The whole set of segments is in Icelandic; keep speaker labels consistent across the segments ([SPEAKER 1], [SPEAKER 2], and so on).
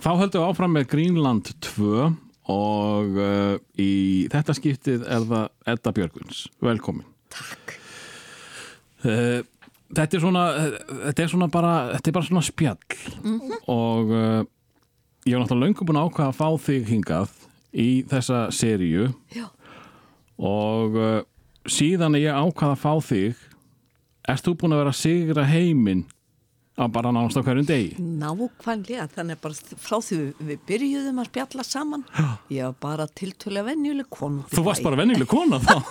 [SPEAKER 1] þá höldum við áfram með Greenland 2 og uh, í þetta skiptið er það Edda Björgvins. Velkomin.
[SPEAKER 2] Takk.
[SPEAKER 1] Uh, þetta er svona, þetta er svona bara, þetta er bara svona spjall og uh, ég var náttúrulega löngum búin að ákvaða að fá þig hingað í þessa
[SPEAKER 2] Já.
[SPEAKER 1] og síðan að ég ákvaða að fá þig, erst þú búin að vera sigra heiminn á bara nánast á hverjum degi?
[SPEAKER 2] Nákvæmlega, þannig að bara frá því við byrjuðum að spjalla saman, ég var bara tiltölu að venjuleg konu.
[SPEAKER 1] Þú varst bara vennileg kona þá.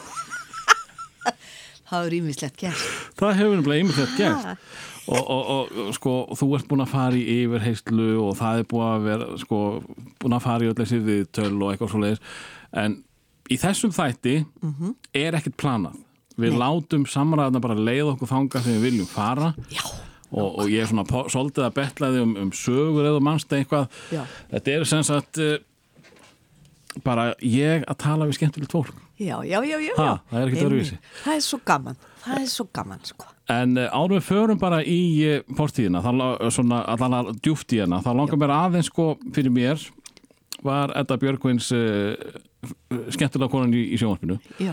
[SPEAKER 2] Það er ímislegt gert.
[SPEAKER 1] Það hefur nefnilega einmitt gert
[SPEAKER 2] Ha.
[SPEAKER 1] og, og, og sko, þú ert búin að fara í yfirheyslu og það er búin að vera sko, búin að fara í öll þessi viðtöl og eitthvað svo leiðis en í þessum þætti er ekkert planað við látum samræðina bara leið okkur þanga sem við viljum fara
[SPEAKER 2] Já.
[SPEAKER 1] Og, og ég er svona svolítið að betlaði um, um sögur eða mannst eitthvað
[SPEAKER 2] Já.
[SPEAKER 1] þetta er sem sagt uh, bara ég að tala við skemmtilegt fólk
[SPEAKER 2] Já, já, já, já.
[SPEAKER 1] Ha,
[SPEAKER 2] já.
[SPEAKER 1] það er.
[SPEAKER 2] Það er svo gaman, það er svo gaman, sko.
[SPEAKER 1] En uh, árum við förum bara í uh, þá, la- svona allan djúft í hana, þá langar mér aðeins sko fyrir mér var Edda Björgvins uh, skemmtilega konan í, í sjónvarpinu
[SPEAKER 2] Já.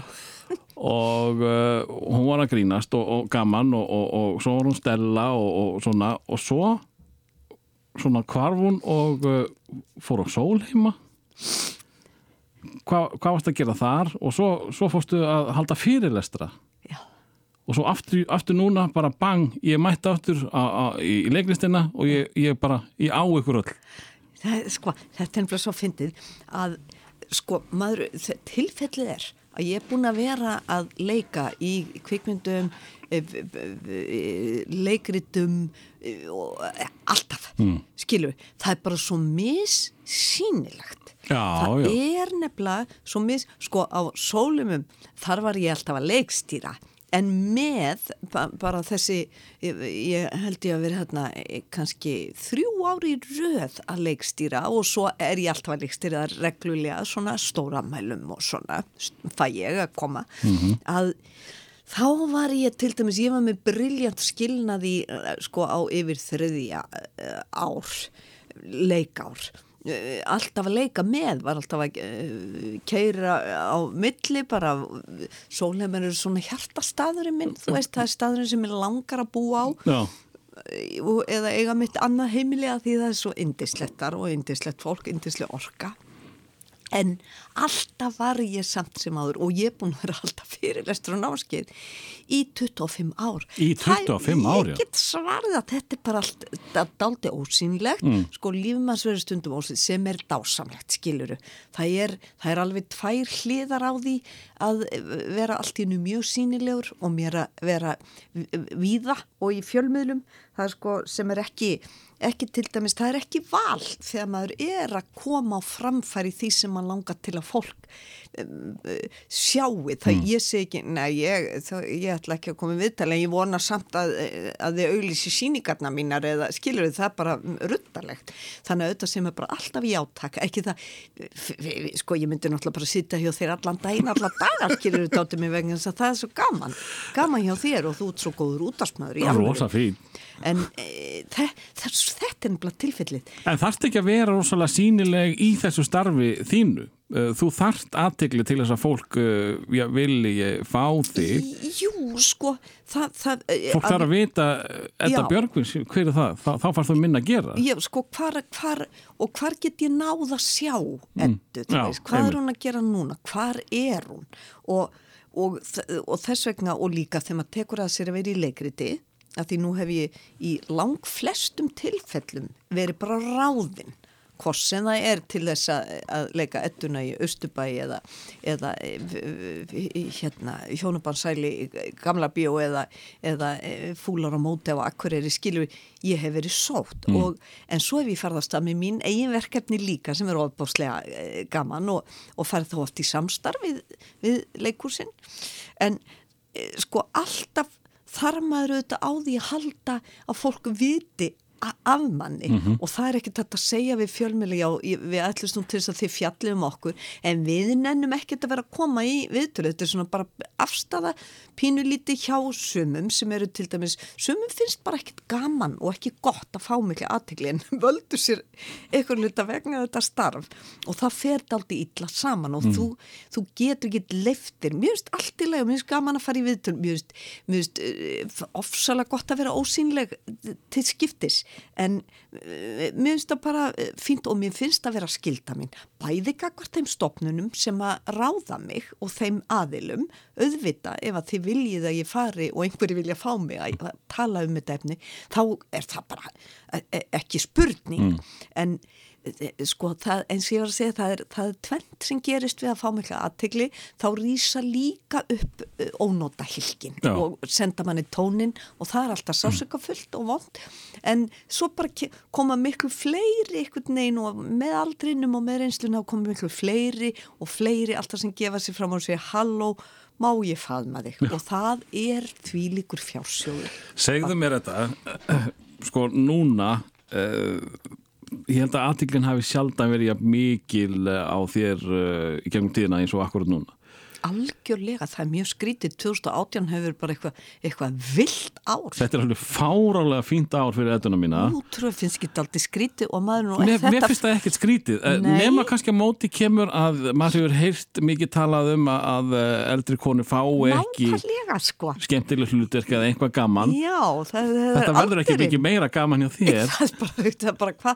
[SPEAKER 1] Og uh, hún var að grínast og, og gaman og, og, og svo var hún Stella og, og svona og svo svona hvarf hún og uh, fór á sólheima Hva, hvað varst að gera þar? Og svo, svo fórstu að halda fyrirlestra.
[SPEAKER 2] Já.
[SPEAKER 1] og svo aftur, aftur núna bara bang, ég mætti aftur a, a, í, í leiklistina og ég, ég bara ég á ykkur öll.
[SPEAKER 2] Það, sko, þetta er nefnilega svo fyndið að sko, maður, tilfellið er að ég er búin að vera að leika í kvikmyndum e, e, e, leikritum e, og e, alltaf mm. skilu, það er bara svo missýnilegt það
[SPEAKER 1] já.
[SPEAKER 2] er nefnilega svo miss, sko á sólumum þar var ég alltaf að leikstýra en með ba bara þessi ég, ég held ég að vera hérna eh, kannski þrjú ári röð að leikstýra og svo er ég alltaf að leikstýra reglulega svona stóramælum og svona fæ ég að koma. Að þá var ég til dæmis, ég var með briljant skilnaði sko á yfir þriðja eh, ár leikár. Eh, alltaf að leika með var alltaf að uh, keira á milli bara sólheimur eru svona hjartastaðurinn minn þú veist það er staðurinn sem ég langar að búa á.
[SPEAKER 1] Já,
[SPEAKER 2] eh, eða eiga mitt annað heimili að því það er svo indislettar og indislett fólk, indislega orka en alltaf var ég samt sem áður og ég er búin að vera alltaf fyrirlestur og náskeið í 25 ár
[SPEAKER 1] Í 25 ár, já.
[SPEAKER 2] Ég get svarið að þetta er bara allt það daldi ósýnilegt
[SPEAKER 1] Mm.
[SPEAKER 2] sko lífmanns verður stundum ósýnilegt sem er dásamlegt skiluru það er, það er alveg tvær hliðar á því að vera allt í nú mjög sínilegur og mér að vera víða og í fjölmiðlum það er sko sem er ekki ekki til dæmis, það er ekki val þegar maður er að koma á framfæri því sem maður langar til að fólk sjáu það. Ég segi ekki, nei ég, ég ætla ekki að koma í viðtali en ég vona samt að, að þið auglísi síningarna mínar eða skilur þið það bara ruttalegt þannig að auðvitað sem er bara alltaf í átaka ekki það, sko ég myndi náttúrulega bara sitja hjá þér allan daginn allan dagar skilur þið dátum mig vegna þess að það er svo gaman. Gaman hjá þér og þú ert svo góður útastmaður í
[SPEAKER 1] fín.
[SPEAKER 2] En e, þe þe þetta er nefnilega tilfellið.
[SPEAKER 1] En þarft ekki að vera rosalega sínileg í þessu starfi þínu þú þarft aðtegli til þess að fólk uh, já, vilji fá þig.
[SPEAKER 2] Jú, sko það, það,
[SPEAKER 1] fólk þarf að vita Edda. Björgvins, hver er það? Þá, þá fannst þú minna að gera.
[SPEAKER 2] Já, sko, hvar, hvar, og hvar get ég náð að sjá Eddu,
[SPEAKER 1] Mm. Já,
[SPEAKER 2] veist, hvað er hún að gera núna, hvar er hún? Og, og, og þess vegna og líka þegar maður tekur að sér að vera í leikriti, að því nú hef ég í lang flestum tilfellum verið bara ráðinn hvort sem það er til þess að, leika ettuna í Östubæ eða, eða e, hérna, hjónubansæli í gamla bíó eða, eða e, fúlar á móti á akkureri skilur ég hef verið sótt. Og, en svo hef ég farðast að með mín eigin verkefni líka sem er ofbáslega e, gaman og, og farið þá oft í samstarf við, við leikúsin en sko alltaf þarf maður auðvitað á því að halda að fólk viti af manni. Og það er ekkert þetta að segja við fjölmjöli já, við ætlumst nú til þess að þið fjallið um okkur en við nennum ekkert að vera að koma í viðtölu, þetta er svona bara afstafa pínulíti hjá sumum sem eru til dæmis, sumum finnst bara ekkert gaman og ekki gott að fá miklu aðtegli en völdu sér eitthvað hluta vegna þetta starf. Og það fer daldi illa saman og þú, þú getur ekki leiftir, mér finnst allt í lega, mér finnst gaman að fara í viðtölu, mér finnst, uh, ofsalega gott að vera ósýnleg til skiptis en uh, mér finnst það bara uh, fínt og mér finnst það vera skilda mín. Bæði gagvart þeim stopnunum sem að ráða mig og þeim aðilum. Auðvita ef að þið viljið að ég fari og einhverju vilja fá mig að tala um þetta efni þá er það bara e- e- ekki spurning. En e, sko það, eins og ég var að segja það er, það er tvent sem gerist við að fá mikla aðtegli þá rýsa líka upp ónóta hilkin
[SPEAKER 1] Já.
[SPEAKER 2] og senda manni tónin og það er alltaf sásökafullt og vond en svo bara koma miklu fleiri einhvern veginn og með aldrinum og með reynsluna koma miklu fleiri og fleiri alltaf sem gefa sér fram og segja halló, má ég faðma þig? Og það er því líkur fjársjóður.
[SPEAKER 1] Segðu mér þetta, sko núna, uh, ég held að aðtiklinn hafi sjaldan verið mikil eh, á þér uh, í gegnum tíðina eins og akkurat núna.
[SPEAKER 2] Algjörlega, það er mjög skrítið 2018 hefur bara eitthvað eitthva vilt ár
[SPEAKER 1] Þetta er alveg fárálega fínt ár fyrir eðuna mína.
[SPEAKER 2] Nú trúið finnst ekki alltaf skrítið og maður nú
[SPEAKER 1] Mér,
[SPEAKER 2] þetta
[SPEAKER 1] mér finnst það ekkert skrítið, Eh,
[SPEAKER 2] Nei.
[SPEAKER 1] nema kannski að móti kemur að maður hefur heyrt mikið talað um að, að eh, eldri konur fái ekki
[SPEAKER 2] sko
[SPEAKER 1] skemmtileg hlutverk eða eitthvað gaman.
[SPEAKER 2] Já, það, það
[SPEAKER 1] Þetta
[SPEAKER 2] er
[SPEAKER 1] verður ekki mikið meira gaman hjá þér.
[SPEAKER 2] Það er bara, það er bara hva,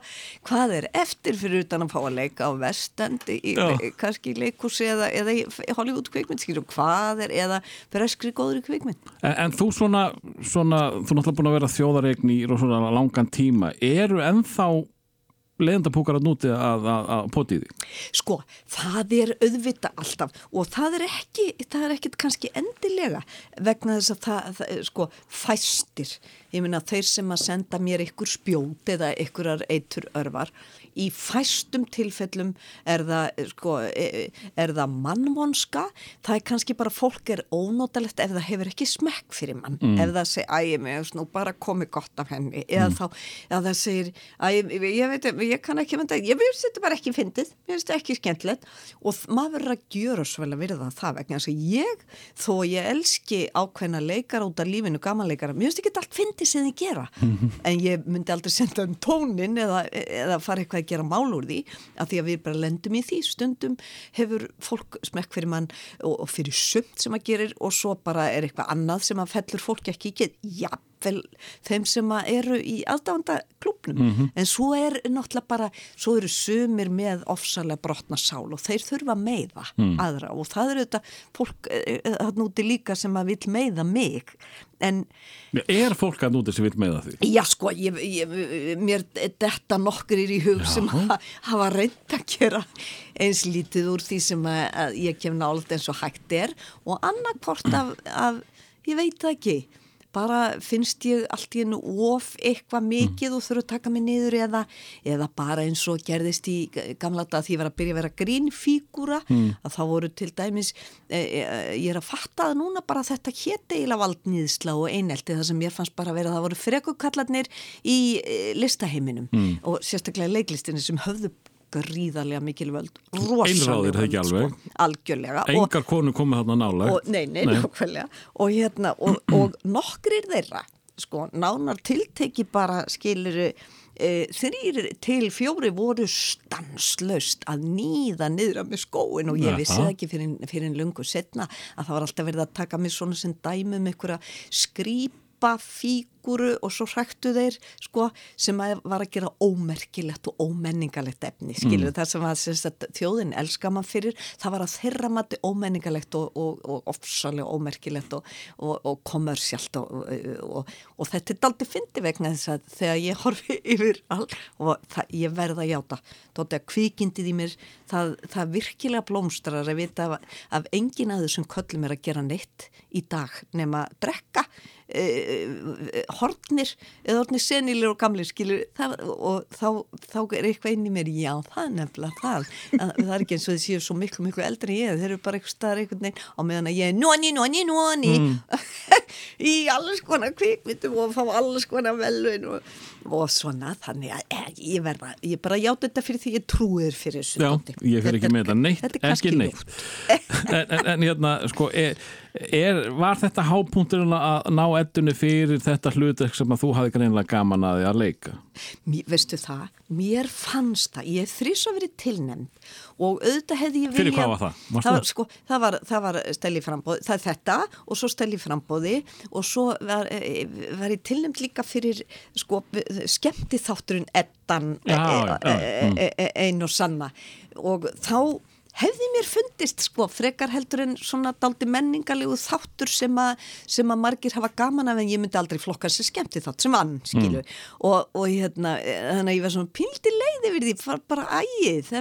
[SPEAKER 2] hvað er eftir fyrir utan að fá að leika á vestendi, kannski í leikhúsi eða, eða í Hollywood kvikmynd, skilur, hvað er, eða breskri góðri kvikmynd.
[SPEAKER 1] En, en þú svona, svona, þú náttúrulega búin að vera þjóðaregn í langan tíma. Eru ennþá leiðandapúkar að núti að, að, að poti í því?
[SPEAKER 2] Sko, það er auðvita alltaf og það er ekki, það er ekkit kannski endilega vegna þess að það, það sko, fæstir, ég meina þeir sem að senda mér ykkur spjót eða ykkurar eitur örvar, í fæstum tilfellum er það, sko, e- er það mannvonska, það er kannski bara fólk er ónótalegt ef það hefur ekki smekk fyrir mann, ef það segir, æ, ég með nú bara komið gott af henni, eða þá, eða það segir, æ, ég, ég veit, ég kann ekki mynda, ég veist þetta bara ekki fyndið, mér finnst þetta ekki skemmtilegt. Og maður verður að gjöra svo vel að virða það vegna þess að ég, þó ég elski ákveðna leikara út af lífinu, gamanleikara, mér finnst ekki allt fyndið sem þið gera, en ég myndi aldrei senda um tónin eða, eða fara eitthvað að gera mál úr því, að því að við bara lendum í því, stundum hefur fólk smekk fyrir mann og, og fyrir sumt sem að gerir og svo bara er eitthvað annað sem að fellur fólk ekki ekki, jafnvel þeim sem eru í aðdáðanda klubnum, en svo er náttúrulega bara, svo eru sumir með ofsalega brotna sál og þeir þurfa að meiða aðra. Og það eru þetta fólk þarna úti líka sem að vil meiða mig. En
[SPEAKER 1] Er fólk að núti sem vil meða því?
[SPEAKER 2] Já sko, ég, ég, mér detta nokkur í hug sem að hafa reynd að gera eins lítið úr því sem að, að ég kem nált eins og hægt er. Og annarkvort af, af, ég veit það ekki, bara finnst ég allt í hennu of eitthvað mikið og þurfa að taka mig niður eða, eða bara eins og gerðist í gamla dag því ég var að byrja að vera grínfígúra að þá voru til dæmis e, e, ég er að fatta að núna bara þetta hétt eiginlega valdnýðsla og einelti það sem ég fannst bara að vera það voru frekukallarnir í e, listaheiminum og sérstaklega leiklistinni sem höfðu gríðarlega mikil völd.
[SPEAKER 1] Einráðir, það ekki alveg.
[SPEAKER 2] sko, algjörlega.
[SPEAKER 1] Engar konu komið þarna nálega.
[SPEAKER 2] og, nei, nei, nákvæmlega. Og hérna, og, og nokkrir þeirra sko, nánar tilteki bara skiluru e, þrýr til fjóri voru stanslaust að nýða niður með skóin og ég vissi það ekki fyrir, fyrir lungu setna að það var alltaf verið að taka mig svona sem dæmi um einhverja skrýpa fíguru og svo hræktu þeir sko sem að var að gera ómerkilegt og ómenningalegt efni skilur mm. það sem að, sagt, þjóðin elska mann fyrir það var að þeirra mati ómenningalegt og, og, og ofsalega ómerkilegt og, og, og kommersjalt og, og þetta er daldi fyndi vegna þess að þegar ég horfi yfir all og það, ég verða að játa. Þótti að kvikindið í mér það, það virkilega blómstrar að vita af, af engin að þessum köllum er að gera neitt í dag nema drekka e, hortnir eða hortnir senilir og gamlir skilur það, og þá, þá er eitthvað inn í mér já það er nefnilega það. Að, það er ekki eins og þið séu svo miklu miklu eldri en ég þeir eru bara eitthvað staðar einhvern veginn á meðan að ég er noni noni noni mm. í alls konar kvikmyndum og fá alls konar velun og, og svona þannig að eh, ég verða, ég bara játa þetta fyrir því ég trúir fyrir þessu
[SPEAKER 1] Já, ég fyrir ekki með þetta neitt, ekki neitt. en, en, en hérna, sko er, er, var þetta hápunkturinn að ná eddunni fyrir þetta hlutek sem að þú hafi greinlega gaman að því að leika?
[SPEAKER 2] Mér, veistu það, mér fannst það ég þrýs að verið tilnæmt og auðvitað hefði ég
[SPEAKER 1] vilja það?
[SPEAKER 2] Það var, sko, það var, það var stæli frambóði, það er þetta og svo stæli frambóði og svo var, var ég tilnæmt líka fyrir sko, skemmti þátturinn
[SPEAKER 1] já,
[SPEAKER 2] e, e, e, ein og sanna og þá hefði mér fundist sko frekar heldur en svona daldi menningarlegu þáttur sem, a, sem að margir hafa gaman af en ég myndi aldrei flokka þessi skemmti þátt sem ann skilu mm. og, og hérna þannig að ég var svona píldi leiði við því bara ægið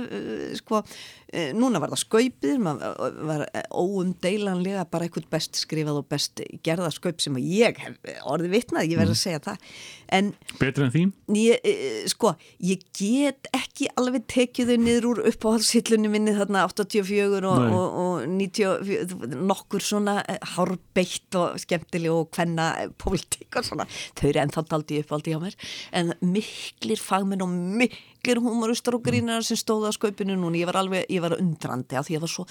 [SPEAKER 2] sko Eh, núna var það skaupið, maður var óumdeilanlega bara eitthvað best skrifað og best gerða skaup sem ég hef orðið vitnað, ég verði að mm. segja það en,
[SPEAKER 1] Betur en þín?
[SPEAKER 2] Ég, eh, sko, ég get ekki alveg tekið þau niður úr uppáhaldshillunni minni þarna 84 og, og, og 90 nokkur svona eh, hárbeitt og skemmtileg og hvenna pólitík og svona, þau eru ennþá aldrei uppáldi á mér en miklir fagminn og miklir margir humoristar og grínar sem stóða á skaupinu núna, ég var alveg, ég var undrandi að því að það var svo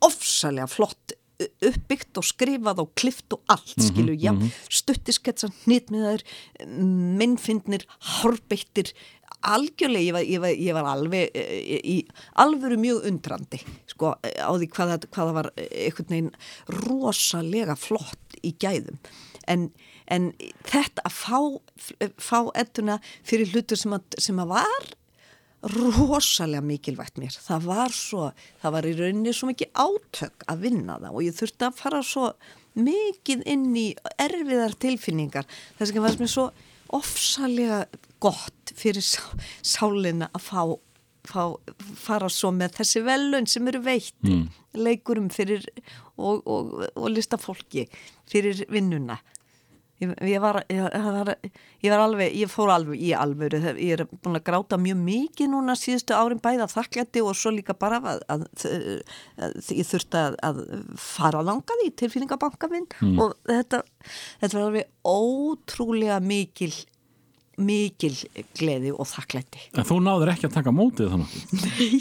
[SPEAKER 2] ofsalega flott uppbyggt og skrifað og klift og allt, mm -hmm, skilu, já, mm -hmm. stuttisketsan hnitmiðar, minnfindnir horbeittir, algjörlega ég var, ég var, ég var alveg í, í alvöru mjög undrandi sko, á því hvaða, hvaða var einhvern veginn rosalega flott í gæðum. En, en þetta að fá fá ettuna fyrir hlutur sem að, sem að var rosalega mikilvægt mér. Það var svo, það var í rauninni svo mikið átök að vinna það og ég þurfti að fara svo mikið inn í erfiðar tilfinningar. Þess að það var mér svo ofsalega gott fyrir sá, sálinna að fá, fá fara svo með þessi velun sem eru veitt mm. leikurum fyrir og, og, og lista fólki fyrir vinnuna Ég, ég, var, ég, var, ég var alveg, ég fór alveg í alvöru, ég er búin að gráta mjög mikið núna síðustu árin bæða þakklætti og svo líka bara að, að, að, ég þurfti að fara langað í tilfinningabanka minn mm. og þetta, þetta var alveg ótrúlega mikil mikil gleði og þakklætti
[SPEAKER 1] En þú náður ekki að taka mótið þannig?
[SPEAKER 2] Nei,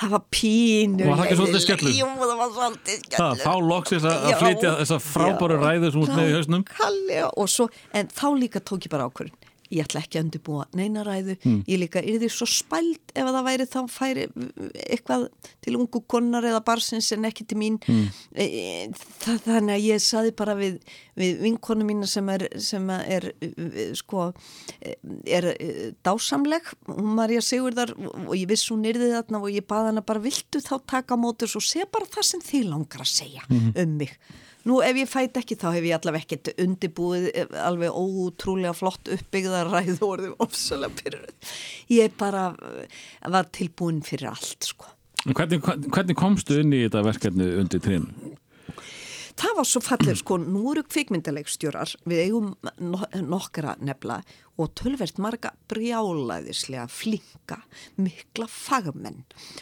[SPEAKER 2] það var pínu
[SPEAKER 1] Og það var ekki svolítið skellur?
[SPEAKER 2] Jú, það var svolítið skellur
[SPEAKER 1] þá loksist að flytja þessa frábæru ræðu sem út með í hausnum.
[SPEAKER 2] Kallega, og svo, en þá líka tók ég bara ákvörðin ég ætla ekki að undirbúa neina ræðu mm. ég líka, er því svo spælt ef það væri þá færi eitthvað til ungu konar eða barsins en ekki til mín mm. það, þannig að ég saði bara við, við vinkonu mína sem er, sem er sko er dásamleg hún Marja Sigurðar og ég viss hún yrði þarna og ég baða hana bara viltu þá taka mótur og sé bara það sem þið langar að segja mm. um mig Nú ef ég fæt ekki þá hef ég allaveg ekkert undibúið eh, alveg ótrúlega flott uppbyggðar ræðu og orðið ofsalega fyrir ég bara eh, var tilbúin fyrir allt sko.
[SPEAKER 1] Hvernig, hvernig komstu inn í þetta verkefni undir trínu?
[SPEAKER 2] Það var svo fallið sko, nú eru kvikmyndalegstjórar, við eigum nokkra nefla og tölvert marga brjálaðislega flinka, mikla fagmenn.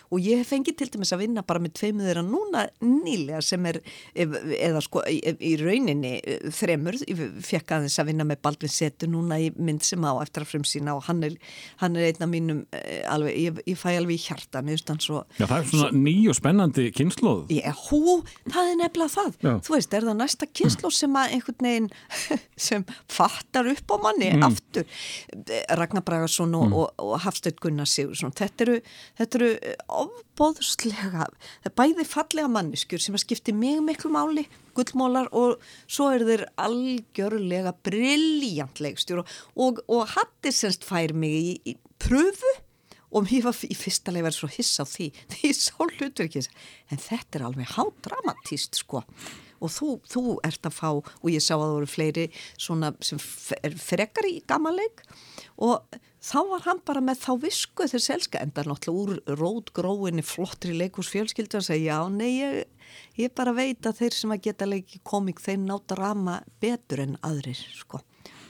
[SPEAKER 2] Og ég hef fengið til dæmis að vinna bara með tveimu þeirra núna nýlega sem er eða sko í, í rauninni eh, þremur, ég fekk aðeins að vinna með Baldvin Setu núna í mynd sem á eftir að frumsýna og hann er, hann er einn af mínum eh, alveg, ég, ég fæ alveg í hjarta svo,
[SPEAKER 1] Já það er svona svo, ný og spennandi kynnslóð
[SPEAKER 2] Já, hú, það er nefnilega það. Já. þú veist, er það næsta kynnslóð sem að einhvern veginn sem fattar upp á manni mm. aftur Ragnar Bragarsson og, mm. og, og Hafstöld Gunnar Sigursson þetta eru, þetta eru ofbóðslega bæði fallega manneskjur sem að skipti mjög miklu máli gullmólar og svo er þeir algjörlega brilljantlegstjur og, og, og hattir semst fær mig í, í pröfu og mér var í fyrsta leið verið svo hiss á því því sá hlutverkis en þetta er alveg hádramatíst sko og þú, þú ert að fá og ég sá að það voru fleiri svona sem er frekar í gammaleg og þá var hann bara með þá visku þessi elska enda náttúrulega úr rótgróinni flottri leikúsfjölskyldu að segja já, nei, ég, ég bara veit að þeir sem að geta leiki komik þeir nátt að rama betur en aðrir sko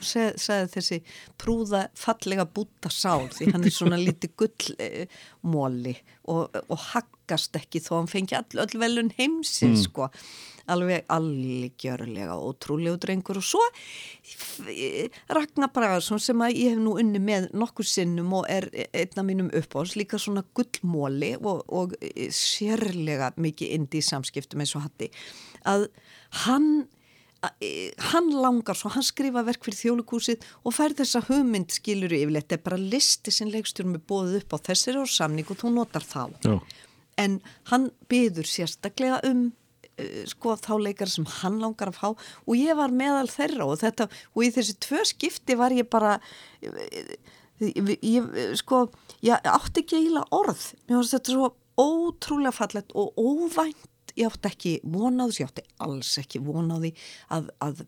[SPEAKER 2] sagði þessi prúða fallega búta sál því hann er svona liti gullmóli og, og haggast ekki þó hann fengi all, öll velun heimsins mm. sko alveg algjörlega ótrúlegu drengur og svo Ragnar Bragarsson sem að ég hef nú unni með nokkur sinnum og er einna mínum uppáðs líka svona gullmóli og, og sérlega mikið indi í samskiptum eins og hatti að hann hann langar svo, hann skrifa verk fyrir þjólikúsið og fær þessa hugmynd skilur yfirleitt, þetta er bara listi sem leikstjórum er bóðið upp á. Þessari og samning og þú notar þá. Já. en hann byður sérstaklega um Eh, sko þá leikar sem hann langar að fá. Og ég var meðal þeirra og þetta og í þessi tvö skipti var ég bara ég, ég sko ég átti ekki eiginlega orð. Mér finnst þetta svo ótrúlega fallet og óvænt ég átti ekki vonáðs, ég átti alls ekki vonáði að, að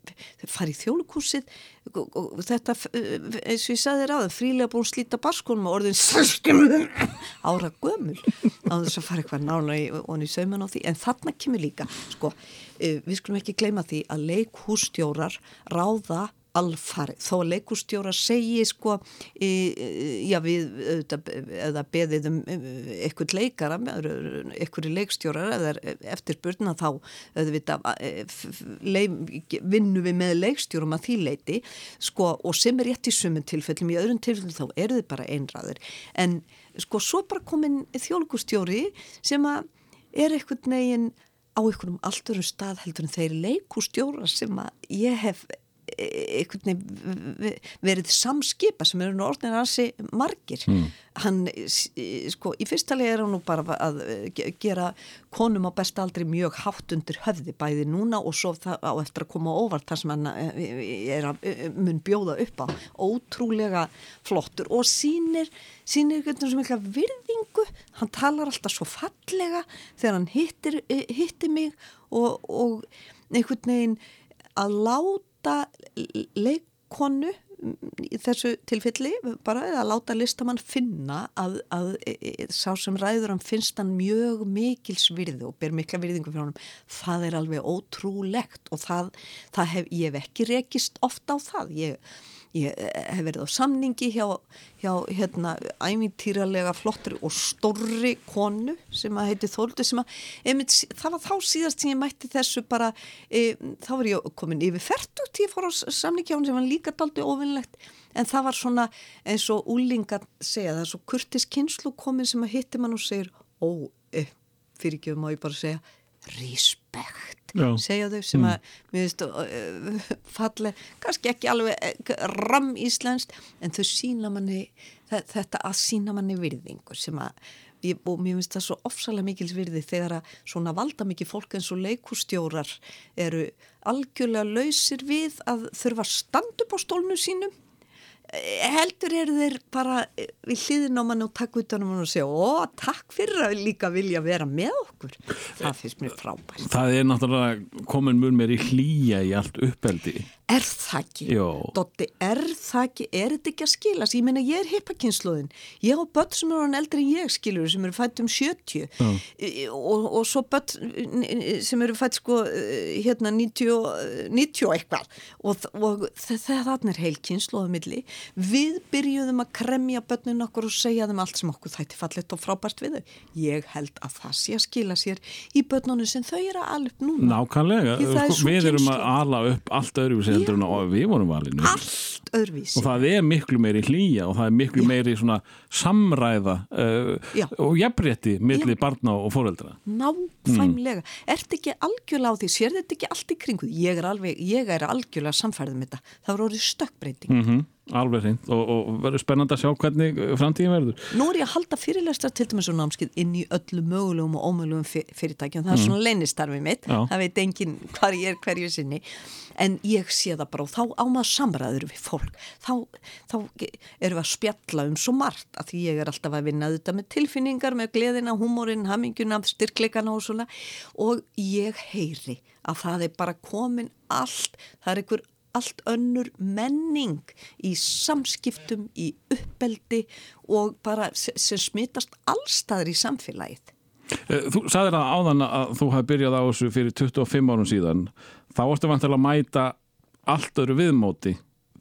[SPEAKER 2] fara í þjólikúsið og þetta, eins og ég sagði þér aðeins, frílega búin slíta barskunum og orðin ára gömul á þess að fara eitthvað nána í, í sauman á því, en þarna kemur líka, sko, eh, við skulum ekki gleyma því að leikhústjórar ráða alfarið, þó leikustjóra segi sko í, já við eða beðið um eitthvað leikara, eitthvað leikstjórar eða eftir burna þá vinnu við með leikstjórum að því leiti sko og sem er rétt í sumun tilfellum í öðrun tilfellum þá eru þið bara einræður en sko svo bara komin þjólkustjóri sem að er eitthvað negin á einhvernum allt örum stað heldur en þeir leikustjóra sem að ég hef verið samskipa sem eru nú orðin aðsi margir. Mm. hann, sko, í fyrsta lega er hann nú bara að gera konum á besta aldri mjög hátt undir höfði bæði núna og svo á eftir að koma óvart þar sem hann er að mun bjóða upp á. Ótrúlega flottur og sínir sínir eitthvað sem eitthvað virðingu. Hann talar alltaf svo fallega þegar hann hittir, hittir mig og, og einhvern veginn að láta leikonu þessu tilfelli bara að láta listamann finna að, að, að sá sem ræður hann finnst hann mjög mikils virði og ber mikla virðingu fyrir honum. Það er alveg ótrúlegt og það, það hef ég hef ekki rekist ofta á það. Ég ég hef verið á samningi hjá, hjá hérna æmintýralega flottur og stórri konu sem að heiti Þóldu sem að einmitt, það var þá síðast sem ég mætti þessu bara e, þá var ég komin yfir færtugt ég fór á samningi hjá hann sem var líka daldi ofinnlegt en það var svona eins og úlinga segja það er svo kurtis kynslu komin sem að hitti mann og segir ó, e, fyrir ekki um að ég bara segja respekt Já. segja þau sem mm. að mér finnst uh, falli, kannski ekki alveg uh, ram íslenskt en þau sína manni þetta að sína manni virðingur sem að og mér finnst það svo ofsalega mikils virði þegar að svona valda mikið fólk eins og leikustjórar eru algjörlega lausir við að þurfa upp á stólnu sínum heldur eru þeir bara við hlýðin á mann og takk utanum og segja, ó, takk fyrir að líka vilja vera með okkur það finnst mér frábært
[SPEAKER 1] Það er náttúrulega komin mjög meir í hlýja í allt uppeldi
[SPEAKER 2] Er það ekki? Jó. Dotti, er það ekki? Er þetta ekki að skilast? Ég meina, ég er hippakynsluðin. Ég á börn sem eru eldri en ég, skilur, sem eru fætt um 70 og, og svo börn sem eru fætt sko hérna 90, 90 eitthvað og, og það er heil kynsluðum milli. Við byrjuðum að kremja börnun okkur og segja þeim allt sem okkur þætti fallet og frábært við þau. Ég held að það sé að skila sér í börnunum sem þau eru að alveg núna.
[SPEAKER 1] Nákvæmlega. Við erum að ala upp allt öðru sem heldur en við vorum valinu
[SPEAKER 2] allt öðruvísi
[SPEAKER 1] og það er miklu meiri hlýja og það er miklu Já. meiri svona samræða uh, og jafnrétti millir barna og fóreldra
[SPEAKER 2] Náfæmlega, mm. ert ekki algjörlega á því sér þetta ekki allt í kringu ég er, alveg, ég er algjörlega samfærið með þetta það voru stökkbreyting
[SPEAKER 1] mm -hmm. Alveg hreint og, og verður spennand að sjá hvernig framtíðin verður.
[SPEAKER 2] Nú er ég að halda fyrirlestra til dæmis og námskið inn í öllu mögulegum og ómögulegum fyrirtækjum. Það er mm. svona leinistarfið mitt, Já. það veit enginn hvar ég er hverju sinni. En ég sé það bara og þá ámað samræður við fólk. Þá, þá erum við að spjalla um svo margt að því ég er alltaf að vinna þetta með tilfinningar, með gleðina, húmórin, haminguna, styrkleikana og svona og ég heyri að það er bara komin allt, það er einhver allt önnur menning í samskiptum, í uppeldi og bara sem smittast allstaður í samfélagið.
[SPEAKER 1] Eh, þú sagðir að áðan að þú hafi byrjað á þessu fyrir 25 árum síðan. Þá varstu vantilega að mæta allt öru viðmóti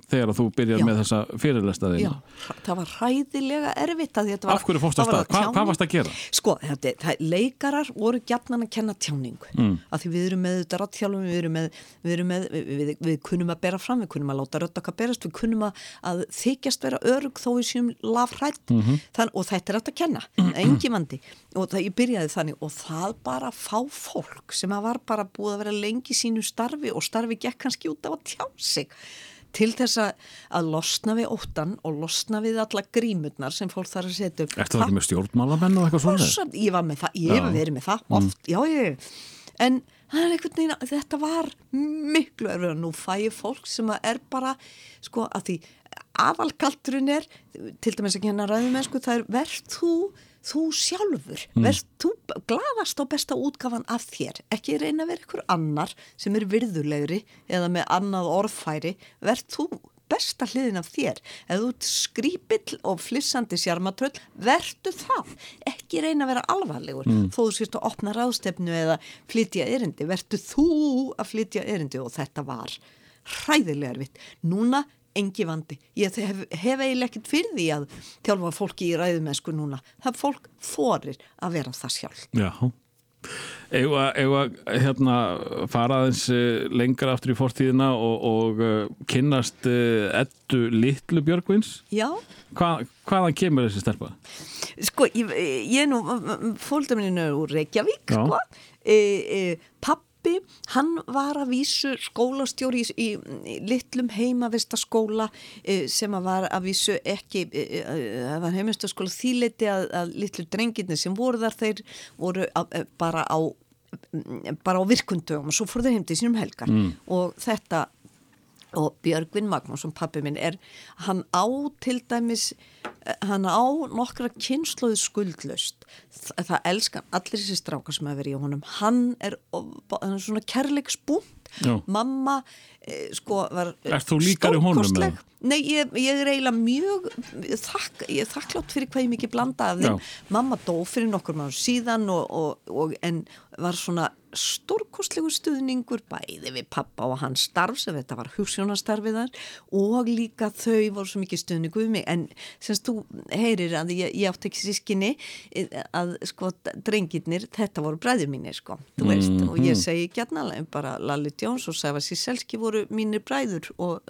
[SPEAKER 1] þegar þú byrjar Já. með þessa fyrirlestaðina.
[SPEAKER 2] Já, það var hræðilega erfitt að
[SPEAKER 1] þetta var... Af hverju fórst að stað? Hva, hvað varst að gera?
[SPEAKER 2] Sko, þetta, það, leikarar voru gætnan að kenna tjáningu. Mm. Af því við erum með þetta ráttjálfum, við erum með, við, erum með við, við, við kunnum að bera fram, við kunnum að láta rötta okkar berast, við kunnum að, að þykjast vera örug þó við séum lafrætt mm -hmm. og þetta er átt að kenna, engi vandi. Og það, ég byrjaði þannig og það bara fá fólk sem var bara búið að vera lengi sínu starfi og starfi gekk kannski út af að tjá sig til þess að losna við óttan og losna við alla grímurnar sem fólk þarf að setja upp.
[SPEAKER 1] Ertu það ekki með stjórnmálamenn og eitthvað svona?
[SPEAKER 2] Ég var með það, ég hef verið með það mm. oft, mm. já ég, en er veginn að þetta var miklu erfið og nú fæ ég fólk sem er bara, sko, að því aðalkalturinn er, til dæmis að kenna ræðum en sko, það er verð þú þú sjálfur, mm. verð þú gladast á besta útgafan af þér. Ekki reyna að vera ykkur annar sem er virðulegri eða með annað orðfæri, verð þú besta hliðin af þér, eða þú skrýpill og flissandi sjarmatröll verðu það, ekki reyna að vera alvarlegur, mm. þó þú sést að opna ráðstefnu eða flytja erindi. Verðu þú að flytja erindi og þetta var hræðilega erfitt. Núna engi vandi. Ég hef, hef eiginlega ekkert fyrir því að þjálfa fólki í ræðumensku núna. Það fólk þorir að vera það sjálf.
[SPEAKER 1] Já, eða, hérna faraðins eh, lengra aftur í fórtíðina og, og uh, kynnast ettu litlu Björgvins.
[SPEAKER 2] Já.
[SPEAKER 1] Hva, hvaðan kemur þessi stelpa?
[SPEAKER 2] Sko, ég, ég er nú fólkdæmininu úr Reykjavík, Já. sko. E, e, papp pappi, hann var að vísu skólastjóri í, í, litlum heimavistaskóla e, sem var að vísu ekki, e, e, það var heimavistaskóla þýleiti að, að litlu drengirni sem voru þar þeir voru að, bara á bara á virkundögum og svo fór þeir heim til sínum helgar mm. og þetta og Björgvin Magnússon, pappi minn er hann á til dæmis hann á nokkra kynnslóðu skuldlust það, það elskan allir þessi strákar sem hefur verið í honum. Hann er, hann er svona kærleiksbúnt mamma eh, sko var
[SPEAKER 1] stórkostleg
[SPEAKER 2] nei ég, ég er eiginlega mjög þakk, ég er þakklátt fyrir hvað ég mikið blanda af þeim. Mamma dó fyrir nokkur maður síðan og, og, og en var svona stórkostlegu stuðningur bæði við pappa og hans starf sem þetta var hugssjónastarfið þar og líka þau voru svo mikið stuðningu við mig. En semst þú heyrir að ég, ég átt ekki sískinni að sko drengirnir þetta voru bræður mínir sko mm -hmm. og ég segi gætnalega bara Lalli Jones og Sæfa Síselski voru mínir bræður og,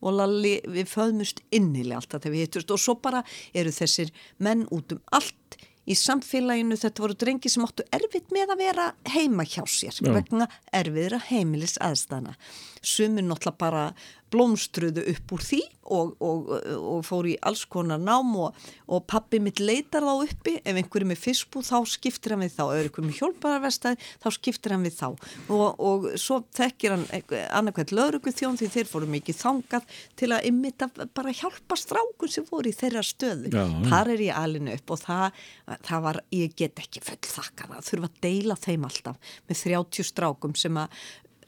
[SPEAKER 2] og Lalli við föðmust innilega alltaf þegar við hittust og svo bara eru þessir menn út um allt í samfélaginu. Þetta voru drengi sem áttu erfitt með að vera heima hjá sér Já. vegna erfiðra heimilis aðstana sumur náttúrulega bara blómstruðu upp úr því og, og, og fór í alls konar nám og, og pappi mitt leitar þá uppi. Ef einhverju með fiskbú þá skiptir hann við þá. Ef einhverju með hjálparverstaði þá skiptir hann við þá. Og svo þekkir hann annarkvæmt lögrugu þjón því þeir fóru mikið þangað til að ymmita bara hjálpa strákun sem voru í þeirra stöðu. Já, þar er ég alinu upp og það, það var, ég get ekki full þakkar að þurfa að deila þeim alltaf með 30 strákum sem að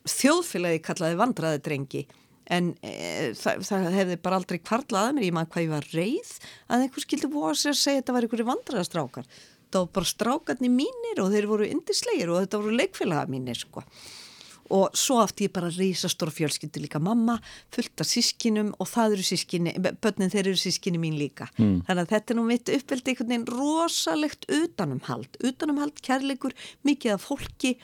[SPEAKER 2] þjóðfélagi kallaði vandraði drengi en e, það, það hefði bara aldrei kvarlaði mér, ég maður hvað ég var reið að einhver skildi búa sér að segja að þetta var einhverju vandraðastrákar það var bara strákarnir mínir og þeir voru indislegir og þetta voru leikfélaga mínir sko. Og svo afti ég bara reysastóra fjölskyldu líka mamma, fullt af sískinum og það eru sískinni, börnin þeir eru sískinni mín líka, mm. þannig að þetta er nú mitt uppveldi einhvern veginn rosalegt utanumhald, utanumhald, kærleikur mikið af fólki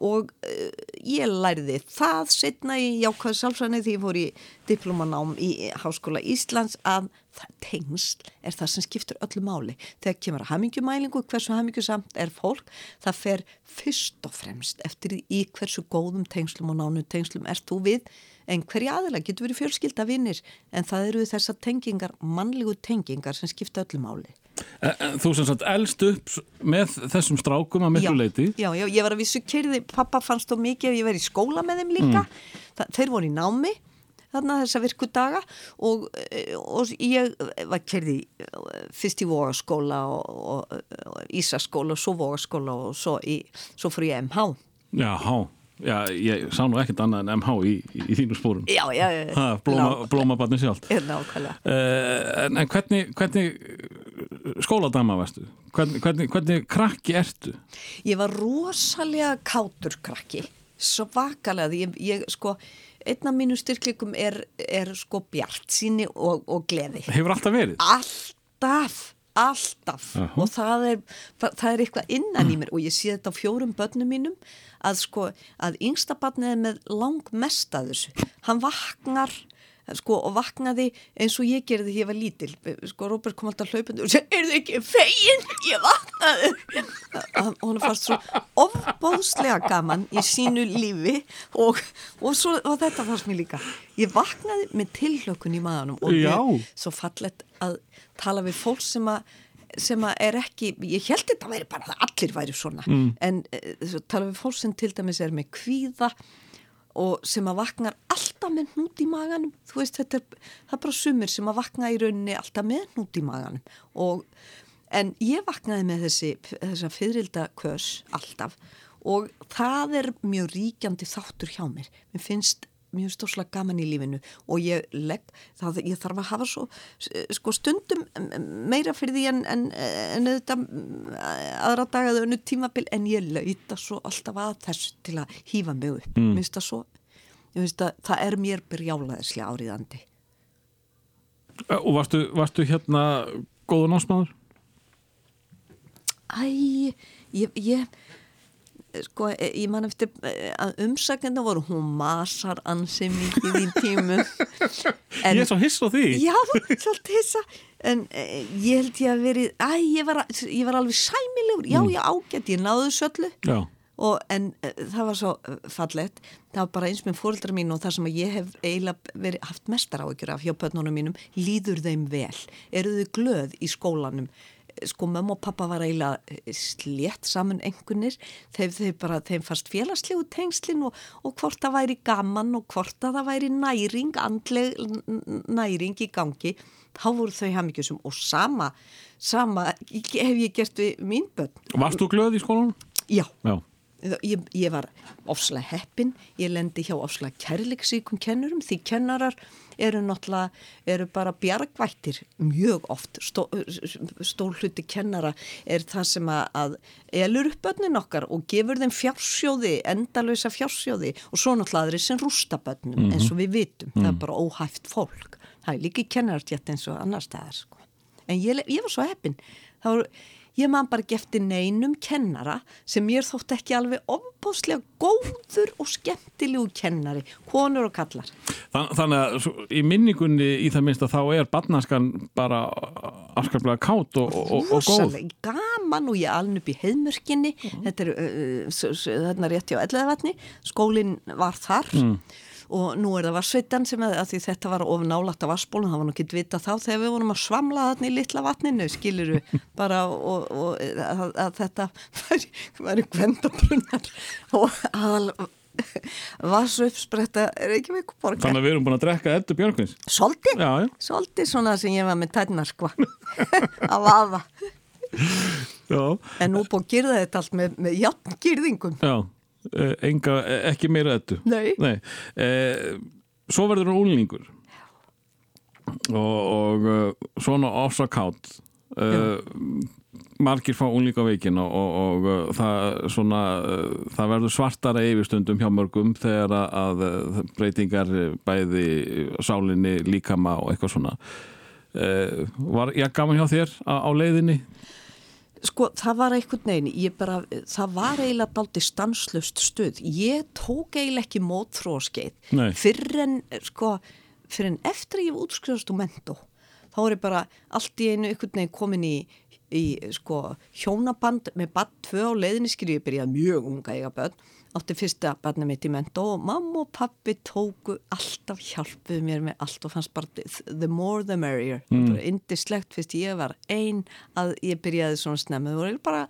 [SPEAKER 2] og uh, ég læriði það setna í jákvæðu sálfræðinni því ég fór í diplomanám í Háskóla Íslands að tengsl er það sem skiptur öllu máli. Þegar kemur að hamingjumælingu, hversu hamingjusamt er fólk, það fer fyrst og fremst eftir í hversu góðum tengslum og nánu tengslum ert þú við en hverja aðila getur verið fjölskylda vinnir en það eru þessar tengingar, mannlegu tengingar sem skipta öllu máli.
[SPEAKER 1] Þú sem sagt elst upp með þessum strákum að miklu leiti
[SPEAKER 2] Já, já, ég var að vissu kyrði, pappa fannst þó mikið að ég verið í skóla með þeim líka. Mm. þeir voru í námi þarna þessa virku daga og, og ég var kyrði fyrst í vogaskóla og, og, og Ísaskóla og svo vogaskóla og svo, í, svo fór ég MH
[SPEAKER 1] Já, há Já, ég sá nú ekkert annað en MH í, í, í þínu spórum.
[SPEAKER 2] Já, já, já.
[SPEAKER 1] Ha, blóma, blómabarni sjálf.
[SPEAKER 2] Er nákvæmlega.
[SPEAKER 1] Uh, en, en hvernig, hvernig skóladama varstu? Hvernig, hvernig, hvernig krakki ertu?
[SPEAKER 2] Ég var rosalega kátur krakki, svakalega, ég, ég sko, einn af mínu styrklikum er, er sko bjart síni og, og gleði.
[SPEAKER 1] Hefur alltaf verið?
[SPEAKER 2] Alltaf, alltaf
[SPEAKER 1] Uh -huh.
[SPEAKER 2] og það er, það er eitthvað innan í mér og ég sé þetta á fjórum börnum mínum að sko, að yngsta barnið er með lang mest að þessu. Hann vaknar sko og vaknaði eins og ég gerði því ég var lítil sko Róbert kom alltaf hlaupandi og segi er þið ekki fegin? Ég vaknaði og hún fannst svo ofbóðslega gaman í sínu lífi og, og, svo, og þetta fannst mér líka ég vaknaði með tilhlökun í maðanum og ég, svo fallet að tala við fólk sem að sem að er ekki, ég held þetta væri bara að allir væri svona. Mm. en uh, tala við fólk sem til dæmis er með kvíða og sem að vaknar alltaf með hnút í maganum. Þú veist þetta er, það er bara sumir sem að vakna í rauninni alltaf með hnút í maganum. Og, en ég vaknaði með þessi þessa fyririlda kös alltaf og það er mjög ríkjandi þáttur hjá mér. Mér finnst mjög stórslega gaman í lífinu og ég legg, það, ég þarf að hafa svo sko stundum meira fyrir því en, en, en þetta aðra dagaðu önnu tímabil en ég lauta svo alltaf að þessu til að hýfa mig upp mm. minnst það svo að, það er mér brjálaðislega áriðandi
[SPEAKER 1] Og varstu, varstu hérna góða námsmaður?
[SPEAKER 2] Æ, ég, ég sko, ég man eftir að umsakenda voru hún masar ansið mikið í tímu
[SPEAKER 1] en, Ég er svo hiss á því.
[SPEAKER 2] Já, svolítið hissa. En eh, ég held ég að verið æ, ég var, ég var alveg sæmilegur. Já,
[SPEAKER 1] Mm.
[SPEAKER 2] ég ágætt, ég náðu söllu
[SPEAKER 1] Já,
[SPEAKER 2] og, en uh, það var svo uh, fallett það var bara eins með fóreldra mín og það sem ég hef eiginlega verið, haft mestar áhyggjur af hjá pötnunum mínum, líður þeim vel? Eru þau glöð í skólanum sko mamma og pappa var eiginlega slétt saman engunir þeim, þeim, bara, þeim fast félagslegu tengslin og, og hvort það væri gaman og hvort að það væri næring andleg næring í gangi þá voru þau hafmyggjusum og sama sama hef ég gert við mín börn.
[SPEAKER 1] Varstu glöð í skólanum?
[SPEAKER 2] já.
[SPEAKER 1] Já,
[SPEAKER 2] Ég, ég var ofslega heppin, ég lendi hjá ofslega kærleiksíkum kennurum því kennarar eru náttúrulega, eru bara bjargvættir mjög oft, Stó, stór hluti kennara er það sem að, elur upp börnin okkar og gefur þeim fjársjóði, endalösa fjársjóði og svo náttúrulega aðri sem rústa börnum eins og við vitum, það er bara óhæft fólk, það er líka kennarartjætt eins og annar staðar sko. En ég, ég var svo heppin, það voru ég man bara gefti neinum kennara sem mér þótt ekki alveg ofbáslega góður og skemmtilegu kennari, konur og kallar.
[SPEAKER 1] Þann, þannig að í minningunni í það minnst að þá er barnaskan bara afskaplega kátt og, og, og, góð.
[SPEAKER 2] Rosalega gaman og ég aln upp í heiðmörkinni, þetta er uh, rétti á Elleðavatni, skólinn var þar og nú er það vassveitan sem að, að því þetta var of nálagt af vassbólun, það var nú ekki vita þá þegar við vorum að svamla þarna í litla vatninu, skiluru bara og, og að, að þetta væri, gvendabrunnar og aðal vassu uppspretta ekki við borga.
[SPEAKER 1] Þannig að við erum búin að drekka Eddu Björgvins.
[SPEAKER 2] Svolítið, svolítið svona sem ég var með tætnar sko. Að vaða.
[SPEAKER 1] já,
[SPEAKER 2] En nú búið að gyrða þetta allt með, með jafngyrðingum.
[SPEAKER 1] já Enga, eh, ekki meira Eddu.
[SPEAKER 2] Nei.
[SPEAKER 1] Eh, Svo verður hún úlningur og, og eh, svona ofsakátt uh, margir fá úlingaveikin og, og, og uh, það, svona, það verður svartara yfirstundum hjá mörgum þegar að, að breytingar eh, bæði sálinni, líkama og eitthvað svona. Uh, Var ég gaman hjá þér á, á leiðinni?
[SPEAKER 2] Sko, það var einhvern veginn, ég bara, það var eiginlega daldi stanslust stuð. Ég tók eiginlega ekki mótþróskeið
[SPEAKER 1] Nei.
[SPEAKER 2] fyrir en, sko, fyrir en eftir að ég útskrifast úr mentó. Þá er ég bara allt í einu einhvern veginn komin í, í sko, hjónaband með bad tvö á leiðinni skriði, ég byrjaði mjög unga eiga börn, átti fyrsta barna mitt í mentó og mamma og pappi tóku alltaf hjálpuð mér með allt og fannst bara the more the merrier, mm. indislegt fyrst ég var ein að ég byrjaði svona snemmu og bara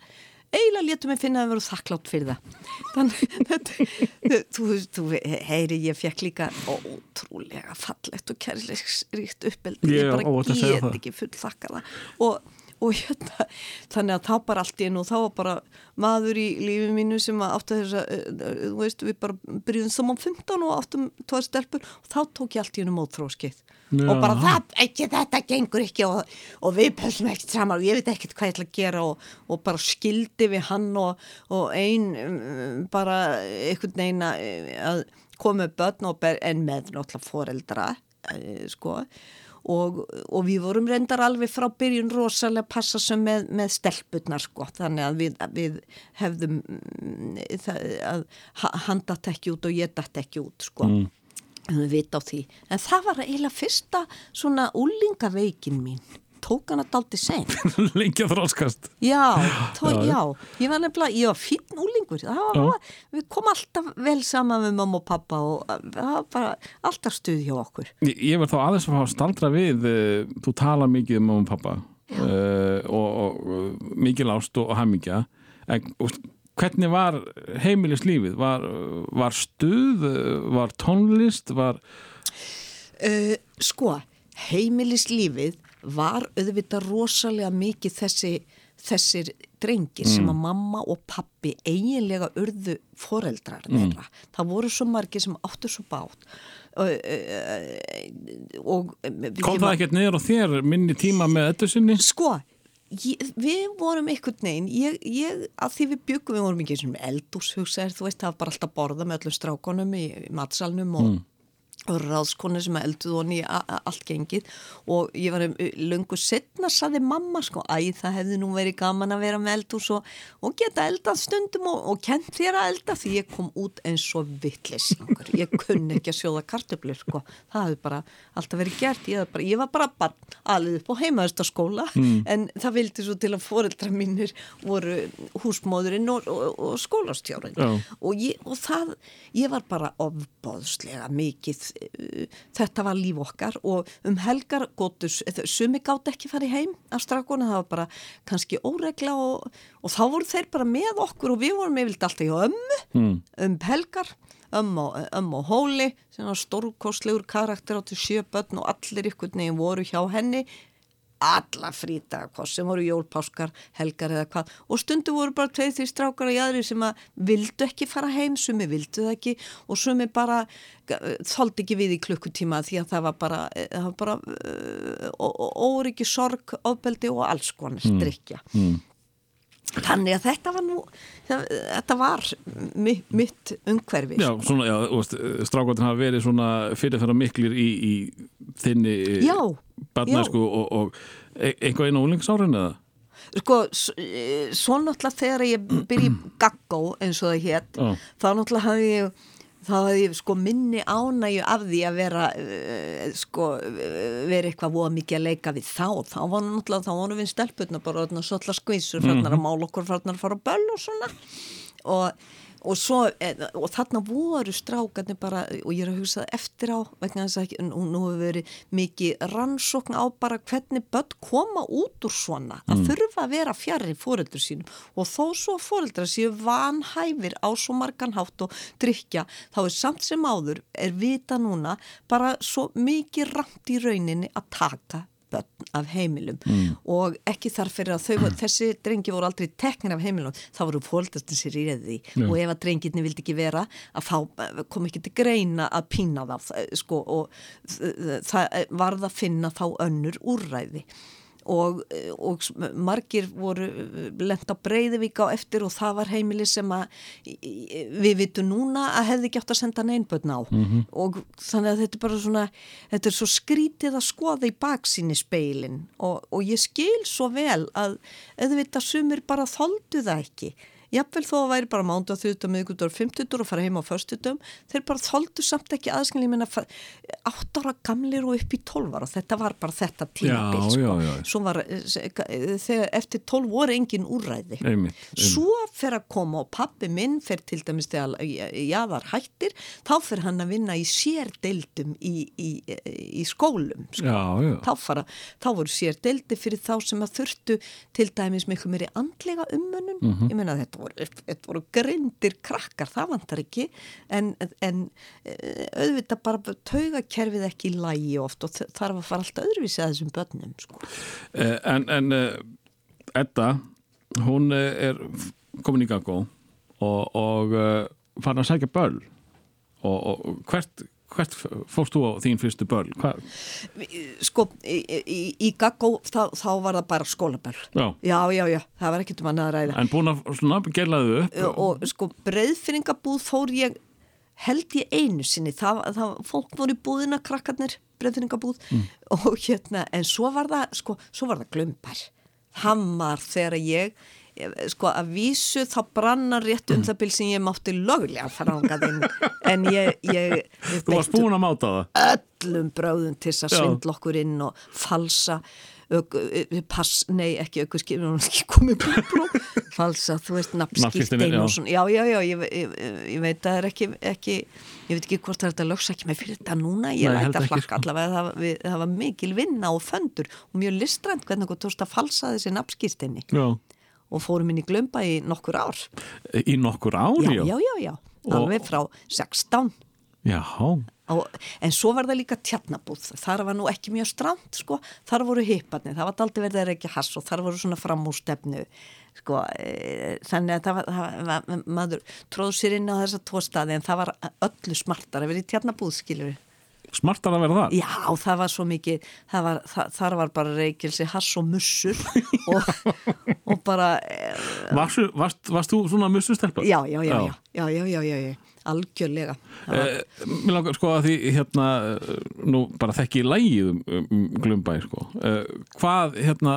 [SPEAKER 2] eiginlega létum mig finna að vera þakklátt fyrir það. Þannig þetta þú, þú heyri ég fekk líka ótrúlega fallegt og kærleiksríkt uppeldi.
[SPEAKER 1] Ég
[SPEAKER 2] ég bara get
[SPEAKER 1] það.
[SPEAKER 2] ekki full þakka það. Og, og hérna, þannig að það bara allt í einu og þá var bara maður í lífið mínu sem átti þess að, eh, þú veist, við bara byrjuðum saman 15 og áttum tóða stelpur og þá tók ég allt í einu mótþróskið og bara það, ekki þetta gengur ekki og, og við pössum ekkert saman og ég veit ekkert hvað ég ætla að gera og, og bara skildi við hann og, og ein um, bara einhvern veginn að koma börn og ber, en með náttúrulega foreldra eh, sko. og, og við vorum reyndar alveg frá byrjun rosalega passa sem með, með stelpurnar sko. Þannig að við, að við hefðum mm, að hann dætt ekki út og ég dætt ekki út sko. Mm. Við vita á því, en það var eiginlega fyrsta svona úlingaveikin mín tók hann að daldi sen
[SPEAKER 1] Lengja þróskast
[SPEAKER 2] já, já, já, ég var nefnilega ég var fín úlingur var, við komum alltaf vel saman með mamma og pappa og það var bara alltaf stuð hjá okkur.
[SPEAKER 1] Ég, ég var þá aðeins að fá staldra við eh, þú tala mikið um mamma og pappa uh, og, og mikið lást og, hemmingja en hvernig var heimilislífið? Var, var stuð, var tónlist, var...
[SPEAKER 2] Uh, sko, heimilislífið var auðvitað rosalega mikið þessi, þessir drengir mm. sem að mamma og pappi eiginlega urðu foreldrar þeirra. Mm. Það voru svo margir sem áttu svo bátt.
[SPEAKER 1] Og, Kom það ekkert niður á þér minni tíma með þetta sinni?
[SPEAKER 2] Sko, Ég, við vorum einhvern veginn ég, ég, að því við byggum, við vorum ekki eins og eldús hugsaðir, þú veist, það var bara alltaf borða með öllum strákonum í, í matsalnum og mm ráðskonu sem elduð honni allt gengið. Og ég var um lungu setna saði mamma sko æ það hefði nú verið gaman að vera með eldús og, og geta eldað stundum og, og kent þér að elda. Því ég kom út eins og vittlis ég kunni ekki að sjóða kartöflur sko. Það hefði bara alltaf verið gert. Ég, bara, ég var bara barn alveg upp á heimaðurstaskóla mm. en það vildi svo til að foreldra mínir voru húsmóðurinn og, og skólastjórun og, og það ég var bara ofbóðslega mikið þetta var líf okkar og um helgar góttus, sumi gátt ekki farið heim af strakona, það var bara kannski óregla og, og þá voru þeir bara með okkur og við vorum yfirlt alltaf í ömmu mm. um helgar ömmu um og hóli stórkostlegur karakter átti sjö börn og allir ykkur nefn voru hjá henni alla frítagakos sem voru jólpáskar, helgar eða hvað og stundu voru bara tveið því strákar í aðri sem að vildu ekki fara heim sumi vildu það ekki og sumi bara þóldi ekki við í klukkutíma því að það var bara, eh, það var bara uh, óriki sorg, ofbeldi og alls konar strikja mm. Mm. Þannig að þetta var nú, þetta var mitt umhverfi.
[SPEAKER 1] Já, sko. svona, já, strákvæðin hafa verið svona fyrirferða miklir í, í þinni barnæsku og, og e, einhvað einu úlingsárin eða?
[SPEAKER 2] Sko, svo náttúrulega þegar ég byrji gaggó eins og það hétt, þá náttúrulega hafði ég þá hefði ég sko minni ánægju af því að vera uh, sko verið eitthvað voða mikið að leika við þá, þá var náttúrulega þá voru við stelpurna bara svona skvísur, farnar að mhm. mála okkur farnar að fara á böll og svona og og, svo, eh, og þarna voru strákarnir bara og ég er að hugsa eftir á vegna þess að nú, hefur verið mikið rannsókn á bara hvernig börn koma út úr svona að mm. þurfa að vera fjarr í fóreldur sínum og þó svo fóreldra séu vanhæfir á svo margan hátt og drikja þá er samt sem áður er vita núna bara svo mikið ramt í rauninni að taka börn af heimilum mm. og ekki þarf fyrir að þau, þessi drengi voru aldrei teknir af heimilum, þá voru fólkastin sér í reði mm. og ef að drengirni vildi ekki vera að þá kom ekki til greina að pína það sko, og það varð að finna þá önnur úrræði og, og margir voru lenda breyðivík á eftir og það var heimili sem að við vitum núna að hefði átt að senda neinbötn á. Mm -hmm. og þannig að þetta er bara svona þetta er svo skrítið að skoða í baksíni speilin og, og ég skil svo vel að auðvitað sumir bara þóldu það ekki jafnvel þó að væri bara mándu að þauðutum miðgutur og fymtutur og fara heima á förstutum þeir bara þóldu samt ekki aðskilin ég menna átt ára gamlir og upp í tólvar og þetta var bara þetta tímabil sko. svo var eh, þegar eftir tólv voru engin úræði einmitt, einmitt. svo fer að koma og pappi minn fer til dæmis þegar jáðar hættir þá fer hann að vinna í sérdeildum í, í, í skólum sko. já, já. Þá, fara, þá voru sérdeildi fyrir þá sem að þurftu til dæmis miklu meiri andlega umönun mm -hmm. ég menna þetta voru, þetta voru grindir krakkar, það vantar ekki en, en eh, auðvitað bara taugakerfið ekki í lægi oft og þarf að fara alltaf öðruvísi að þessum börnum sko.
[SPEAKER 1] Eh, en, en eh, Edda, hún er komin í gangó og, og uh, farin að sækja böl og, og hvert, hvert fórst þú á þín fyrstu böl? Hva?
[SPEAKER 2] Sko, í, í, í Gaggó þá, þá var það bara skólaböll.
[SPEAKER 1] Já.
[SPEAKER 2] Já, já, já, það var ekkert um annað að ræða.
[SPEAKER 1] En búin að svona gerlaðu upp
[SPEAKER 2] og sko breyðfinningabúð fór ég held ég einu sinni það, það fólk voru í búðina krakkarnir breyðfinningabúð mm. og hérna en svo var það sko, svo var það glömpar hammar þegar ég sko að vísu þá brannar rétt um það bíl sem ég mátti lögulega fara ángað inn. En ég, ég, ég
[SPEAKER 1] Þú varst búin að máta það?
[SPEAKER 2] öllum bráðum til þess að svindla okkur inn og falsa pass, nei ekki aukur skipin ekki komið blú falsa, þú veist, nafnskiptein og svona. Já, já, já, ég, ég, veit að það er ekki, ekki ég veit ekki hvort það er þetta lögsækja mig fyrir þetta núna, ég læta að flakka allavega. Það, við, það var mikil vinna og föndur og mjög listrænt hvernig þú tókst að falsa þessi nafnskipteinni og fórum inn í glömba í nokkur ár.
[SPEAKER 1] Í nokkur ár,
[SPEAKER 2] já? Já, já, já, já. alveg frá 16
[SPEAKER 1] Já.
[SPEAKER 2] Og, en svo var það líka tjarnabúð þar var nú ekki mjög stramt sko. Þar voru hipparnir, það var aldrei verið að reykja hass og þar voru svona framústefnu sko, e, þannig að það var, það var maður tróð sér inn á þessa tvo staði en það var öllu smartar að vera í tjarnabúð, skiljur
[SPEAKER 1] Smartar að vera það?
[SPEAKER 2] Já, það var svo mikið það var, það, þar var bara reykjelsi hass og mussur og, og bara e,
[SPEAKER 1] Varstu, varst, varst þú svona mussustelpa?
[SPEAKER 2] Já, já, já, já, já, já, já, já, já algjörlega
[SPEAKER 1] eh, Mér langar sko að því hérna nú bara þekki í lægið um, um Glumbæ sko eh, hvað hérna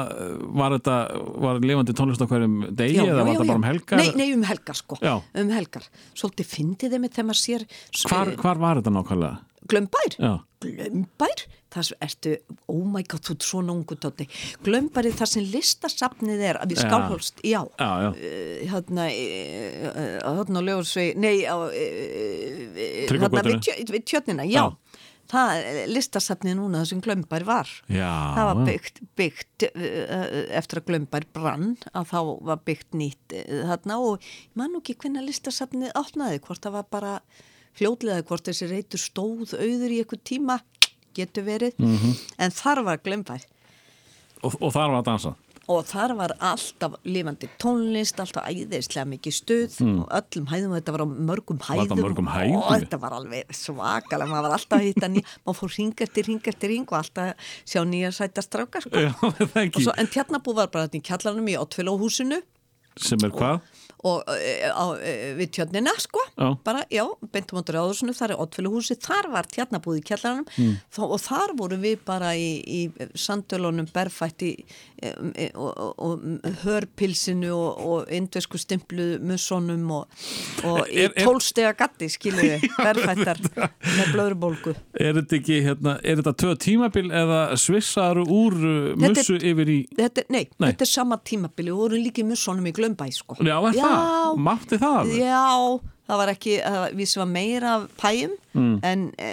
[SPEAKER 1] var þetta var lifandi tónlist á hverjum degi já, eða já, var þetta bara um helgar?
[SPEAKER 2] Nei, nei um helgar sko um helgar, svolítið fyndið þeim þegar maður sér
[SPEAKER 1] Hvar, hvar var þetta nákvæmlega?
[SPEAKER 2] Glömbær? Glömbær? Það ertu, oh my god, þú er svona ungu tótti. Glömbær er það sem listasafnið er að við skálholst, já,
[SPEAKER 1] já, já.
[SPEAKER 2] Uh, hérna, uh, hérna á Ljóðsvei, nei, hérna við, tjö, við tjötnina, já. já. Það listasafnið núna það sem Glömbær var.
[SPEAKER 1] Já.
[SPEAKER 2] Það var byggt, byggt eftir að Glömbær brann, að þá var byggt nýtt þarna og ég man ekki hvernig listasafnið áttnaði, hvort það var bara fljóðlega hvort þessi reytur stóð auður í eitthvað tíma getur verið, mm -hmm. en þar var glemfær
[SPEAKER 1] og, og þar var að dansa
[SPEAKER 2] og þar var alltaf lifandi tónlist, alltaf æðislega mikið stuð mm. og öllum hæðum, þetta var á mörgum hæðum,
[SPEAKER 1] mörgum hæðum?
[SPEAKER 2] og þetta var alveg svakalega, maður var alltaf að hitta nýja maður fór ring eftir ring og alltaf sjá nýja sætastrákar sko. en tjarnabú var bara þetta í kjallarnum í Ottfélóhúsinu
[SPEAKER 1] sem er hvað?
[SPEAKER 2] og á, við tjörnina sko
[SPEAKER 1] já.
[SPEAKER 2] bara, já, beintum ándur áðursunu þar er oddfélaghúsi, þar var tjarnabúð í kjallarannum mm. og þar voru við bara í, í sandölunum berfætti og, og, og hörpilsinu og, og indvesku stimplu mussonum og í tólstega gatti skilur við, berfættar með blöðrubólku
[SPEAKER 1] Er þetta ekki, hérna, er þetta töð tímabil eða svissaru úr mussu yfir í
[SPEAKER 2] þetta, nei, nei, þetta er sama tímabil og voru líki mussonum í glömbæ sko
[SPEAKER 1] Já, er það? Já, mátti það?
[SPEAKER 2] Já, það var ekki, við sem var meira pæjum
[SPEAKER 1] mm.
[SPEAKER 2] en e,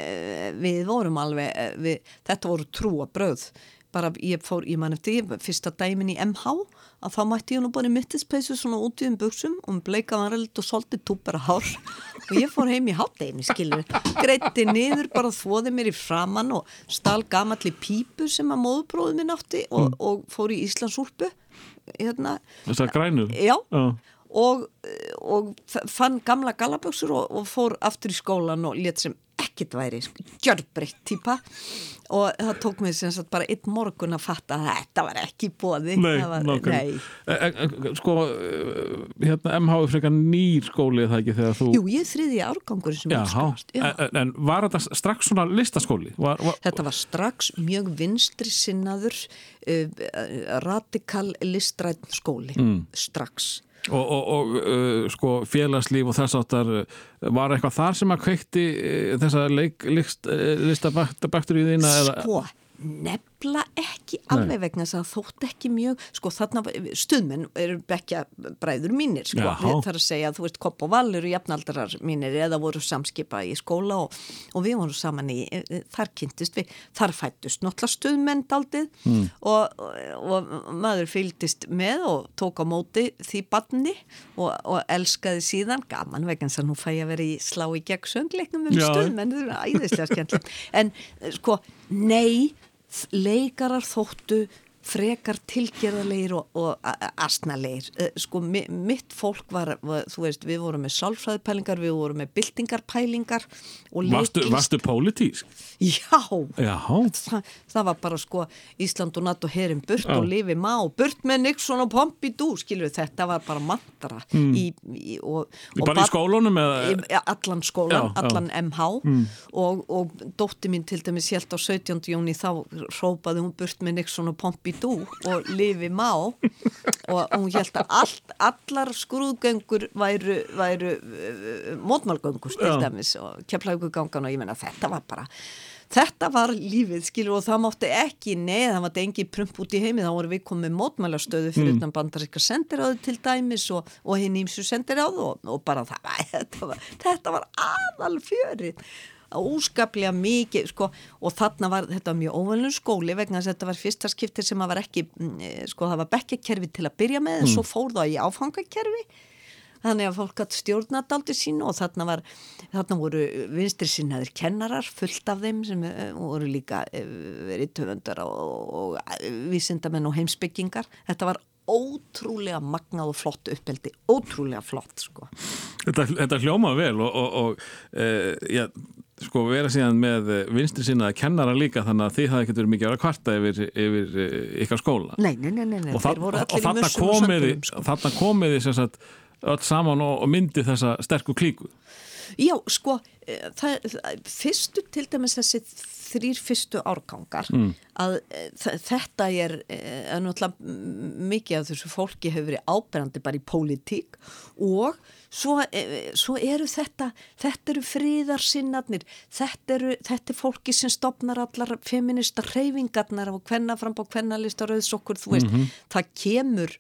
[SPEAKER 2] við vorum alveg, við, þetta voru trúa bröð bara ég fór, ég man eftir, fyrsta dæmin í MH að þá mætti ég nú bara mittispeysu svona út í um buksum og um bleikaðan reynd og soltið túpera hár og ég fór heim í hátteginu, skilur greitti niður, bara þvoði mér í framann og stál gamalli pípu sem að móðbróðu minn átti og, mm. og fór í Íslandsúrpu hérna,
[SPEAKER 1] Þess að grænu?
[SPEAKER 2] Já, já og, og fann gamla galaböksur og, og fór aftur í skólan og let sem ekkit væri gjörbreytt típa og það tók mér sem sagt bara einn morgun að fatta að þetta var ekki bóði
[SPEAKER 1] Nei,
[SPEAKER 2] nei.
[SPEAKER 1] E, e, Sko hérna MH er frekar nýr skóli það ekki þegar þú
[SPEAKER 2] Jú, ég þriði árgangur sem
[SPEAKER 1] Já, en, en var þetta strax svona listaskóli? Var, var...
[SPEAKER 2] Þetta var strax mjög vinstri sinnaður uh, radikal listræn skóli
[SPEAKER 1] mm.
[SPEAKER 2] strax
[SPEAKER 1] Og, og, og uh, sko félagslíf og þess áttar var eitthvað þar sem að kveikti uh, þessa listabaktur í þína?
[SPEAKER 2] Sko, nefla ekki alveg Nei. vegna þess að þótt ekki mjög sko þarna stuðmenn eru bekja bræður mínir sko við þarfum að segja að þú veist Kopp og Val eru jafnaldarar mínir eða voru samskipa í skóla og, og við vorum saman í e, e, þar kynntist við, þar fættust náttúrulega stuðmenn daldið
[SPEAKER 1] mm.
[SPEAKER 2] og, og, og maður fylgdist með og tók á móti því barni og elskaði síðan gaman vegna þess að nú fæ ég að vera í slá í gegn söngleiknum um stuðmenn, það er æðislega skemmtilegt en sko, nei leikarar þóttu frekar tilgerðarleir og, og asnalegir sko mi, mitt fólk var, var þú veist við vorum með sálfræðipælingar við vorum með byltingarpælingar
[SPEAKER 1] Varstu, varstu pólitísk?
[SPEAKER 2] Já. Þa, það var bara sko Ísland og NATO herin burt Já. og lifi má burt með Nixon og Pompidou skilur þetta var bara mantra mm. í, í, og,
[SPEAKER 1] og bara í skólunum?
[SPEAKER 2] Í, allan skólan, Já. allan MH mm. og, og dótti mín til dæmis helt á 17. jóni þá rópaði hún burt með Nixon og Pompidou og lifi má. Og hún helt að allt, allar skrúðgöngur væru, væru uh, mótmálgöngur til dæmis og kemlaugugangana og ég menna þetta var bara Þetta var lífið, skilur, og það mátti ekki neð, það mátti engi prump út í heimi, þá voru við komið mótmælastöðu fyrir mm. utan bandaríska sendiráðu til dæmis og, og hinn ímsu sendiráðu og, og bara það, þetta var, var aðal fjörið óskaplega mikið sko, og þarna var þetta mjög óvælun skóli vegna þess að þetta var fyrsta skiptir sem að var ekki mm, eh, sko það var bekkekerfi til að byrja með mm. svo fór það í áfangakerfi þannig að fólk hatt stjórnat aldrei sín og þarna, var, þarna voru vinstri sinnaðir kennarar fullt af þeim sem uh, voru líka uh, verið töfundar og, og vísindamenn og heimsbyggingar þetta var ótrúlega magnað og flott uppeldi, ótrúlega flott sko.
[SPEAKER 1] Þetta, þetta hljóma vel og, og, og eh, já, sko vera síðan með vinstri sinnaða kennara líka þannig að þið hafði ekkert verið mikið að vera kvarta yfir, yfir ykkar skóla.
[SPEAKER 2] Nei, nei, nei, nei.
[SPEAKER 1] og, það, og þarna komiði sko. þarna komiði sem sagt öll saman og, og myndi þessa sterku klíku?
[SPEAKER 2] Já, sko, eh, það, fyrstu til dæmis þessi þrýr fyrstu árgangar mm. að eh, þetta er, eh, er náttúrulega mikið af þessu fólki hefur verið áberandi bara í pólitík og svo, svo eru þetta, þetta eru fríðarsinnarnir, þetta eru þetta er fólki sem stopnar allar feminista reyfingarnar og hvenna fram á hvenna listar auðsokkur, þú veist, mm -hmm. það kemur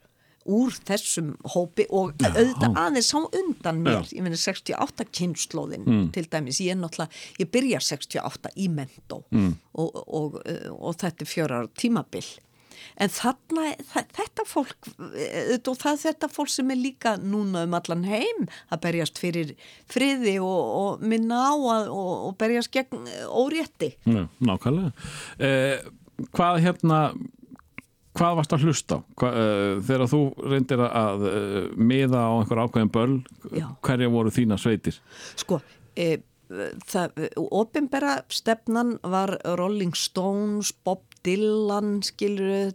[SPEAKER 2] úr þessum hópi og auðvitað aðeins sá undan mér Já. ég meina 68 kynnslóðin mm. til dæmis, ég er náttúrulega, ég byrja 68 í mentó mm. og, og, og, og þetta er fjörar tímabill en þarna, þetta fólk og það er þetta fólk sem er líka núna um allan heim að berjast fyrir friði og minna á að, og berjast gegn órétti
[SPEAKER 1] Nákvæmlega eh, Hvað hérna hvað varst að hlusta? Hva, uh, þegar þú reyndir að uh, miða á einhver ákveðin börn hverja voru þína sveitir?
[SPEAKER 2] Sko, e, það, ofinbera stefnan var Rolling Stones, Bob Dylan skilur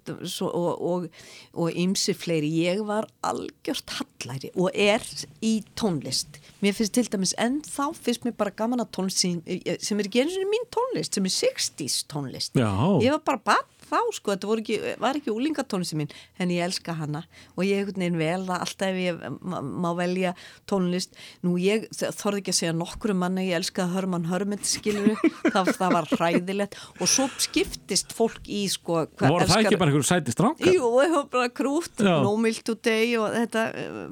[SPEAKER 2] og ymsi fleiri. Ég var algjört hallæri og er í tónlist. Mér finnst til dæmis en þá finnst mér bara gaman að tónlist sem, sem er ekki eins og mín tónlist sem er 60's tónlist.
[SPEAKER 1] Já.
[SPEAKER 2] ég var bara bann þá sko, þetta ekki, var ekki úlingatónlist minn, en ég elska hana. Og ég er einhvern veginn vel að alltaf ég má velja tónlist. Nú ég þorði ekki að segja nokkru manna ég elskaði Hörmann Hörmund skiluru það, það var hræðilegt. Og svo skiptist fólk í sko
[SPEAKER 1] voru elskar... það ekki bara einhverju sæti stránka?
[SPEAKER 2] Jú, það var bara krút, no milk today og þetta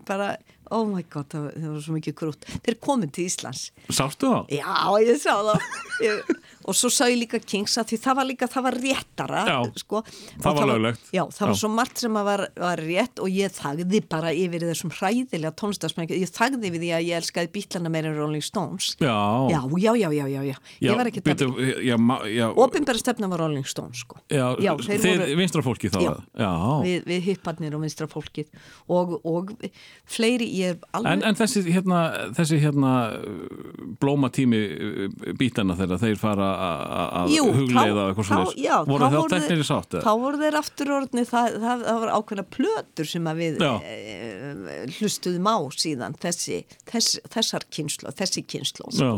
[SPEAKER 2] bara oh my god, það, það var svo mikið krút þeir komið til Íslands.
[SPEAKER 1] Sástu það?
[SPEAKER 2] Já, ég sá það og svo sá ég líka Kings að því það var líka, það var réttara
[SPEAKER 1] já,
[SPEAKER 2] sko,
[SPEAKER 1] það var löglegt.
[SPEAKER 2] Já, það já. var svo margt sem var, var rétt og ég þagði bara yfir þessum hræðilega tónstafsmækja, ég þagði við því að ég elskaði bílana meira en Rolling Stones.
[SPEAKER 1] Já,
[SPEAKER 2] já, já, já, já, já. ég var ekki ofinbæra stefna var Rolling Stones sko.
[SPEAKER 1] já, þeir voru vinstrafólki þá
[SPEAKER 2] við, við hipparnir og vinstrafólki og, og fleiri ég
[SPEAKER 1] alveg en, en þessi hérna, þessi hérna blómatími bítana þeirra, þeir fara að hugleiða eitthvað svona já, voru það teknir í sátt?
[SPEAKER 2] Þá voru þeir aftur orðni það, það, það var ákveðna plötur sem að við e, hlustuðum á síðan þessi, þess, þessar kynslu þessi kynslu sko.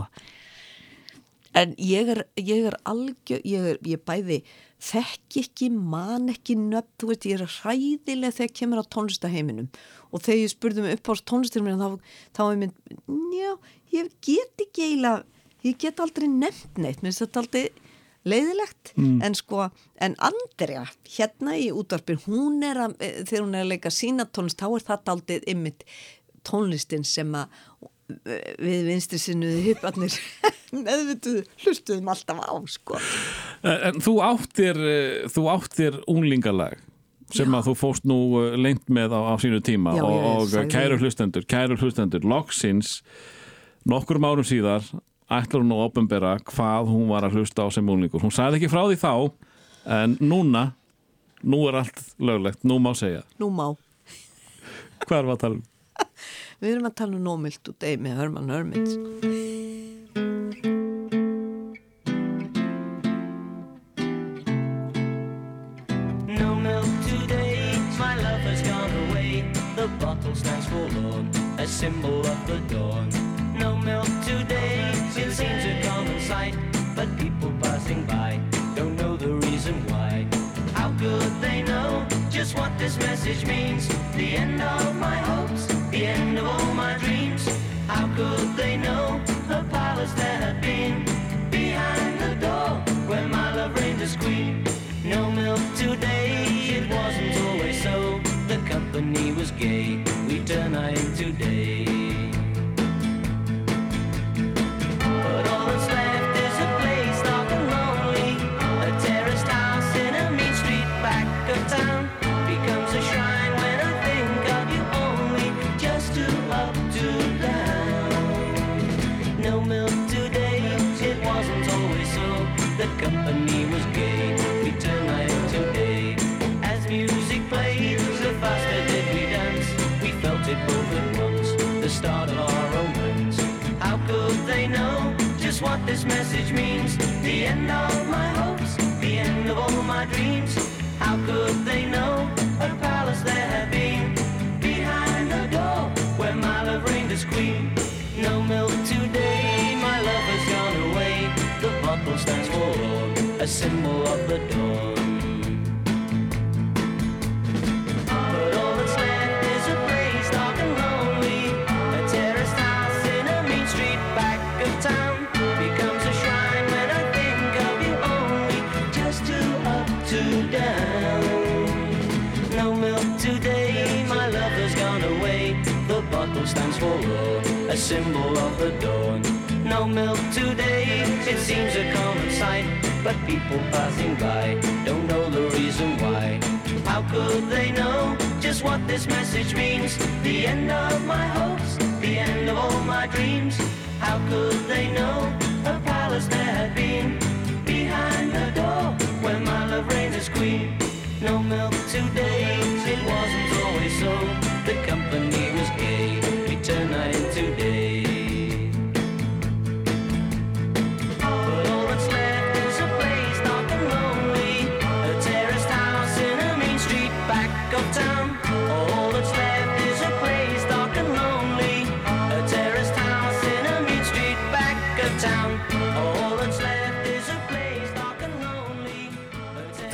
[SPEAKER 2] en ég er, ég er algjör, ég er ég bæði þekk ekki, man ekki nöpp, þú veist, ég er hræðileg þegar kemur á tónlistaheiminum og þegar ég spurði mig upp á tónlistarminu þá, þá er minn, já, ég get ekki eiginlega ég get aldrei nefnt neitt, mér finnst þetta aldrei leiðilegt, mm. en sko en Andrea, hérna í útvarpin hún er að, eh, þegar hún er að leika sína tónlist, þá er þetta aldrei ymmit tónlistin sem að eh, við vinstri sinnuði hyparnir meðvituðu hlustuðum alltaf á sko.
[SPEAKER 1] En þú áttir þú áttir unglingalag sem já. að þú fóst nú eh, lengt með á, á sínu tíma já, og, og kæru hlustendur kæru hlustendur, loksins nokkur márum síðar ætlar hún að ofinbera hvað hún var að hlusta á sem múlningur. Hún sagði ekki frá því þá en núna nú er allt löglegt, nú má segja
[SPEAKER 2] Nú má.
[SPEAKER 1] Hvað er að tala um?
[SPEAKER 2] Við erum að tala um nómilt út eða með Hörmann Hörmins.
[SPEAKER 3] No milk today, my love has gone away. The bottle stands forlorn, a symbol of the dawn. No milk today, it seems a common sight, but people passing by don't know the reason why. How could they know just what this message means? The end of my hopes, the end of all my dreams. How could they know a palace there had been behind the door where my love reigned as queen? No milk today, it wasn't always so. The company was gay, we turn night today. This message means? The end of my hopes, the end of all my dreams. How could they know a palace there had been behind the door where my love reigned as queen? No milk today, my love has gone away. The bottle stands forlorn, a symbol of the dawn. But all Stands for raw, a symbol of the dawn. No milk today, it seems a common sight. But people passing by don't know the reason why. How could they know just what this message means? The end of my hopes, the end of all my dreams. How could they know a palace there had been behind the door where my love reigns as queen? No milk today, it wasn't always so. The company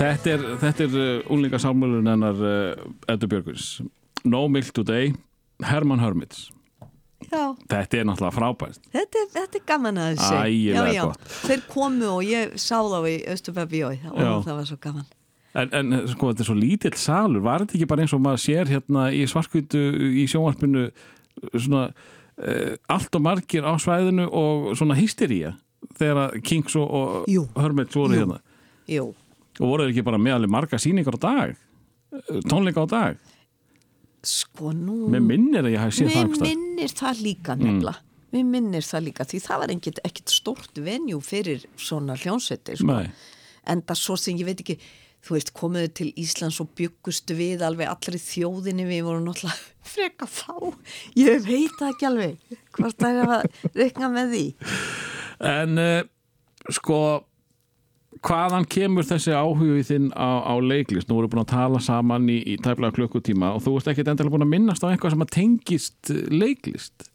[SPEAKER 1] Þetta er, þetta er uh, úlingasámulun hennar uh, Eddu Björgurs No Milk Today, Herman Hörmits
[SPEAKER 2] Já,
[SPEAKER 1] Þetta er náttúrulega frábært
[SPEAKER 2] þetta er, þetta er gaman að þessi.
[SPEAKER 1] Ægilega
[SPEAKER 2] já, já.
[SPEAKER 1] gott.
[SPEAKER 2] Þeir komu og ég sá þá í Östubabíói og
[SPEAKER 1] Já.
[SPEAKER 2] það var svo gaman.
[SPEAKER 1] En, en sko, þetta er svo lítill salur Var þetta ekki bara eins og maður sér hérna í svarkvítu í sjónvarpinu svona uh, allt og margir á svæðinu og svona hystería þegar Kings og, og
[SPEAKER 2] Jú.
[SPEAKER 1] Hörmits voru
[SPEAKER 2] Jú.
[SPEAKER 1] hérna
[SPEAKER 2] Jú,
[SPEAKER 1] og voru þeir ekki bara með alveg marga sýningar á dag? Eh, tónleika á dag?
[SPEAKER 2] Sko nú...
[SPEAKER 1] Mér minnir að ég hafi séð það
[SPEAKER 2] Mér minnir það líka nefnilega. Mér minnir það líka því það var ekkit stort venjú fyrir svona hljónsetti sko. En það svo sem ég veit ekki þú veist komuðu til Íslands og byggustu við alveg allri þjóðinni við vorum náttúrulega freka fá. Ég veit ekki alveg hvort það er að rekna með því.
[SPEAKER 1] En uh, sko hvaðan kemur þessi áhuga þinn á, á leiklist? Nú voru búin að tala saman í, í tæplega klukkutíma og þú veist ekkit endilega búin að minnast á eitthvað sem að tengist eh, leiklist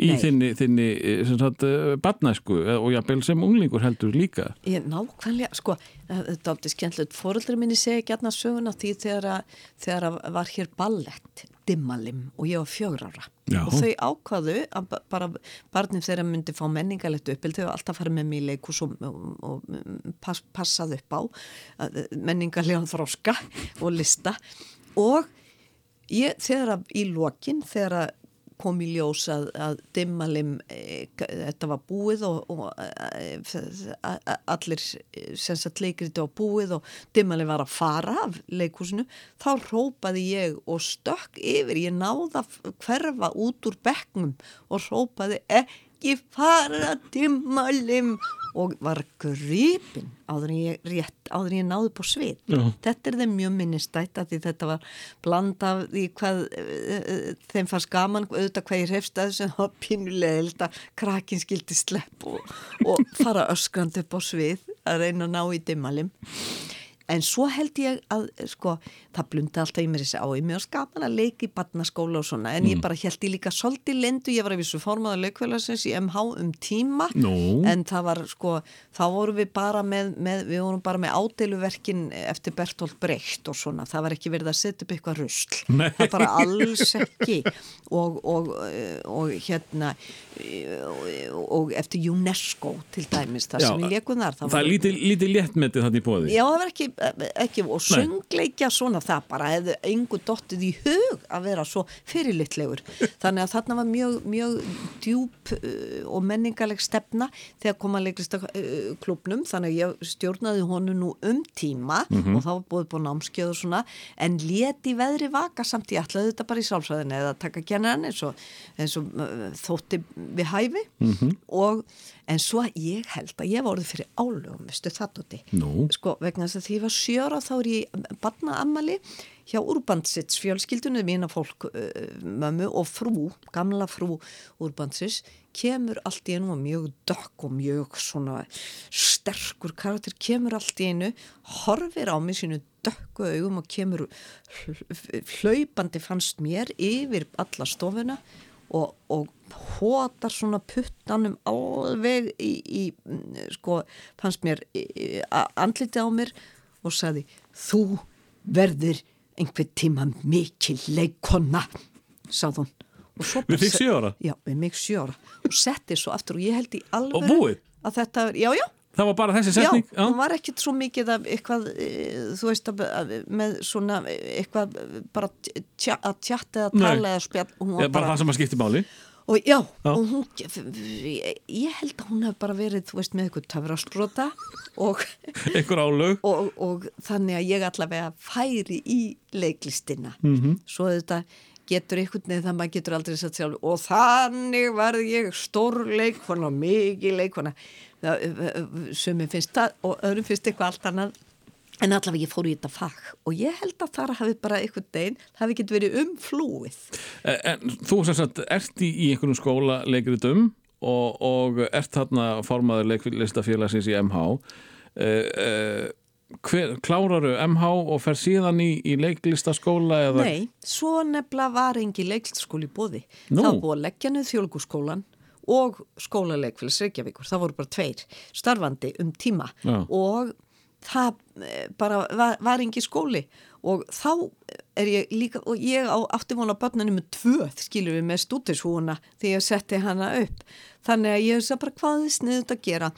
[SPEAKER 1] í
[SPEAKER 2] Nei.
[SPEAKER 1] þinni, þinni eh, uh, badnæsku og jafnvel sem unglingur heldur líka.
[SPEAKER 2] Ég nákvæmlega, sko, þetta er aldrei skemmtilegt. Fóreldri minni segja gætna söguna því þegar, að, þegar að var hér ballett, dimmalim og ég var fjögur ára.
[SPEAKER 1] Já.
[SPEAKER 2] Og þau ákvaðu að ba- bara barnið þeirra myndi fá menningalegt uppild, þau var alltaf farið með mig í leikus og, og, og pass, passað upp á að- menningalega þróska og lista og ég, þegar að í lokin, þegar að kom í ljós að, að dimmalim e, þetta var búið og, og e, a, a, allir e, sem sagt leikriti á búið og dimmalim var að fara af leikhúsinu þá rópaði ég og stökk yfir. Ég náða hverfa út úr bekknum og rópaði ekki fara dimmalim og var gripin áður en ég rétt, áður en ég náði på svið.
[SPEAKER 1] Já.
[SPEAKER 2] Þetta er þeim mjög minnistætt að því þetta var bland af því hvað uh, þeim fannst gaman, auðvitað hvað ég hrefst að þessu, var pínulega held að krakkin skildi slepp og, og fara öskrandi upp á svið að reyna að ná í dimmalim. En svo held ég að, sko, það blunda alltaf í mér þessi á í mjög skaman að leika í barnaskóla og svona, en ég bara held ég líka svolítið lendu, ég var að vissu formaða leikfélagsins í MH um tíma,
[SPEAKER 1] Nú.
[SPEAKER 2] en það var, sko, þá vorum við bara með, með við vorum bara með ádeiluverkin eftir Bertolt Brecht og svona, það var ekki verið að setja upp eitthvað rusl,
[SPEAKER 1] Nei.
[SPEAKER 2] það bara alls ekki. Og, og, og hérna og, eftir UNESCO til dæmis, það sem við leikum þar,
[SPEAKER 1] það er lítið, lítið léttmetið þannig bóði
[SPEAKER 2] Já, það var ekki, ekki og söngleikja svona það bara hefði engu dottið í hug að vera svo fyrirlitlegur. Þannig að þarna var mjög, mjög djúb uh, og menningaleg stefna þegar koma leiklista uh, þannig að ég stjórnaði honu nú um tíma og þá búið búið námskeið og svona en leti veðri vaka samt ég ætlaði þetta bara í sálfræðinu eða taka kennan eins og, eins og uh, þótti við hæfi og en svo ég held að ég var orðið fyrir álugum, veistu það tóti
[SPEAKER 1] Nú.
[SPEAKER 2] sko vegna þess að því ég var sjöra þá er ég barnaammali hjá Urbansits fjölskyldunum mína fólk mömmu og frú, gamla frú Urbansits kemur allt í einu og mjög dökk og mjög svona sterkur karakter kemur allt í einu horfir á mig sínu dökku augum og kemur hl- hlaupandi fannst mér yfir alla stofuna og, og hótar svona puttanum alveg í, í sko, fannst mér andliti á mér og sagði þú verður einhver tíma mikil leikonna sagði hún
[SPEAKER 1] Við sjö ára?
[SPEAKER 2] Já, við mig sjö ára og setti svo aftur og ég held í alveg
[SPEAKER 1] Og búið?
[SPEAKER 2] að þetta, já, já,
[SPEAKER 1] það var bara þessi
[SPEAKER 2] Já,
[SPEAKER 1] setning
[SPEAKER 2] hún var ekkit svo mikið af eitthvað, e, þú veist, með svona eitthvað bara tja, að tjatta eða
[SPEAKER 1] Nei.
[SPEAKER 2] tala eða spjall.
[SPEAKER 1] Ég, bara það sem að skipti máli
[SPEAKER 2] og já,
[SPEAKER 1] Já.
[SPEAKER 2] og hún, ég, held að hún hef bara verið, þú veist, með eitthvað töfrastróta og, og, og þannig að ég allavega færi í leiklistina.
[SPEAKER 1] Mhm.
[SPEAKER 2] -hmm. Svo þetta getur einhvern veginn það maður getur aldrei satt sjálf og þannig varð ég stór leikona, mikið leikona. Sumi finnst það og öðrum finnst eitthvað allt annað. En allavega ég fór í þetta fag og ég held að það hafi bara einhvern veginn, hafi getur verið umflúið.
[SPEAKER 1] En en þú sem sagt ert í, í einhverjum skóla leikritum og, og ert þarna formaður leiklistafélagsins í MH uh, uh, hver, kláraru MH og fer síðan í, í leiklistaskóla eða
[SPEAKER 2] Nei, svo nefnilega var engi leiklistaskóli bóði.
[SPEAKER 1] Nú.
[SPEAKER 2] Það búið að leggja niður þjóðlíkuskólan og skólaleikfélags Reykjavíkur. Það voru bara tveir starfandi um tíma
[SPEAKER 1] Já.
[SPEAKER 2] og það eh, bara var, var engi skóli og þá er ég líka, og ég á, vona börnunum með tvö, skilur við með stútishúuna þegar ég setti hana upp. Þannig að ég veist bara hvað þið sniðut að gera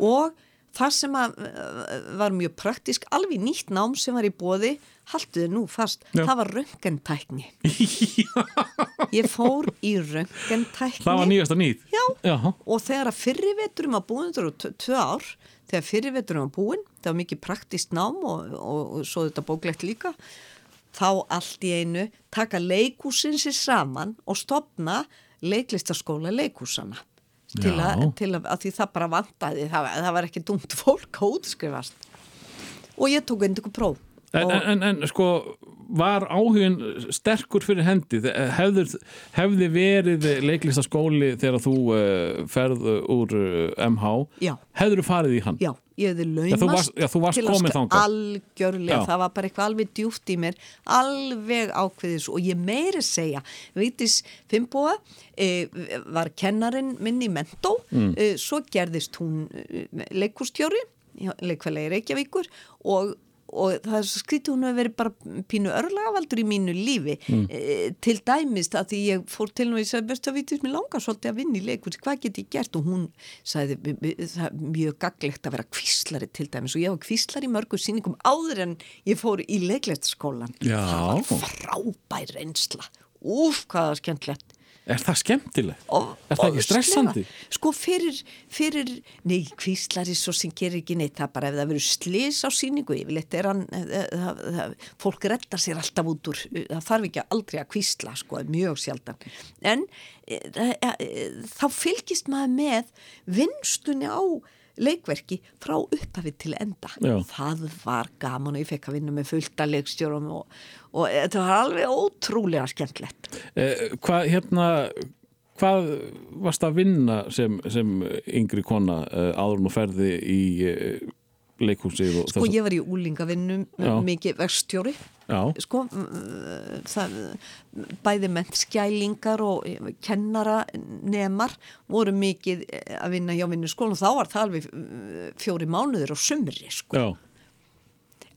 [SPEAKER 2] og það sem að, eh, var mjög praktisk, alveg nýtt nám sem var í bóði, halduði nú fast,
[SPEAKER 1] Já.
[SPEAKER 2] það var röngentækni. ég fór í röngentækni.
[SPEAKER 1] það var nýjasta nýð
[SPEAKER 2] Já.
[SPEAKER 1] Já.
[SPEAKER 2] Og þegar að fyrri veturum að búin, þetta eru tv- tvö ár, þegar fyrri veturum að búin, það var mikið praktist nám og, og, og svo þetta bóklegt líka, þá allt í einu taka leikúsin sér saman og stopna leiklistaskóla leikúsana. Til, að, til að, að því það bara vantaði, það, það var ekki dumt fólk að útskrifast. Og ég tók einhverjum próf.
[SPEAKER 1] En,
[SPEAKER 2] og,
[SPEAKER 1] en, en, sko var áhugin sterkur fyrir hendi hefður, hefði verið leiklistaskóli þegar þú uh, ferð úr MH
[SPEAKER 2] Já.
[SPEAKER 1] hefður þú farið í hann
[SPEAKER 2] Já, ég hefði
[SPEAKER 1] Já, þú
[SPEAKER 2] laumast
[SPEAKER 1] varst- já, þú varst
[SPEAKER 2] til að. Algjörlega, það var bara eitthvað alveg djúft í mér, alveg ákveðis og ég meiri segja, veitis Fimboa e, var kennarin minn í mentó, mm. e, svo gerðist hún e, leikustjóri, leikfælagi Reykjavíkur og og það er svo skrítið hún hefur verið bara pínu örlagavaldur í mínu lífi.
[SPEAKER 1] Mm.
[SPEAKER 2] e, til dæmist að því ég fór til hún og ég sagði bestu að vitið mér langar svolítið að vinna í leikur hvað get ég gert? Og hún sagði "Vi- vi- það er mjög gaglegt að vera kvíslari til dæmis. Og ég var kvíslari í mörgu sýningum áður en ég fór í leiklæstaskólan það var frábær reynsla. Úf hvað það var skemmtlegt
[SPEAKER 1] Er það skemmtilegt?
[SPEAKER 2] Og,
[SPEAKER 1] Er það ekki stressandi?
[SPEAKER 2] slefa. Sko fyrir, fyrir, nei, kvíslari svo sem gerir ekki neitt, það bara ef það verður slis á síningu, yfirleitt er hann, það, það, það, fólk reddar sér alltaf út úr, það þarf ekki aldrei að kvísla, sko, mjög sjaldan. En e, e, e, þá fylgist maður með vinstunni á leikverki frá upphafi til enda.
[SPEAKER 1] Já.
[SPEAKER 2] Það var gaman og ég fekk að vinna með fullta leikstjórum og, og þetta var alveg ótrúlega skemmtlegt.
[SPEAKER 1] Eh, hvað, hérna, hvað varst að vinna sem, sem yngri kona eh, áður nú ferði í eh, leikhúsið og
[SPEAKER 2] Sko ég var í úlingavinnum mikið verkstjóri sko það, bæði mennt skælingar og kennara nemar voru mikið eh, að vinna hjá vinnuskólan og þá var það alveg eh, fjóri mánuður á sumri sko.
[SPEAKER 1] já,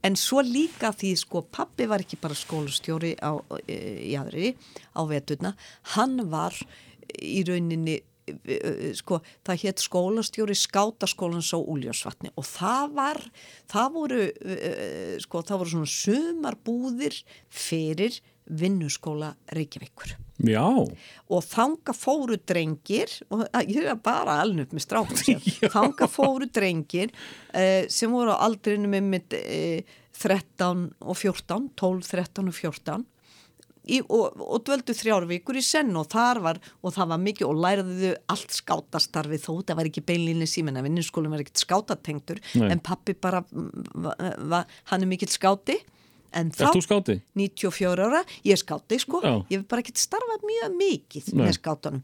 [SPEAKER 2] en svo líka því sko pappi var ekki bara skólastjóri á, eh, í aðri á veturna hann var í rauninni sko, það hétt skólastjóri skátaskólans á Úljósvatni og það var, það voru eh, sko, það voru svona sumarbúðir fyrir vinnuskóla Reykjavíkur.
[SPEAKER 1] Já,
[SPEAKER 2] og þanga fóru drengir og ég er bara upp með strákur sér þanga fóru drengir uh, sem voru á aldrinu með uh, 13 og 14 12, 13 og 14 í, og, og dvöldu þrjár vikur í senn og þar var, og það var mikið og læriðu allt skátastarfið þó það var ekki beinlínni símen að vinninskólum var ekkert skátatengtur
[SPEAKER 1] Nei.
[SPEAKER 2] en pappi bara va, va, hann er mikill skáti en
[SPEAKER 1] skáti?
[SPEAKER 2] 94 ára, ég er skáti sko
[SPEAKER 1] Já.
[SPEAKER 2] ég hef bara ekkert starfað mjög mikið
[SPEAKER 1] Nei.
[SPEAKER 2] með skátunum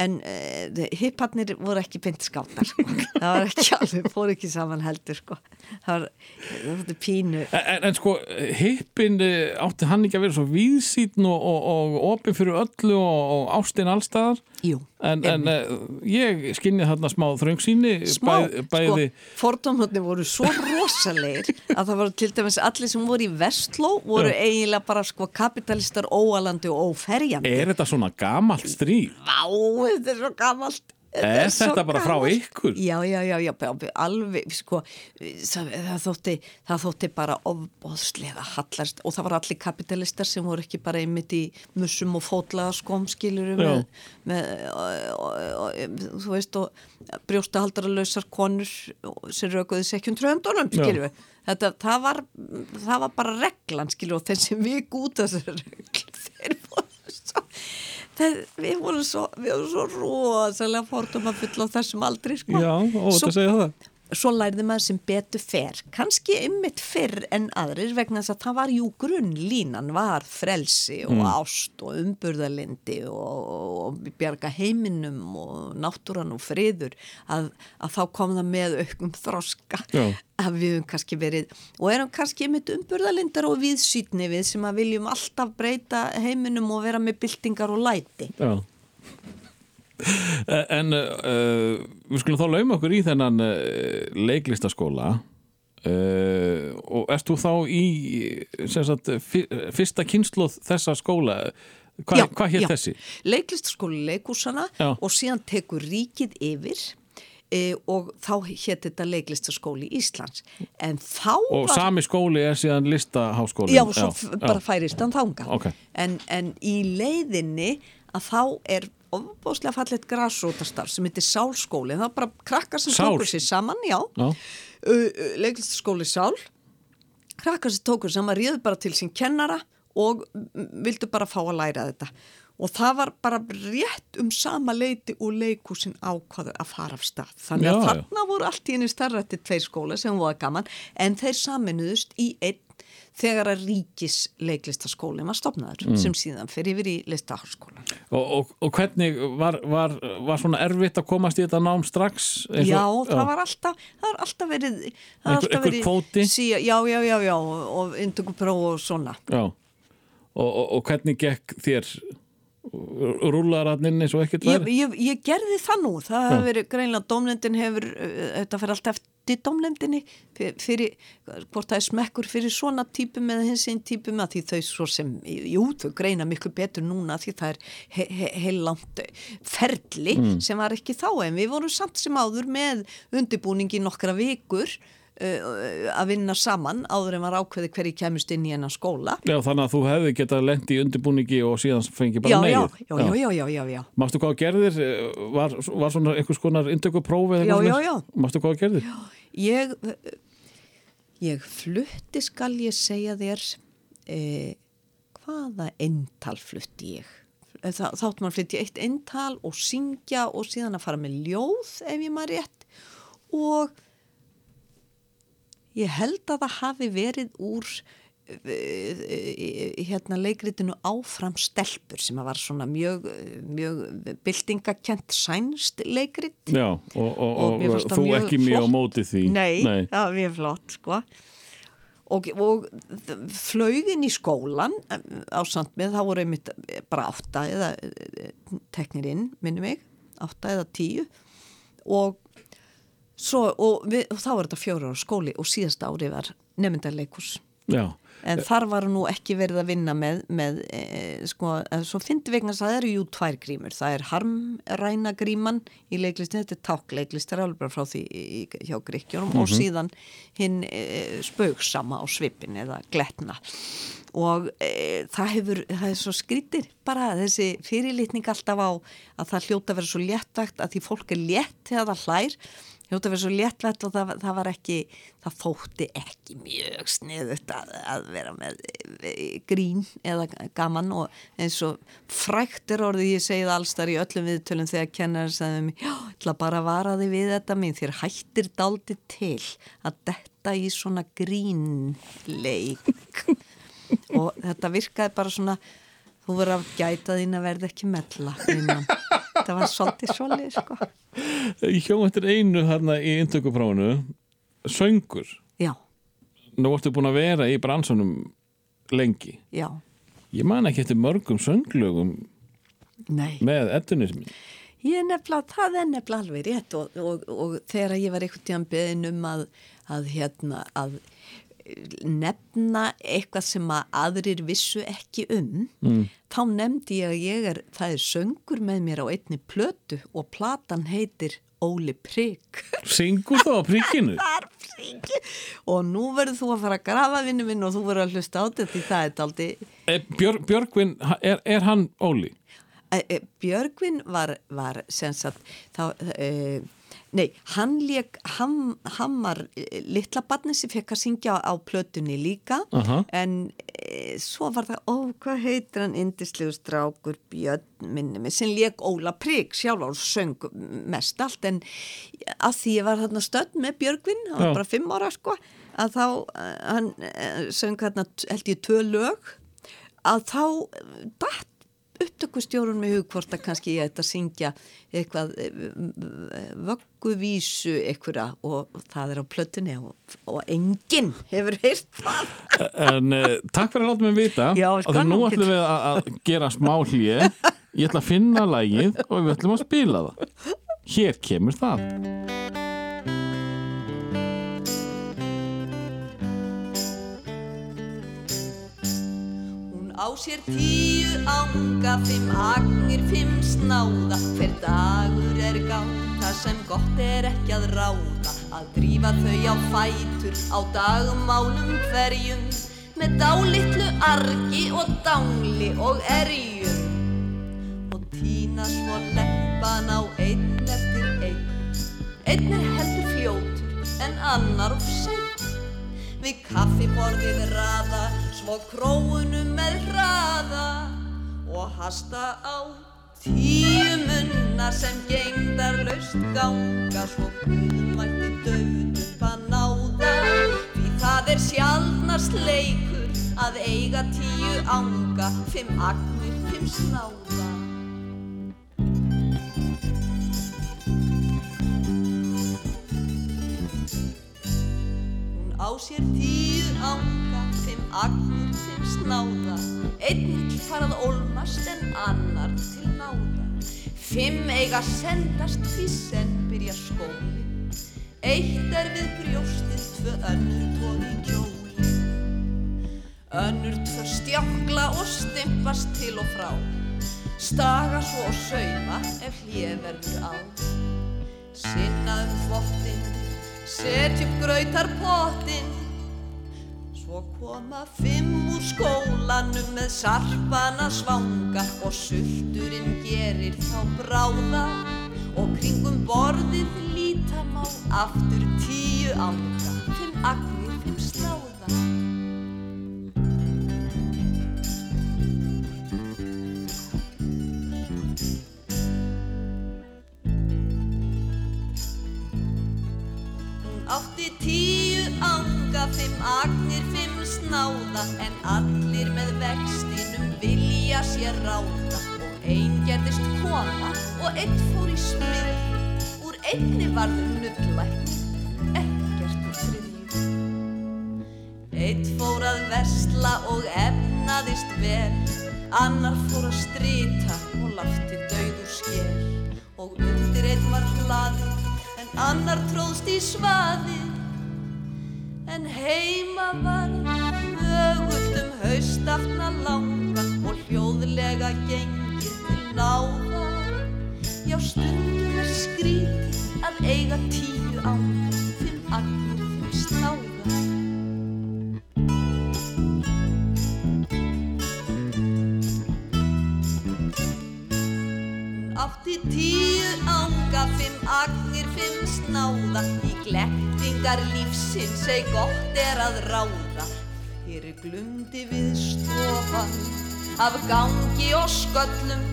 [SPEAKER 2] en uh, hipparnir voru ekki sko. það var ekki alveg, fór ekki saman heldur sko. Það var, það var pínu.
[SPEAKER 1] En, en sko, hippin eh, átti hann ekki að vera svo víðsýtn og, opið fyrir öllu og, og ástin allstaðar
[SPEAKER 2] Jú,
[SPEAKER 1] en, en eh, ég skinni þarna smá þröngsýni
[SPEAKER 2] smá,
[SPEAKER 1] bæði,
[SPEAKER 2] sko, fordómhóttni voru svo rosalegir að það voru til dæmis allir sem voru í Vestló voru
[SPEAKER 1] Já.
[SPEAKER 2] eiginlega bara sko kapitalistar óalandi og óferjandi
[SPEAKER 1] er þetta svona gamalt stríð?
[SPEAKER 2] Vá, þetta er svo gamalt
[SPEAKER 1] Er
[SPEAKER 2] svo
[SPEAKER 1] þetta bara frá ykkur?
[SPEAKER 2] Já, já, já, já, alveg, sko, það, þótti, það þótti bara ofbóðslega hallast og það var allir kapitalistar sem voru ekki bara einmitt í mussum og fótlaða skóm, skilurum
[SPEAKER 1] Já.
[SPEAKER 2] með, með og, og, þú veist, og brjóstahaldaralausar konur sem raukuði sekkjum tröndunum,
[SPEAKER 1] Já.
[SPEAKER 2] skilurum Þetta, það var, það var bara reglan, skilur, og þeir sem við út þessar reglu, þeir voru þeir, við vorum svo, svo rosalega fordóma full á þessum aldri, sko.
[SPEAKER 1] Já, og þetta segja það
[SPEAKER 2] Svo lærði maður sem betur fer, kannski ymmit fyrr en aðrir vegna þess að það var jú grunnlínan, var frelsi og ást og umburðalindi og, og bjarga heiminum og náttúran og friður að, að þá kom það með aukum þroska
[SPEAKER 1] Já.
[SPEAKER 2] að við höfum kannski verið og erum kannski ymmit umburðalindar og viðsýtni við sem að viljum alltaf breyta heiminum og vera með byltingar og læti.
[SPEAKER 1] Já En uh, við skulum þá lauma okkur í þennan uh, leiklistaskóla uh, og erst þú þá í sagt, fyrsta kynsloð þessa skóla Hva,
[SPEAKER 2] Já,
[SPEAKER 1] hvað hétt
[SPEAKER 2] já.
[SPEAKER 1] þessi?
[SPEAKER 2] Leiklistaskóli leikúsana
[SPEAKER 1] Já.
[SPEAKER 2] og síðan tekur ríkið yfir e, og þá hétt þetta leiklistaskóli Íslands
[SPEAKER 1] Og
[SPEAKER 2] var
[SPEAKER 1] sami skóli er síðan listaháskóli
[SPEAKER 2] já, svo já, bara færist hann þanga
[SPEAKER 1] Ok.
[SPEAKER 2] en, en í leiðinni að þá er ofbóðslega fallet grásrótastarf sem heitir Sálskóli. Það er bara krakkar sem tókur sér saman já,
[SPEAKER 1] Já.
[SPEAKER 2] uh, leiklistaskóli Sál. Krakkar sem tókur saman ríðu bara til sín kennara og vildu bara fá að læra þetta. Og það var bara rétt um sama leiti og leikúsin ákvaðu að fara af stað. Þannig að
[SPEAKER 1] Já, já.
[SPEAKER 2] þarna voru allt í henni starrætti tveir skóla sem voru gaman en þeir saminuðust í einn þegar að ríkis leiklistaskólinn var stopnaður
[SPEAKER 1] Mm.
[SPEAKER 2] sem síðan fyrir yfir í listaháskólan
[SPEAKER 1] Og, og, og hvernig var, var, var svona erfitt að komast í þetta nám strax? eins
[SPEAKER 2] Já, það var alltaf, það var alltaf verið það var
[SPEAKER 1] Einhver-
[SPEAKER 2] alltaf
[SPEAKER 1] einhver
[SPEAKER 2] verið? Sí, já, já, já, já, og, indugupróf og svona
[SPEAKER 1] Já. Og, og, og hvernig gekk þér rúlaratninn eins og ekkert
[SPEAKER 2] Ég,
[SPEAKER 1] væri?
[SPEAKER 2] ég, ég gerði það nú, það hefur verið greinlega, dómlendin hefur, þetta fyrir allt eftir dómlendinni, fyrir, hvort það er smekkur fyrir svona típum eða hins einn típum að því þau svo sem, jú, þau greina miklu betur núna því það er he, he, heilangt ferli sem var ekki þá. En við vorum samt sem áður með undirbúning í nokkra vikur að vinna saman áður en var ákveði hverju kemust inn í hennar skóla
[SPEAKER 1] Já, þannig að þú hefði getað lent í undirbúningi og síðan fengi bara
[SPEAKER 2] já, já,
[SPEAKER 1] neyð.
[SPEAKER 2] já, já, já, já, já, já.
[SPEAKER 1] Mástu hvað gerðir? Var, var svona einhvers konar indökuprófi eða
[SPEAKER 2] Já,
[SPEAKER 1] eitthvað
[SPEAKER 2] já,
[SPEAKER 1] svoleiðis?
[SPEAKER 2] já.
[SPEAKER 1] Mástu hvað gerðir?
[SPEAKER 2] Ég, ég flutti skal ég segja þér eh, hvaða eintal flutti ég? Þa, þátt maður flytti eitt eintal og syngja og síðan að fara með ljóð ef ég maður rétt og ég held að það hafi verið úr eh, hérna leikritinu áfram stelpur sem að var svona mjög, mjög byltingakent sænst leikrit.
[SPEAKER 1] Já, og, og,
[SPEAKER 2] Og
[SPEAKER 1] og, þú
[SPEAKER 2] mjög
[SPEAKER 1] ekki mjög á móti því.
[SPEAKER 2] Nei, það var mjög flott sko. Og, og flögin í skólan á samt með, þá voru einmitt bara átta eða eh, teknir inn, minni mig átta eða tíu. Og svo, og, við, og þá var þetta fjóra ára skóli og síðasta ári var nefndarleikus
[SPEAKER 1] Já,
[SPEAKER 2] En þar var nú ekki verið að vinna með, með e, sko, eh, svo fyndi vegna að það eru jú tvær grímur. Það er harmræna gríman í leiklistinu, þetta er tákleiklist, það er alveg bara frá því í, hjá Gríkjónum og síðan hinn e, spauksama á svipin eða gletna. Og e, það hefur, það er svo skrítir bara þessi fyrirlitning alltaf á að það hljóta vera svo léttvægt að því fólk er létt þegar það hlær hljóta að vera svo léttvægt og það, það var ekki, það þótti ekki mjög sniðut að, að vera með e, grín eða gaman og eins og frækt er orðið, ég segi það allstar í öllum viðtölum þegar kennar sagði mig, já, ég ætla bara að vara þig við þetta mín, þér hættir daldi til að detta í svona grínleik. Og þetta virkaði bara svona þú verður að gæta þín að verða ekki mella innan. það var svolítið svolítið sko
[SPEAKER 1] ég hjó eftir einu hérna í indökuprófinu, söngur.
[SPEAKER 2] já,
[SPEAKER 1] Nú ertu búin að vera í bransunum lengi.
[SPEAKER 2] já,
[SPEAKER 1] Ég man ekki eftir mörgum sönglögum
[SPEAKER 2] nei
[SPEAKER 1] með eddunismin.
[SPEAKER 2] Ég er nefnilega, það er nefnilega alveg rétt og, og, og þegar ég var einhvern tíðan beðin um að, að, hérna, að nefna eitthvað sem að aðrir vissu ekki um, mm. þá nefndi ég að ég er, það er söngur með mér á einni plötu og platan heitir Óli Prigg.
[SPEAKER 1] Syngur þá á
[SPEAKER 2] er Prigg og nú verður þú að fara að grafa vinnu minn og þú verður að hlusta á þetta því það er aldrei
[SPEAKER 1] Eh, Björg, Björgvin, er, er hann Óli?
[SPEAKER 2] E, e, Björgvin var, var sem sagt þá, e, nei, hann leik hann, hann var e, litla barni sem fekk að syngja á plötunni líka.
[SPEAKER 1] Aha.
[SPEAKER 2] en e, svo var það, ó, hvað heitir hann indislegu strákur Björn minni mig sem leik Óla Prigg sjálf og söng mest allt. En að því ég var þarna stödd með Björgvin hann var bara fimm ára sko að þá, eh, hann eh, söng hérna held ég tvö lög. Að þá eh, datt upptökustjórun með hug hvort að kannski ég ætti að syngja eitthvað eh, vögguvísu einhverja og það er á plötunni og, og enginn hefur heyrt það.
[SPEAKER 1] En uh, takk fyrir að láta mig vita.
[SPEAKER 2] Já,
[SPEAKER 1] og þegar nú ætlum við að, að gera smá hlýje ég ætla að finna lægið og við ætlum að spila það. Hér kemur það
[SPEAKER 2] á sér tíu ánga, fimm agnir, fimm snáða, hver dagur er gáta sem gott er ekki að ráða, að drífa þau á fætur á dagmálum hverjum, með dálitlu argi og dángli og erjum. Og tína svo leppan á einn eftir einn, einn er heldur fljótur en annar of seinn. Við kaffiborðið raða, svo króunum með hraða og hasta á tíu munnar sem gengdar laust ganga svo guðmætti döðum að náða því það er sjálfnast leikur að eiga tíu ánga, fimm agnir, fimm snáða. Sér tíu ánga, fimm agnir, fimm snáða. Einn vill farað ólmast en annar til náða. Fimm eiga sendast því senn byrja skóli. Eitt er við brjóstið, tvö önnur tóð í kjóli. Önnur tvö stjákla og stimpast til og frá. Staga svo og sauma ef hlið verður á. Sinna um þvottinn, Set upp grautar pottin Svo koma fimm úr skólanum með sarpana svanga og sulturinn gerir þá bráða og kringum borðið líta má aftur tíu ánga, fimm agnir, fimm sláða. Átti tíu ánga, fimm agnir, fimm snáða En allir með vextinum vilja sér ráða Og ein gerðist kona og einn fór í smið Úr einni varðum nuttlækni, ekkert úr þriðju. Eitt fór að versla og efnaðist vel. Annar fór að strýta og lafti dauður sker. Og undir einn var hlaðið annar tróðst í svaðið En heima var mögult um haustaftna langa Og hljóðlega gengið til náða. Já, stundum er skrítið að eiga tíu ánga átti tíu ánga, fimm agnir, fimm snáða. Í glettingar lífsins ei gott er að ráða. Fyrir glumdi við stofan af gangi og sköllum.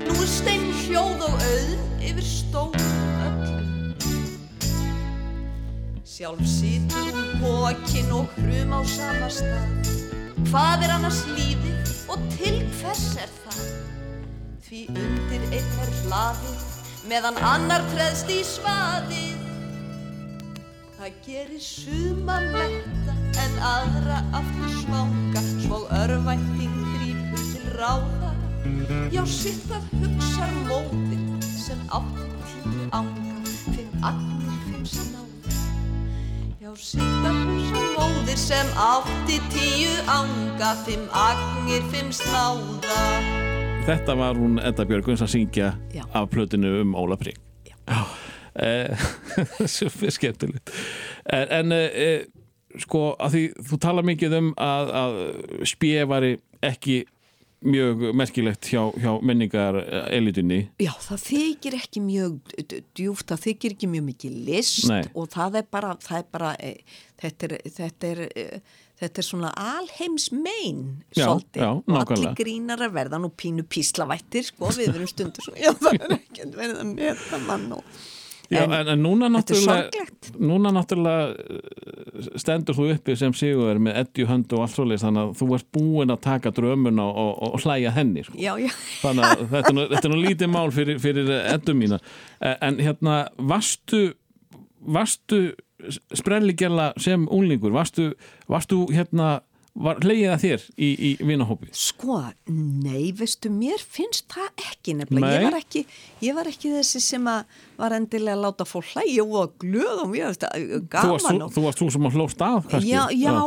[SPEAKER 2] Nú er stein hljóð og auðn yfir stórum öllum Sjálf situr hún bókin og hrum á sama stað. Hvað er annars lífið og til hvers er það? Því undir einn er hlaðið meðan annar treðst í svaðið Það gerir suma metta en aðra aftur svanga svo örvænting grípur til ráða. Já, sitt að hugsar móðir sem átti tíu ánga fimm agnir, fimm snáða Já, sitt að hugsar móðir sem átti tíu ánga fimm agnir, fimm snáða
[SPEAKER 1] Þetta var hún Edda Björguns að syngja
[SPEAKER 2] Já.
[SPEAKER 1] af plötinu um Óla
[SPEAKER 2] Já.
[SPEAKER 1] Eh, Svo skemmtilegt En, en eh, sko því þú tala mikið um að, að spjö væri ekki mjög merkilegt hjá, hjá menningar elitunni
[SPEAKER 2] Já, það þykir ekki mjög d- d- djúpt, það þykir ekki mjög mikið list
[SPEAKER 1] Nei.
[SPEAKER 2] og það er bara, það er bara e, þetta, er, þetta, er, þetta er svona alheims mein
[SPEAKER 1] Já,
[SPEAKER 2] svolítið og allir grínar að verða nú pínu píslavættir sko, við verum stundur svona, já það er ekki að meta mann og
[SPEAKER 1] Já,
[SPEAKER 2] En
[SPEAKER 1] en, núna náttúrulega núna náttúrulega eh, stendur þú uppi sem sigur með eddi höndu og allt svoleiðis þannig að þú ert búin að taka drömmuna og, og, og hlæja henni sko.
[SPEAKER 2] Já, já,
[SPEAKER 1] þannig að þetta er nú, þetta er nú lítið mál fyrir, fyrir eddu mína. Eh, en hérna varstu varstu sprelligjala sem úlningur varstu, varstu hérna var hleyið að þér í, í vinahópi?
[SPEAKER 2] Sko, nei, veistu, mér finnst það ekki nefnilega, ég var ekki, ég var ekki þessi sem að var endilega að láta fólk hlæja og glöð og mér, gaman og
[SPEAKER 1] þú, varst þú sem að hlóst af kannski.
[SPEAKER 2] Já, já,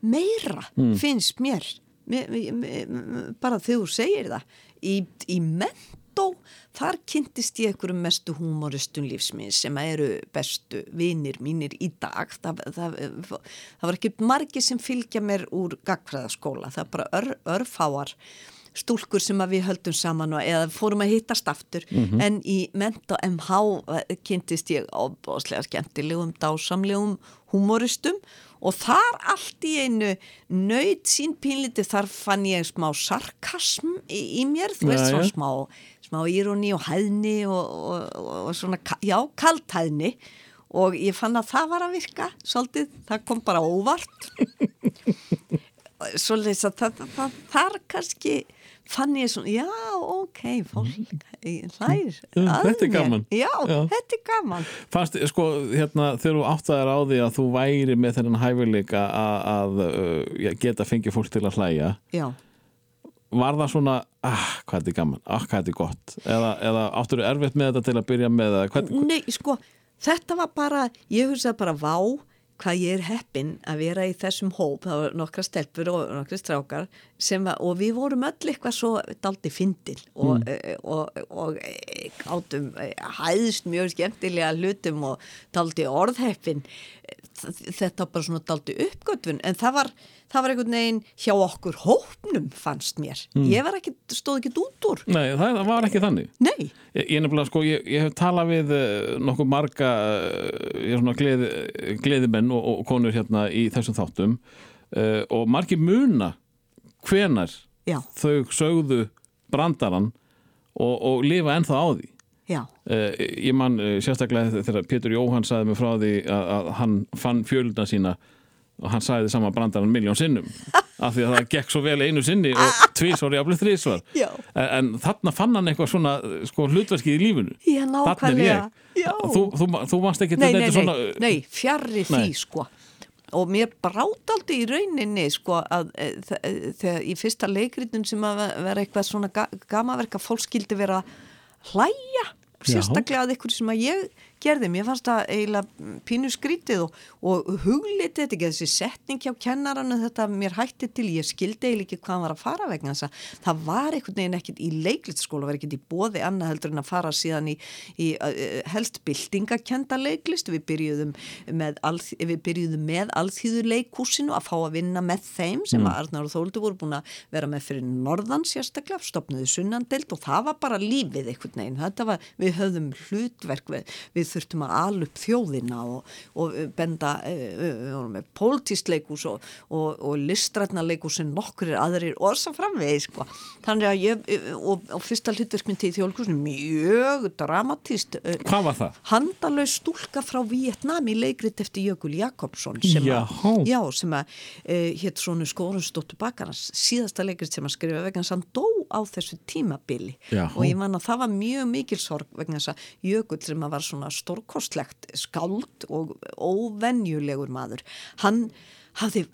[SPEAKER 2] meira finnst mér, mér, mér, mér bara þegar þú segir það. Í, í mentó þar kynntist ég einhverjum mestu húmoristun lífsminn sem eru bestu vinir mínir í dag. Það, það, það var ekki margi sem fylgja mér úr gagfræðaskóla það er bara ör, örfáar stúlkur sem við höldum saman og eða fórum að hittast aftur. En í menta MH kynntist ég ábúðslega skemmtilegum dásamlegum húmoristum og þar allt í einu nöyt sín pínliti þar fann ég smá sarkasm í, í mér, þú veist, svona
[SPEAKER 1] já.
[SPEAKER 2] smá, smá íroni og hæðni og, og, og, svona, já, kalthæðni og ég fann að það var að virka svolítið, það kom bara óvart. Svoleiðis að það, það, það, þar kannski fann ég svona, já, ok, fólk hlæðir
[SPEAKER 1] Mm,
[SPEAKER 2] að
[SPEAKER 1] þetta er gaman.
[SPEAKER 2] Já,
[SPEAKER 1] Já.
[SPEAKER 2] þetta er gaman.
[SPEAKER 1] Fannst, sko, hérna, þegar þú áttaðir á því að þú væri með þennan hæfileika að, að uh, já, geta fengið fólk til að hlæja
[SPEAKER 2] Já,
[SPEAKER 1] var það svona, ah, hvað þetta er gaman ah, hvað þetta er gott, eða, eða áttur erfitt með þetta til að byrja með, hvað,
[SPEAKER 2] nei, sko, þetta var bara, ég hugsaði bara, vá, hvað ég er heppin að vera í þessum hóp, það var nokkra stelpur og nokkra strákar var, og við vorum öll eitthvað svo daldi fyndil og, mm. og, og, og eh, gátum eh, hæðist mjög skemmtilega hlutum og daldi orðheppin. Þetta var bara svona daldi uppgötvun en það var, það var einhvern veginn hjá okkur hópnum fannst mér. Ég var ekki, stóð ekki út úr.
[SPEAKER 1] Nei, það, var ekki þannig.
[SPEAKER 2] Nei,
[SPEAKER 1] Ég, ég, sko, ég, ég hef talað við uh, nokkuð marga ég svona gleði, gleðimenn og, og konur hérna í þessum þáttum uh, og margir muna hvenar
[SPEAKER 2] já,
[SPEAKER 1] þau sögðu brandaran og, og lifa ennþá á því.
[SPEAKER 2] Já.
[SPEAKER 1] Ég man sérstaklega þegar Pétur Jóhann sagði mig frá því að, að hann fann fjöluna sína og hann sagði sama brandarann miljón sinnum. Af því að það gekk svo vel einu sinni og tvísvar jafnvel þrísvar
[SPEAKER 2] Já.
[SPEAKER 1] en, en þarna fann hann eitthvað svona sko, hlutverkið í lífinu.
[SPEAKER 2] Já,
[SPEAKER 1] Þarna er ég.
[SPEAKER 2] Já.
[SPEAKER 1] þú, þú, þú varst ekki
[SPEAKER 2] nei,
[SPEAKER 1] þetta
[SPEAKER 2] nei,
[SPEAKER 1] er
[SPEAKER 2] nei,
[SPEAKER 1] svona,
[SPEAKER 2] nei, fjarrri því sko. Og mér brátt aldrei í rauninni sko að e, e, þegar í fyrsta leikritun sem að vera eitthvað svona ga gamaverka fólk skildi vera að hlæja sérstaklega að ykkur sem að ég gerði, mér fannst það eiginlega pínu skrítið og, og huglitið þetta ekki þessi setning hjá kennarannu þetta mér hætti til, ég skildi eiginlega ekki hvað var að fara vegna þess að það var einhvern veginn ekkit í leiklistskóla, var ekkit í bóði annað heldur en að fara síðan í, í uh, helst byltingakenda leiklist. Við byrjuðum með, alþ, við byrjuðum með alþýður leikúsinu að fá að vinna með þeim sem að Arnar og Þóldur voru búin að vera með fyrir norðan sérstaklega, stopnuðu sunnandelt og það var bara lífið einhvern veginn, þetta var, við höfðum hlutverk við, við þurftum að ala upp þjóðina og, og benda eh, við vorum með pólitísleikus og, og, og listrætnarleikus sem nokkur er aðrir og að framvegi sko. þannig að ég og, og fyrsta hlutverkmynd til þjóðleikusinu mjög dramatíst eh,
[SPEAKER 1] hvað var það?
[SPEAKER 2] handalaus stúlka frá Vietnam í leikrit eftir Jökul Jakobsson sem að,
[SPEAKER 1] Jáhá.
[SPEAKER 2] já, sem að uh, hétt svona Skórunnsdóttur Bakarans síðasta leikrit sem að skrifa vegna að hann dó á þessu tímabili
[SPEAKER 1] Jáhá.
[SPEAKER 2] og ég man að það var mjög mikil sorg vegna þess að Jökull sem að var svona stórkostlegt skáld og óvenjulegur maður. Hann hafði,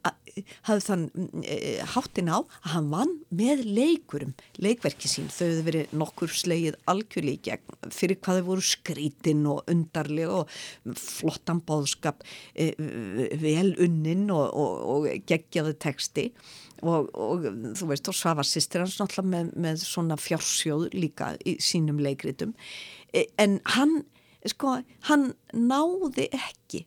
[SPEAKER 2] hafði þann e, háttin á að hann vann með leikurum, leikverki sín þau hefði verið nokkur slegið gegn fyrir hvað þau voru skrítin og undarlega og flottan bóðskap e, vel unnin og, og, og geggjaði texti. Og, og þú veist og Svavar sýstir hans náttúrulega með, með svona fjársjóð líka í sínum leikritum. E, en hann sko, hann náði ekki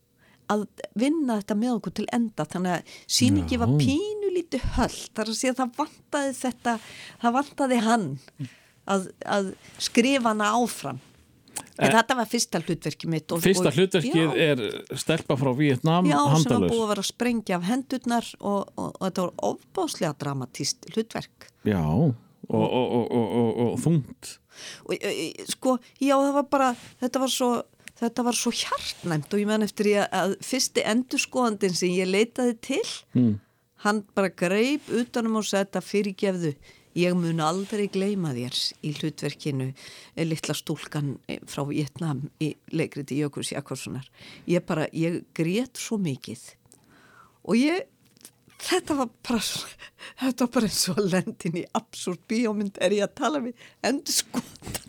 [SPEAKER 2] að vinna þetta með okkur til enda. Þannig að síningi var pínu lítið höll. Þar að segja að það vantaði þetta það vantaði hann að, að skrifa hana áfram. En
[SPEAKER 1] Eh,
[SPEAKER 2] þetta var fyrsta hlutverki mitt og,
[SPEAKER 1] fyrsta hlutverkið
[SPEAKER 2] já,
[SPEAKER 1] er stelpa frá Vietnam
[SPEAKER 2] já, sem var búið að vera að sprengja af hendurnar og, og, og þetta var ofbáslega dramatíst hlutverk.
[SPEAKER 1] Já, og, og, og, og, og, og þungt
[SPEAKER 2] og e, e, sko, já það var bara þetta var svo, þetta var svo hjartnæmt og ég menn eftir ég að fyrsti endurskoðandin sem ég leitaði til
[SPEAKER 1] mm.
[SPEAKER 2] hann bara greip utanum og þetta fyrirgefðu ég mun aldrei gleyma þér í hlutverkinu eh, litla stúlkan eh, frá Vietnam í leikriti Jökuls Jakobssonar ég bara, ég grét svo mikið og ég þetta var bara þetta var bara eins og lendin í absúrt bíómynd er ég að tala við endur skotan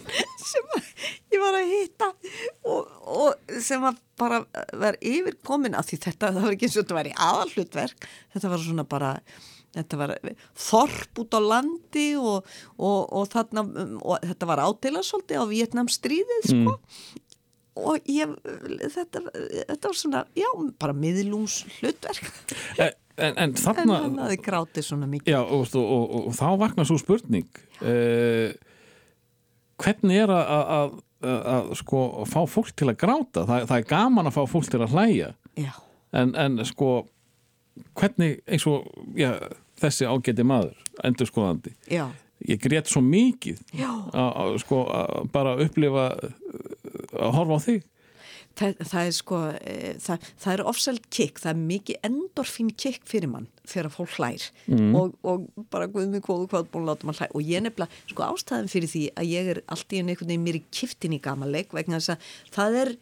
[SPEAKER 2] sem að, ég var að hitta og, og sem að bara var yfirkomin af því þetta, það var ekki eins og þetta var í aðalhlutverk. Þetta var svona bara þetta var þorp út á landi og, og, og þarna og þetta var ádela svolítið á Vietnam stríðið sko og ég, þetta, þetta var svona, já, bara miðlúms hlutverk
[SPEAKER 1] en, en, en
[SPEAKER 2] en
[SPEAKER 1] þarna
[SPEAKER 2] hann hafði grátið svona mikið.
[SPEAKER 1] Já, og, og, og, og þá vaknar svo spurning. Uh, hvernig er að, að, að, að sko fá fólk til að gráta? Það, það er gaman að fá fólk til að hlæja.
[SPEAKER 2] Já,
[SPEAKER 1] en, en sko hvernig eins og já, þessi ágæti maður endurskoðandi.
[SPEAKER 2] Já,
[SPEAKER 1] ég grét svo mikið að, sko bara upplifa að horfa á þig
[SPEAKER 2] það, það er sko e, það, það er ofseld kikk, það er mikið endorfín kikk fyrir mann þegar fólk hlær. Og, og bara guð mig góðu hvað búin láta mann hlær og ég nefnilega, sko ástæðan fyrir því að ég er allt í einhvern veginn mér í kiftin í gamanleik vegna þess að það er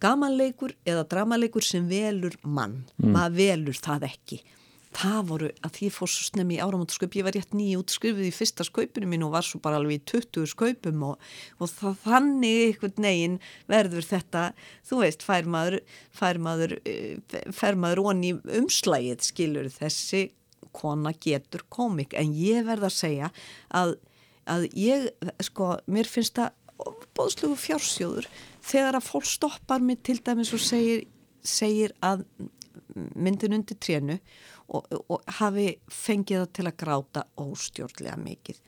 [SPEAKER 2] gamanleikur eða dramaleikur sem velur mann. Maður velur það ekki það voru að því fór svo snemmi í áramótasköp ég var rétt nýja útskrifið í fyrsta skaupinu mín og var svo bara alveg í 20 skaupum og, og það, þannig einhvern negin verður þetta þú veist, fær maður fær maður, eh, fær maður onni umslægið skilur þessi kona getur komik. En ég verð að segja að, að ég, sko, mér finnst það bóðslegu fjársjóður þegar að fólk stoppar mig til dæmis og segir, segir að myndin undir trénu og, og hafi fengið það til að gráta óstjórnlega mikið.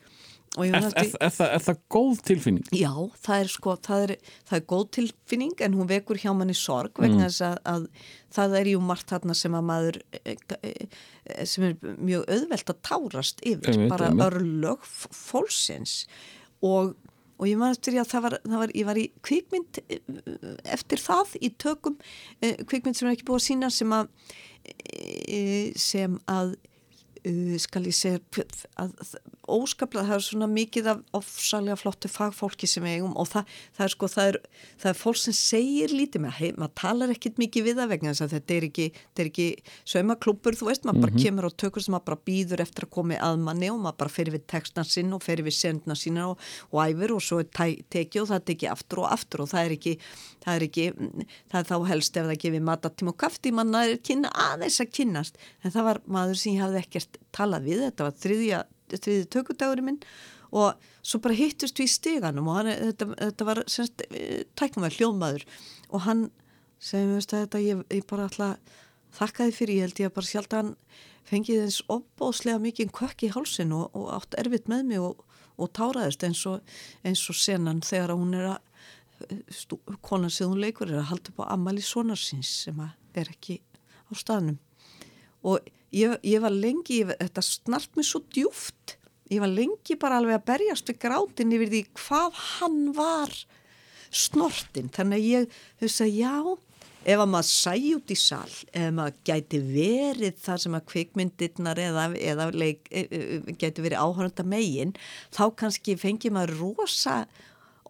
[SPEAKER 1] Er, er, er, það, er það góð tilfinning?
[SPEAKER 2] Já, það er sko, það er, það er góð tilfinning en hún vekur hjá manni sorg vegna þess að, að það er jú margt þarna sem að maður eh, eh, sem er mjög auðvelt að tárast yfir,
[SPEAKER 1] Einmitt,
[SPEAKER 2] bara örlög fólksins. Og, og ég man eftir að það var, það var, ég var í kvikmynd eh, eftir það í tökum, kvikmynd sem er ekki búið að sína sem að sem að uh, skal ég segja að óskaplega það er svona mikið af ofsalega flottu fagfólki sem eigum og það, það er sko það er, það er fólk sem segir lítið með, hei, maður talar ekkit mikið við það vegna þess að þetta er ekki, þetta er ekki saumaklúpur, þú veist, maður bara kemur á tökur sem maður bara býður eftir að komi að manni og maður bara fer við textna sinn og fer við sendna sína og, og æfir og svo er tekið og það tekið aftur og aftur og það er ekki það er ekki, það er þá helst ef það gefið matatíma og kafti, manna er kynna aðeins að kynnast, en það var maður sem ég hafði ekkert talað við, þetta var þriðja, þriðja tökudagurinn minn og svo bara hittust við í steganum og hann, þetta, þetta var semst, tæknum að hljómaður og hann segði mér veist þetta ég, ég bara alltaf þakkaði fyrir, ég held ég að bara sjálf hann fengið eins opbóðslega mikið kökk í hálsin og, og átt erfitt með mig og, og táraðist eins og, eins og senan þegar hún er að konan sem hún leikur er að halda upp á ammali sonarsins sem er ekki á staðnum. Og ég, ég var lengi, ég, þetta snart mér svo djúft, ég var lengi bara alveg að berjast við grátin yfir því hvað hann var snortin, þannig að ég hugsa já, ef að maður sæði út í sal, ef maður gæti verið það sem að kvikmyndirnar eða, eða leik, e, e, gæti verið áhörnda megin, þá kannski fengi maður rosa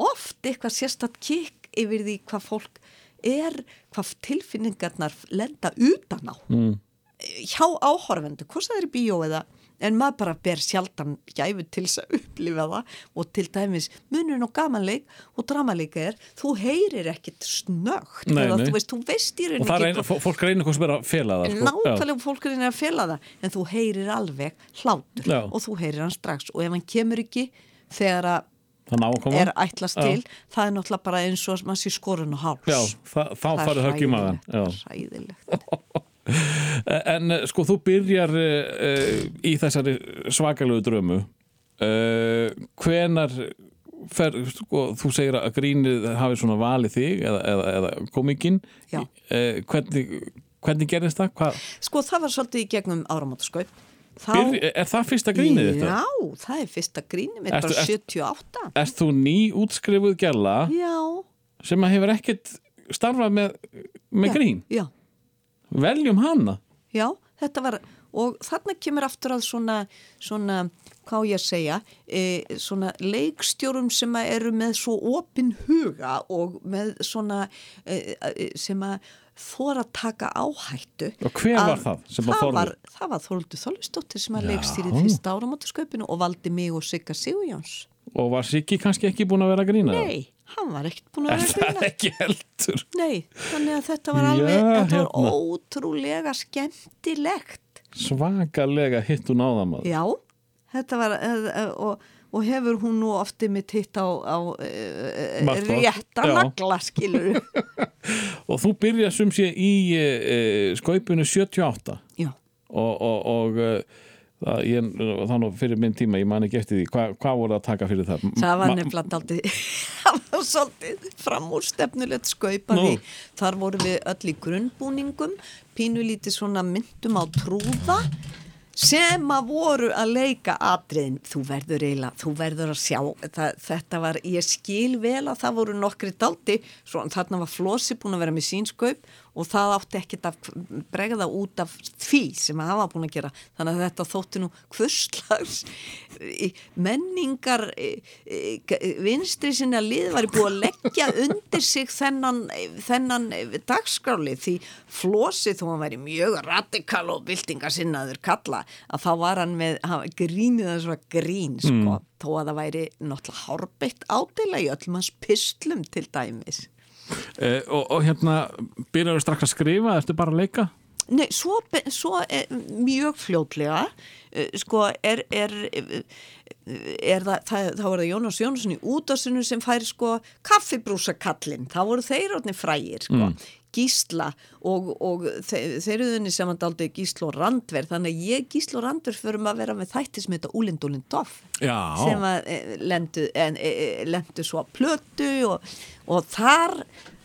[SPEAKER 2] oft eitthvað sérstatt kikk yfir því hvað fólk er, hvað tilfinningarnar lenda utan á. Mm. Hjá áhorfendu, hvort það er í bíó eða en maður bara ber sjaldan gæfu til þess að upplifa það. Og til dæmis munurinn og gamanleik og dramaleika er, þú heyrir ekkit snögt
[SPEAKER 1] Nei, nei.
[SPEAKER 2] þú veist, þú veist í
[SPEAKER 1] Og
[SPEAKER 2] raun
[SPEAKER 1] það reynir, fó- fólk reynir hvað sem er að fela það sko.
[SPEAKER 2] nákvæmlega fólk er að fela það en þú heyrir alveg hlátur.
[SPEAKER 1] Já.
[SPEAKER 2] og þú heyrir hann strax. Og ef hann kemur ekki þegar að
[SPEAKER 1] Það að
[SPEAKER 2] er ætlast
[SPEAKER 1] Já.
[SPEAKER 2] til það er náttúrulega bara eins og að maður sé skorun og háls.
[SPEAKER 1] Já, það, þá
[SPEAKER 2] Það er
[SPEAKER 1] farið högg í maðan
[SPEAKER 2] hræðilegt, hræðilegt
[SPEAKER 1] En eh, sko, þú byrjar uh, í þessari svakalegu drömu uh, Hvenar fer, sko, þú segir að grínið hafi svona valið þig eða, eða, eða komikinn. Uh, hvernig, hvernig gerðist það? Hvað,
[SPEAKER 2] sko það var svolítið í gegnum áramótaskaup.
[SPEAKER 1] Byr, er það fyrsta grínið þetta?
[SPEAKER 2] Já, það er fyrsta grínið mitt,
[SPEAKER 1] Ertu-
[SPEAKER 2] bara
[SPEAKER 1] ertu-
[SPEAKER 2] 78
[SPEAKER 1] Erst þú ný útskrifuð gæla sem að hefur ekkert starfað með, með
[SPEAKER 2] já,
[SPEAKER 1] grín?
[SPEAKER 2] Já,
[SPEAKER 1] Veljum hana.
[SPEAKER 2] Já, þetta var og þarna kemur aftur að svona svona, hvað ég segja e, svona leikstjórum sem eru með svo opin huga og með svona e, e, sem að þóra taka áhættu
[SPEAKER 1] Og hver var það
[SPEAKER 2] það var, það var Þóldur Þólistóttir sem að leikstýrið fyrsta áramótasköpinu og valdi mig og Sigga Sigurjóns.
[SPEAKER 1] Og var Siggi kannski ekki búin að vera að grína?
[SPEAKER 2] Nei, hann var ekkert búin að
[SPEAKER 1] Er
[SPEAKER 2] vera að
[SPEAKER 1] það heldur?
[SPEAKER 2] Nei, þannig að þetta var
[SPEAKER 1] Já,
[SPEAKER 2] alveg, þetta var
[SPEAKER 1] hérna.
[SPEAKER 2] ótrúlega skemmtilegt.
[SPEAKER 1] Svakalega hitt hún áða maður.
[SPEAKER 2] Já, þetta var, uh, og, og hefur hún nú ofti mitt hitt á, á
[SPEAKER 1] gott,
[SPEAKER 2] rétta
[SPEAKER 1] já.
[SPEAKER 2] nagla, skilur.
[SPEAKER 1] Og þú byrjar sem sé í uh, skaupinu 78
[SPEAKER 2] Já,
[SPEAKER 1] og, og, og það, ég, þannig fyrir minn tíma, ég man ekki eftir því, Hva, hvað voru að taka fyrir það?
[SPEAKER 2] það var nefnilega aldrei, það var svolítið framúrstefnulegt skaupa
[SPEAKER 1] Nú.
[SPEAKER 2] því þar vorum við öll í grunnbúningum, pínulítið svona myndum á trúða sem að voru að leika atriðin, þú verður eiginlega, þú verður að sjá, það, þetta var, ég skil vel að það voru nokkri daldi, svo þarna var Flossi búin að vera með sínskaup og það átti ekkert að bregða út af því sem að hafa búin að gera. Þannig að þetta þótti nú hvurslags menningar vinstri sinna lið var búið að leggja undir sig þennan, þennan dagskráli því flósið þó hann væri mjög radikal og byltingasinnaður kalla að þá var hann með grínið þess að grín sko, þó að það væri náttúrulega hárbeitt ádela í öllum hans pislum til dæmis
[SPEAKER 1] Eh, og, og hérna, byrjar þú strax að skrifa, ertu bara að leika?
[SPEAKER 2] Nei, svo, svo er, mjög fljótlega eh, sko er, er, er það, það, þá er það Jónas Jónsson í útásinu sem fær sko kaffibrúsakallin, þá voru þeir orðni frægir sko, Gísla og, og þe þeir eru þunni sem hann daldi Gísla og Randver, þannig að ég Gísla og Randver förum að vera með þætti sem heita Úlind Úlind Doff
[SPEAKER 1] Já.
[SPEAKER 2] sem að e, lendu, en, e, e, lendu svo að plötu og, og þar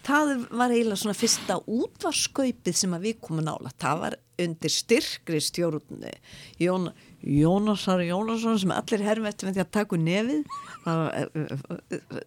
[SPEAKER 2] það var eiginlega svona fyrsta útvarskaupið sem að við komum nála það var undir styrkri stjórn Jón, Jónasar Jónasson sem allir með því að taka úr nefið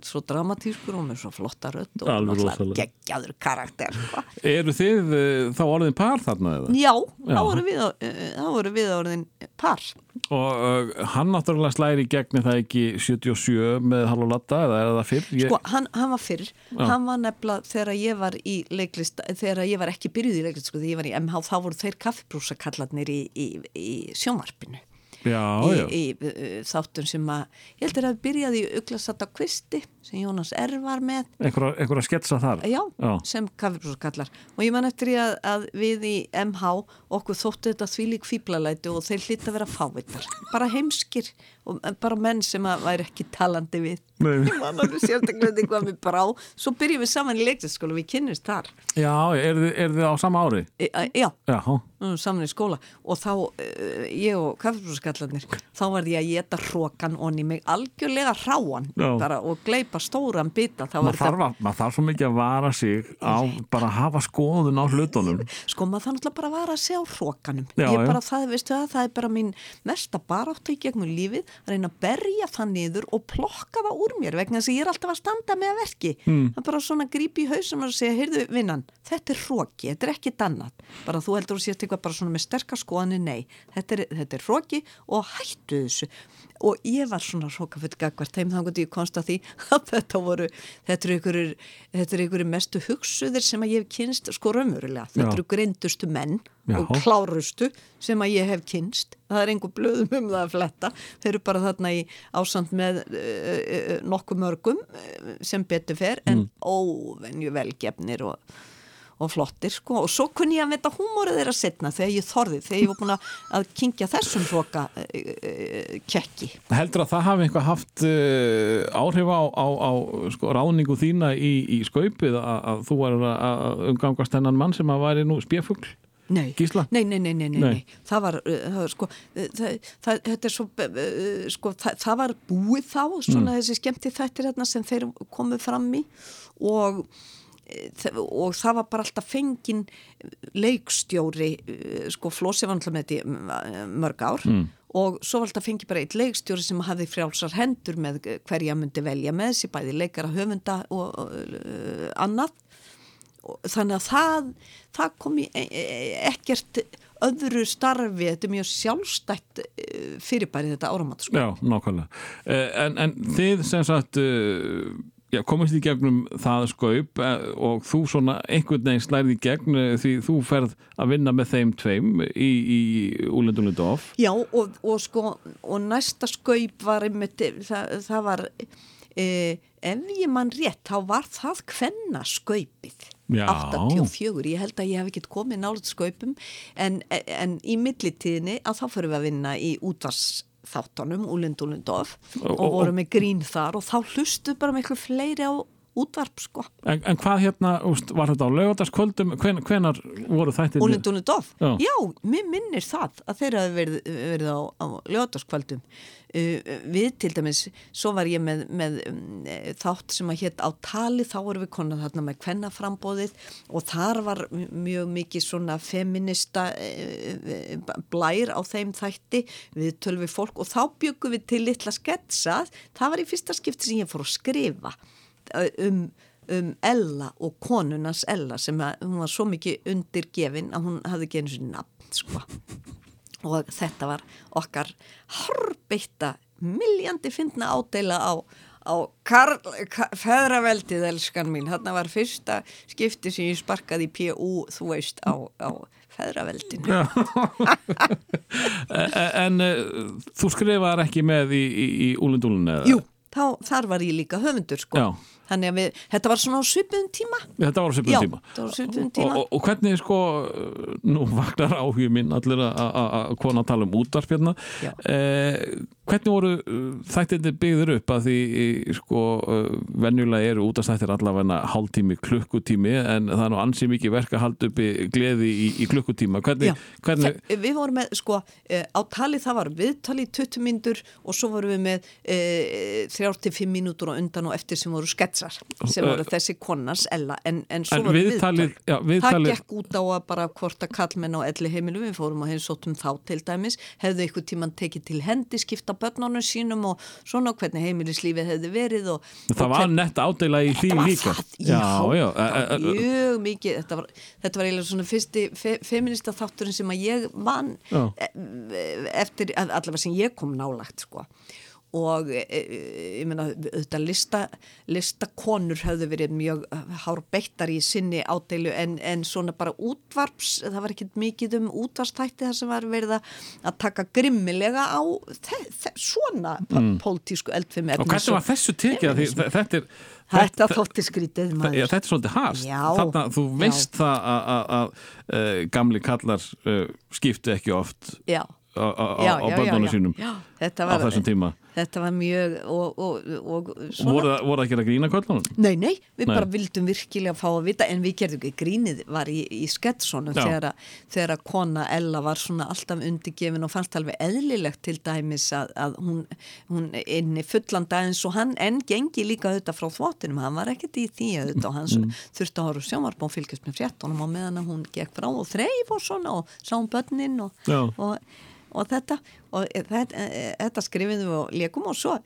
[SPEAKER 2] svo dramatískur og með svo flotta rödd og
[SPEAKER 1] rosalega.
[SPEAKER 2] geggjaður karakter sko.
[SPEAKER 1] Eru þið eh, þá orðin par þarna eða?
[SPEAKER 2] Já,
[SPEAKER 1] Já.
[SPEAKER 2] þá voru við, við orðin par
[SPEAKER 1] Og uh, hann náttúrulega slæri í gegni það ekki 77 með Halló Latta eða er það fyrr? Ég,
[SPEAKER 2] Sko, hann, hann var fyrr, hann var nefnilega þegar ég var í leiklist, þegar ég var ekki byrjuð í leiklist, sko, þegar ég var í MH, þá voru þeir kaffibrúsakallarnir í, í, í sjónvarpinu.
[SPEAKER 1] Já,
[SPEAKER 2] Í,
[SPEAKER 1] já.
[SPEAKER 2] í uh, þáttum sem að, ég heldur að byrjaði í Uglasat á Kvisti, sem Jónas R. var með,
[SPEAKER 1] Einhver, einhver að sketsa þar?
[SPEAKER 2] já,
[SPEAKER 1] Já.
[SPEAKER 2] sem kaffibrúsakallar. Og ég man eftir því að, að við í MH, okkur þóttu þetta þvílík fíblalæti og þeir hlýtt að vera fávittar. Bara heimskir og bara menn sem að væri ekki talandi við. Alveg sérstaklega þetta hvað mér brá. Svo byrjum við saman í leiktiskóla við kynnist þar.
[SPEAKER 1] Já, eru þið, er þið á sama ári?
[SPEAKER 2] e, a, já,
[SPEAKER 1] Já,
[SPEAKER 2] mm, saman í skóla. Og þá, uh, ég og kaffebrúskallarnir þá var ég að geta hrókan onni mig algjörlega hráan.
[SPEAKER 1] Já.
[SPEAKER 2] bara, og gleipa stóran bita
[SPEAKER 1] maður þarf, að, maður þarf svo mikið að vara sig á bara að hafa skoðun á hlutunum.
[SPEAKER 2] Sko maður þannig að bara vara að segja á hrókanum
[SPEAKER 1] Já,
[SPEAKER 2] ég bara, það, veistu það, það er bara mín mesta baráttu í gegnum lífið að reyna að berja það niður og plokka það úr mér vegna þess að ég er alltaf að standa með að verki. Mm. það er bara svona grípi í hausum og segja, heyrðu vinnan, þetta er hróki, þetta er ekkit annað. Bara þú heldur að sést eitthvað bara svona með sterkar skoðanir, nei, þetta er, þetta er hróki og hættu þessu og ég var svona hrókafull gagvart þeim þannig að ég konsta því að þetta voru þetta eru ykkurir, þetta eru ykkurir mestu hugsuðir sem að ég hef kynst sko raunverulega, þetta eru greindustu menn
[SPEAKER 1] Já.
[SPEAKER 2] og klárustu sem að ég hef kynst það er einhver blöðum um það að fletta þeir eru bara þarna í ásand með uh, uh, nokkuð mörgum sem betur fer en mm. óvenju velgefnir og, og flottir sko og svo kunni ég að veta húmórið þeirra setna þegar ég þorði, þegar ég var búin að, kynkja þessum hloka uh, uh, kekki
[SPEAKER 1] Heldur að það hafi eitthvað haft uh, áhrif á, á, á sko, ráningu þína í, í skaupið að, að þú var að, að umgangast þennan mann sem að væri nú spjafugl?
[SPEAKER 2] Nei.
[SPEAKER 1] Gísla?
[SPEAKER 2] Nei, nei, nei, nei, nei,
[SPEAKER 1] Nei.
[SPEAKER 2] Það var, það var sko, það, það, þetta er svo, sko, það, það var búið þá, svona þessi skemmti þættir hérna sem þeir komu fram í og, og það var bara alltaf fengin leikstjóri, uh, sko, Flósi var alltaf með þetta uh, mörg ár mm. og svo var alltaf fengið bara eitt leikstjóri sem hafði frjálsar hendur með hverja myndi velja með sér, bæði leikara höfunda og, uh, annað þannig að það, það kom í e- e- ekkert öðru starfi, þetta er mjög sjálfstætt eh, fyrirbæri þetta áramat sko.
[SPEAKER 1] Já, nákvæmlega. En, en þið sem sagt uh, já, komast í gegnum það skaup uh, og þú svona einhvern veginn slærið í gegn uh, því þú ferð að vinna með þeim tveim í, í Úlendulindof.
[SPEAKER 2] Já og, og sko og næsta skaup var einmitt, það, það var eh, ef ég mann rétt þá var það hvenna skaupið
[SPEAKER 1] Já.
[SPEAKER 2] 84, ég held að ég hef ekkert komið nálut skaupum en, en í millitíðinni að þá fyrir við að vinna í útvarsþáttunum Úlind Úlindof og- voru með grín þar og þá hlustu bara miklu fleiri á útvarp sko.
[SPEAKER 1] En, en hvað hérna, úst, var þetta á lögataskvöldum, hven, hvenar voru þættir?
[SPEAKER 2] Úlind Úlindof,
[SPEAKER 1] Já.
[SPEAKER 2] já, mér minnir það að þeir hafi verið, verið á, á ljótaskvöldum uh, við til dæmis, svo var ég með, með um, eh, þátt sem að hétt á tali, þá vorum við konar þarna með kvennaframbóðið og þar var mjög mikið svona feminista uh, blær á þeim þætti við tölum við fólk og þá byggum við til litla sketsa, það var í fyrsta skipti sem ég fór að skrifa um um Ella og konunans Ella sem að hún var svo mikið undirgefin að hún hafði einu sinni nafn sko. og þetta var okkar harbeitta miljandi fyndna ádeila á, á feðraveldið elskan mín, þarna var fyrsta skipti sem ég sparkaði í P.U. þú veist á, á feðraveldinu
[SPEAKER 1] E- En uh, þú skrifaðar ekki með í, í, í Úlindúlun eða?
[SPEAKER 2] Jú, þá, þar var ég líka höfundur sko.
[SPEAKER 1] Já.
[SPEAKER 2] Þannig að við, þetta var svona á svipuðum tíma.
[SPEAKER 1] Þetta var
[SPEAKER 2] Já,
[SPEAKER 1] tíma.
[SPEAKER 2] þetta var á svipuðum
[SPEAKER 1] Og,
[SPEAKER 2] tíma.
[SPEAKER 1] og, og hvernig sko, nú vaknar áhugum minn allir að- kona tala um útvarp.
[SPEAKER 2] Já.
[SPEAKER 1] Eh, hvernig voru þættinni byggður upp að því eh, sko eh, venjulega eru útastættir allavega hálftími, klukkutími en það er nú ansið mikið verk að halda uppi gleði í, í klukkutíma. Hvernig,
[SPEAKER 2] Já,
[SPEAKER 1] hvernig
[SPEAKER 2] Þe- við vorum með, sko, eh, á tali það var viðtali í 20 mínútur og svo vorum við með eh, 35 mínútur og undan og eftir sem voru sketsar sem voru þessi konans Ella en, en svo
[SPEAKER 1] En
[SPEAKER 2] voru
[SPEAKER 1] viðtalið-
[SPEAKER 2] viðtali.
[SPEAKER 1] já, viðtalið-
[SPEAKER 2] Það gekk út á að bara hvort að kallmenn á elli heimilu, við fórum að heimsóttum þá til dæmis, hefðu einhver tíman tekið til hendi, skipta börnunum sínum og svona hvernig heimilislífið hefði verið og,
[SPEAKER 1] það
[SPEAKER 2] og
[SPEAKER 1] var nett ádela í því
[SPEAKER 2] var
[SPEAKER 1] líka.
[SPEAKER 2] það, já,
[SPEAKER 1] já.
[SPEAKER 2] það
[SPEAKER 1] eh,
[SPEAKER 2] var
[SPEAKER 1] eh,
[SPEAKER 2] mjög mikið, þetta var, þetta var eiginlega svona fyrsti fe, feminista þátturinn sem að ég vann
[SPEAKER 1] Já.
[SPEAKER 2] eftir, allavega sem ég kom nálagt sko og e, e, ég meina þetta lista, listakonur höfðu verið mjög hárbeittar í sinni ádeilu en, en svona bara útvarps, það var ekkert mikið um útvarstætti þar sem var verið að að taka grimmilega á þe, þe, svona mm. pólitísku eldfimi
[SPEAKER 1] Og hvernig var þessu tekið? að því- Þetta er
[SPEAKER 2] Þetta þótti skrítið maður.
[SPEAKER 1] Já, þetta er svolítið hast.
[SPEAKER 2] Já,
[SPEAKER 1] Þarna, þú
[SPEAKER 2] já.
[SPEAKER 1] veist það að, að, að, að gamli kallar uh, skiptu ekki oft
[SPEAKER 2] Já.
[SPEAKER 1] Á, börnunum sínum
[SPEAKER 2] Já, þetta
[SPEAKER 1] á
[SPEAKER 2] var,
[SPEAKER 1] þessum tíma.
[SPEAKER 2] Þetta var mjög og, og, og.
[SPEAKER 1] Voru það, voru það ekki að grína köllunum?
[SPEAKER 2] Nei, nei, við
[SPEAKER 1] Nei.
[SPEAKER 2] bara vildum virkilega fá að vita en við gerðum ekki grínið var í, í skettsonum
[SPEAKER 1] Já.
[SPEAKER 2] þegar, þegar kona Ella var svona alltaf undirgefin og fannst alveg eðlilegt til dæmis að, að hún, hún inni fullan dagins og hann enn gengi líka auðvitað frá þvottinum, hann var ekkert í því auðvitað og hann mm. þurfti að horfa sjónvarp og fylgjast með fréttunum og meðan hún gekk frá og þreif og svona og sá um börnin og, og, og þetta og þetta, þetta skrifum við og leikum og svo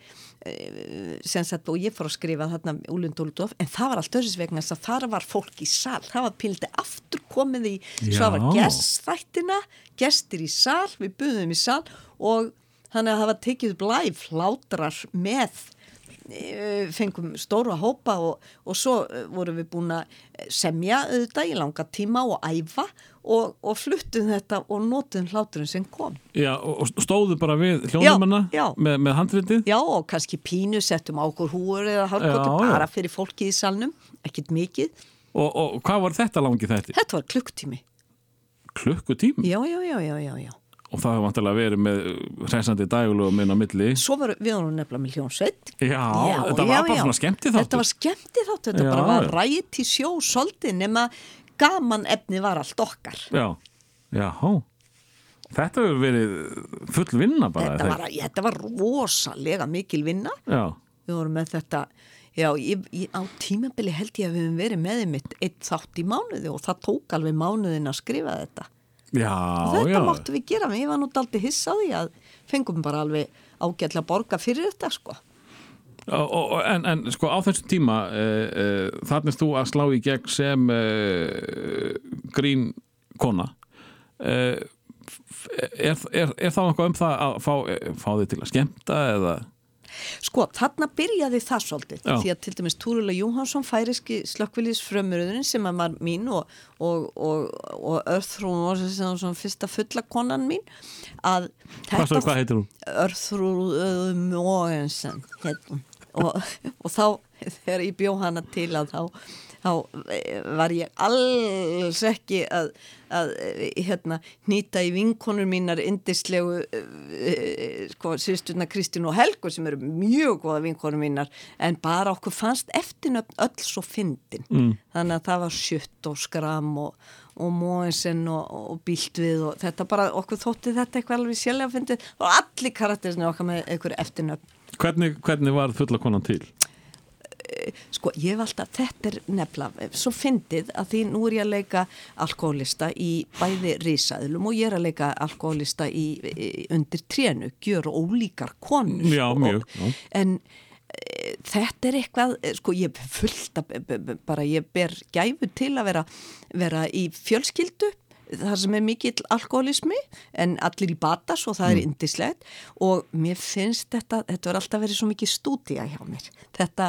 [SPEAKER 2] sem sagt og ég fór að skrifa þarna Úlund Úldof en það var allt öðris vegna þess að þar var fólk í sal. Það var pildi aftur komið í svo var gestþættina gestir í sal, við buðum í sal og þannig að það var tekið live hlátrar með fengum stóra hópa og, og svo eh, vorum við búin að semja auðvitað í langa tíma og æfa og, og fluttum þetta og notum hláturinn sem kom.
[SPEAKER 1] Já, og stóðu bara við hljónumanna með, með handritið?
[SPEAKER 2] Já og kannski pínu settum á okkur húur eða
[SPEAKER 1] já.
[SPEAKER 2] bara fyrir fólki í salnum, ekkit mikið.
[SPEAKER 1] Og, og hvað var þetta langi þetta?
[SPEAKER 2] Þetta var klukktími.
[SPEAKER 1] Klukkutími?
[SPEAKER 2] Já, já, já, já, já, já.
[SPEAKER 1] Og það hefur vantilega verið með hreisandi dagulegu minn á milli.
[SPEAKER 2] Svo var við vorum nefnilega með hljónsveit.
[SPEAKER 1] Já, þetta var bara svona skemmti þáttur.
[SPEAKER 2] Þetta var skemmti þáttur, þetta
[SPEAKER 1] Já,
[SPEAKER 2] bara var
[SPEAKER 1] já.
[SPEAKER 2] rætt í sjó svolítið nema gaman efni var allt okkar.
[SPEAKER 1] Já, já, hó. Þetta hefur verið full vinna bara.
[SPEAKER 2] Þetta var, þetta var rosalega mikil vinna.
[SPEAKER 1] Já,
[SPEAKER 2] Við vorum með þetta, já, ég, ég, á tímabili held ég að við höfum verið með þeim eitt, eitt þátt í mánuði og það tók alveg mánuðin að skrifa þetta.
[SPEAKER 1] Já,
[SPEAKER 2] og þetta
[SPEAKER 1] já.
[SPEAKER 2] máttu við gera, ég var nú daldi hissa á því að fengum bara alveg ágætlega að borga fyrir þetta sko.
[SPEAKER 1] Og, og, en, en sko á þessum tíma uh, uh, þarna þú að slá í gegn sem uh, grín kona er, er, er þá eitthvað um það að fá, fá þig til að skemmta eða
[SPEAKER 2] Sko, þarna byrjaði það svolítið
[SPEAKER 1] Já.
[SPEAKER 2] því að til dæmis Túrula Jóhansson færiski slökkvilis frömmuröðurinn sem var mín og, og, og, og Örþrún var svona fyrsta fulla konan mín að
[SPEAKER 1] hvað, svo, hvað heitir hún?
[SPEAKER 2] Örþrún Mógensen og, og þá þegar ég bjó hana til að þá, þá eh, var ég alls ekki að, að eh, hérna, nýta í vinkonur mínar indislegu uh, sko, sýsturna Kristín og Helgu sem eru mjög góða vinkonur mínar en bara okkur fannst eftirnöfn öll svo fyndin mm. þannig að það var sjutt og skram og, og Móensen og, og Bíltvið og þetta bara okkur þótti þetta eitthvað alveg sjálflega fyndið og allir karakterisni okkar með einhverju eftirnöfn
[SPEAKER 1] Hvernig, hvernig var fulla konan til?
[SPEAKER 2] Sko ég hef alltaf, þetta er nefnilega svo fyndið að því nú er ég að leika alkoholista í bæði risaðlum og ég er að leika alkoholista í, í undir trénu, gjör ólíkar konur
[SPEAKER 1] Já,
[SPEAKER 2] Og-
[SPEAKER 1] mjög, já.
[SPEAKER 2] en e, e, þetta er eitthvað, e, sko ég fullt að, bara ég ber gæfu til að vera, vera í fjölskyldu þar sem er mikill alkoholismi en allir í batas og það er indislegt og mér finnst þetta, þetta var alltaf verið svo mikið stúdía hjá mér. Þetta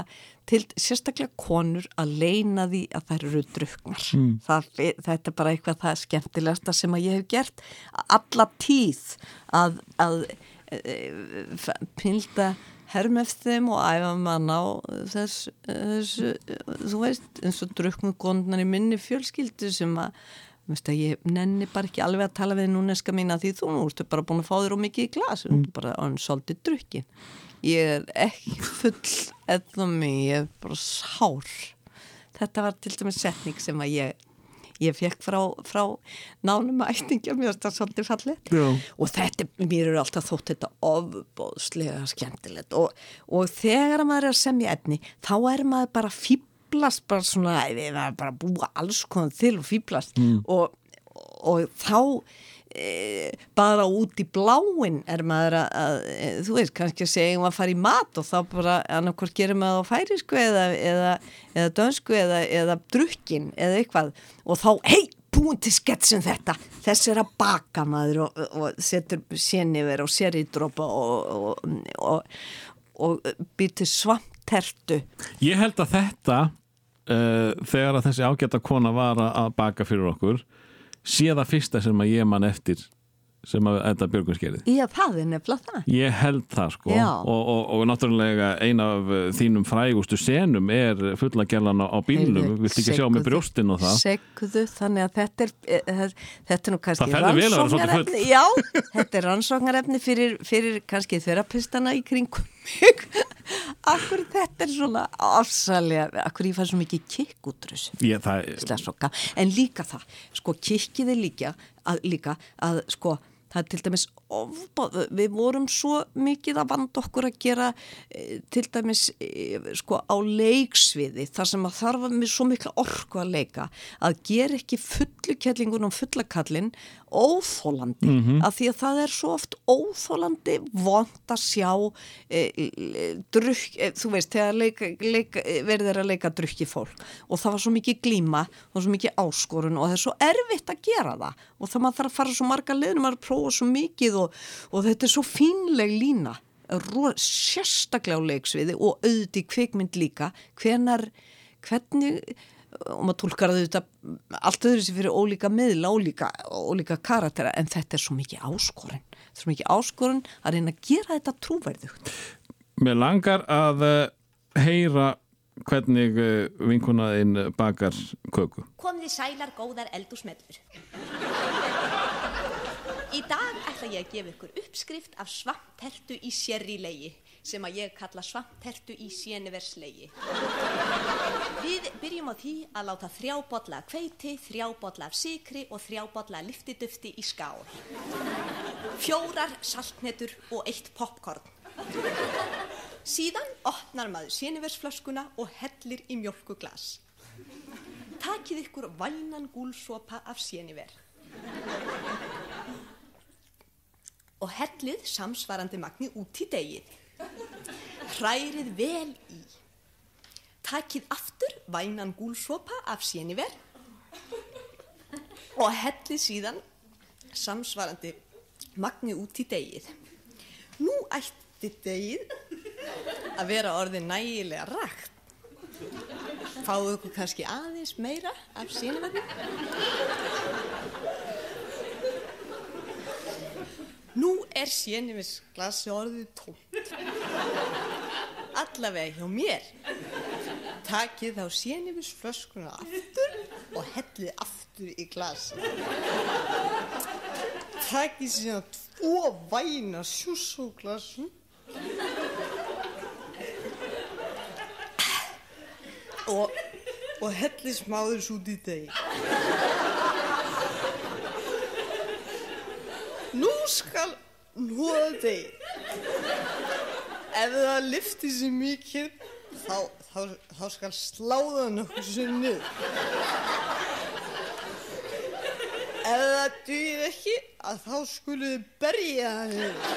[SPEAKER 2] til sérstaklega konur að leina því að þær eru druknar það, þetta er bara eitthvað það skemmtilegasta sem að ég hef gert alla tíð að, að e, pilda herm eftir þeim og æfa mann á þess, þess þú veist eins og druknu konurnar í minni fjölskyldu sem að Veist ég nenni bara ekki alveg að tala við núneska mína því þú nú ertu bara búin að fá þér og mikið í glas þú ertu bara án svolítið drukkin ég er ekki full eða mig, ég er bara sár. Þetta var til dæmis setning sem að ég ég fekk frá, frá nánum ættingja, mér það svolítið fallið
[SPEAKER 1] Já.
[SPEAKER 2] og þetta, mér eru alltaf þótt þetta ofbóðslega skemmtilegt. Og, og þegar maður er að semja efni þá er maður bara fíblast bara svona, við erum bara að búa alls konar til og fíblast og, og þá bara út í bláin er maður að, að e, þú veist, kannski að segja um að fara í mat og þá bara annarkvort gerir maður á færisku eða, eða, eða dönsku eða, eða drukkin eða eitthvað. Og þá, hei, búin til sketsin þetta. Þess er að baka maður og, og setur séniver og seridrópa og, og, og, og býr til svamptertu.
[SPEAKER 1] Ég held að þetta uh, þegar að þessi ágæta kona var að baka fyrir okkur sé það fyrsta sem að ég man eftir sem að þetta Björgun skerið
[SPEAKER 2] Já, það er nefnilega það.
[SPEAKER 1] Ég held það sko. Og, og, og náttúrulega eina af uh, þínum frægustu senum er fullagerlan á,
[SPEAKER 2] Heyrðu,
[SPEAKER 1] vilt ekki sjá með brjóstin og það?
[SPEAKER 2] Segðu, þannig að þetta er, e, þetta er nú kannski rannsóknarefni- Já, þetta er rannsóknarefni fyrir, fyrir kannski þerapistana í kringum mig. Akkur þetta er svona afsalega, akkur ég fær svo mikið kikk út úr þessu.
[SPEAKER 1] ég, það,
[SPEAKER 2] Slessoka. En líka það, sko kikkið er líka að, líka að sko það er til dæmis ofbáð, við vorum svo mikið að vanda okkur að gera e, til dæmis e, sko á leiksviði þar sem að þarf með svo mikla orku að leika að gera ekki fullu kellingun og fullakallin óþólandi
[SPEAKER 1] Mhm.
[SPEAKER 2] af því að það er svo oft óþólandi vond að sjá e, e, drukk, e, þú veist, þegar leika, leika, verður að leika drukki fólk og það var svo mikið glíma og svo mikið áskorun og það er svo erfitt að gera það og það maður þarf að fara svo marga leðnum að prófa svo mikið og, og þetta er svo fínleg lína. Sérstaklega á leiksviði og auðvitað í kvikmynd líka. Hvenar, hvernig og maður tólkar það auðvitað allt öðru sem fyrir ólíka miðla, ólíka, ólíka karaktera en þetta er svo mikið áskorun. Þetta svo mikið áskorun að reyna að gera þetta trúverðugt.
[SPEAKER 1] Mér langar að uh, heyra hvernig uh, vinkunaðinn bakar köku.
[SPEAKER 4] Komið þið sælar góðar eldúsmellur. Í dag ætla ég að gefa ykkur uppskrift af svamptertu í sérrilegi sem að ég kalla svamptertu í séniverslegi. Við byrjum á því að láta þrjá bolla af hveiti, þrjá bolla af sikri og þrjá bolla af liftidufti í skál. Fjórar saltnetur og eitt popcorn. Síðan opnar maður séniversflöskuna og hellir í mjölkuglas. Takið ykkur vænan gúlsopa af séniver. Og hellið samsvarandi magni út í degið. Hrærið vel í. Takið aftur vænan gúlsopa af séniver og hellið síðan samsvarandi magni út í degið. Nú ætti degið að vera orðið nægilega rakt. Fáðu ykkur kannski aðeins meira af sínumögnu. Nú er sénumis glasi orðið tómt. Allavega hjá mér. Takið þá sénumis flöskuna aftur og hellið aftur í glasi. Takið síðan tvo væna sjúsóglasum og, og hellið smáðurs út í deg. Nú skal nóða deg. Ef það lifti sér mikið, þá, þá, þá skal sláða nokkuð sér niður. Ef það dýr ekki, að þá skuluðu berja það niður.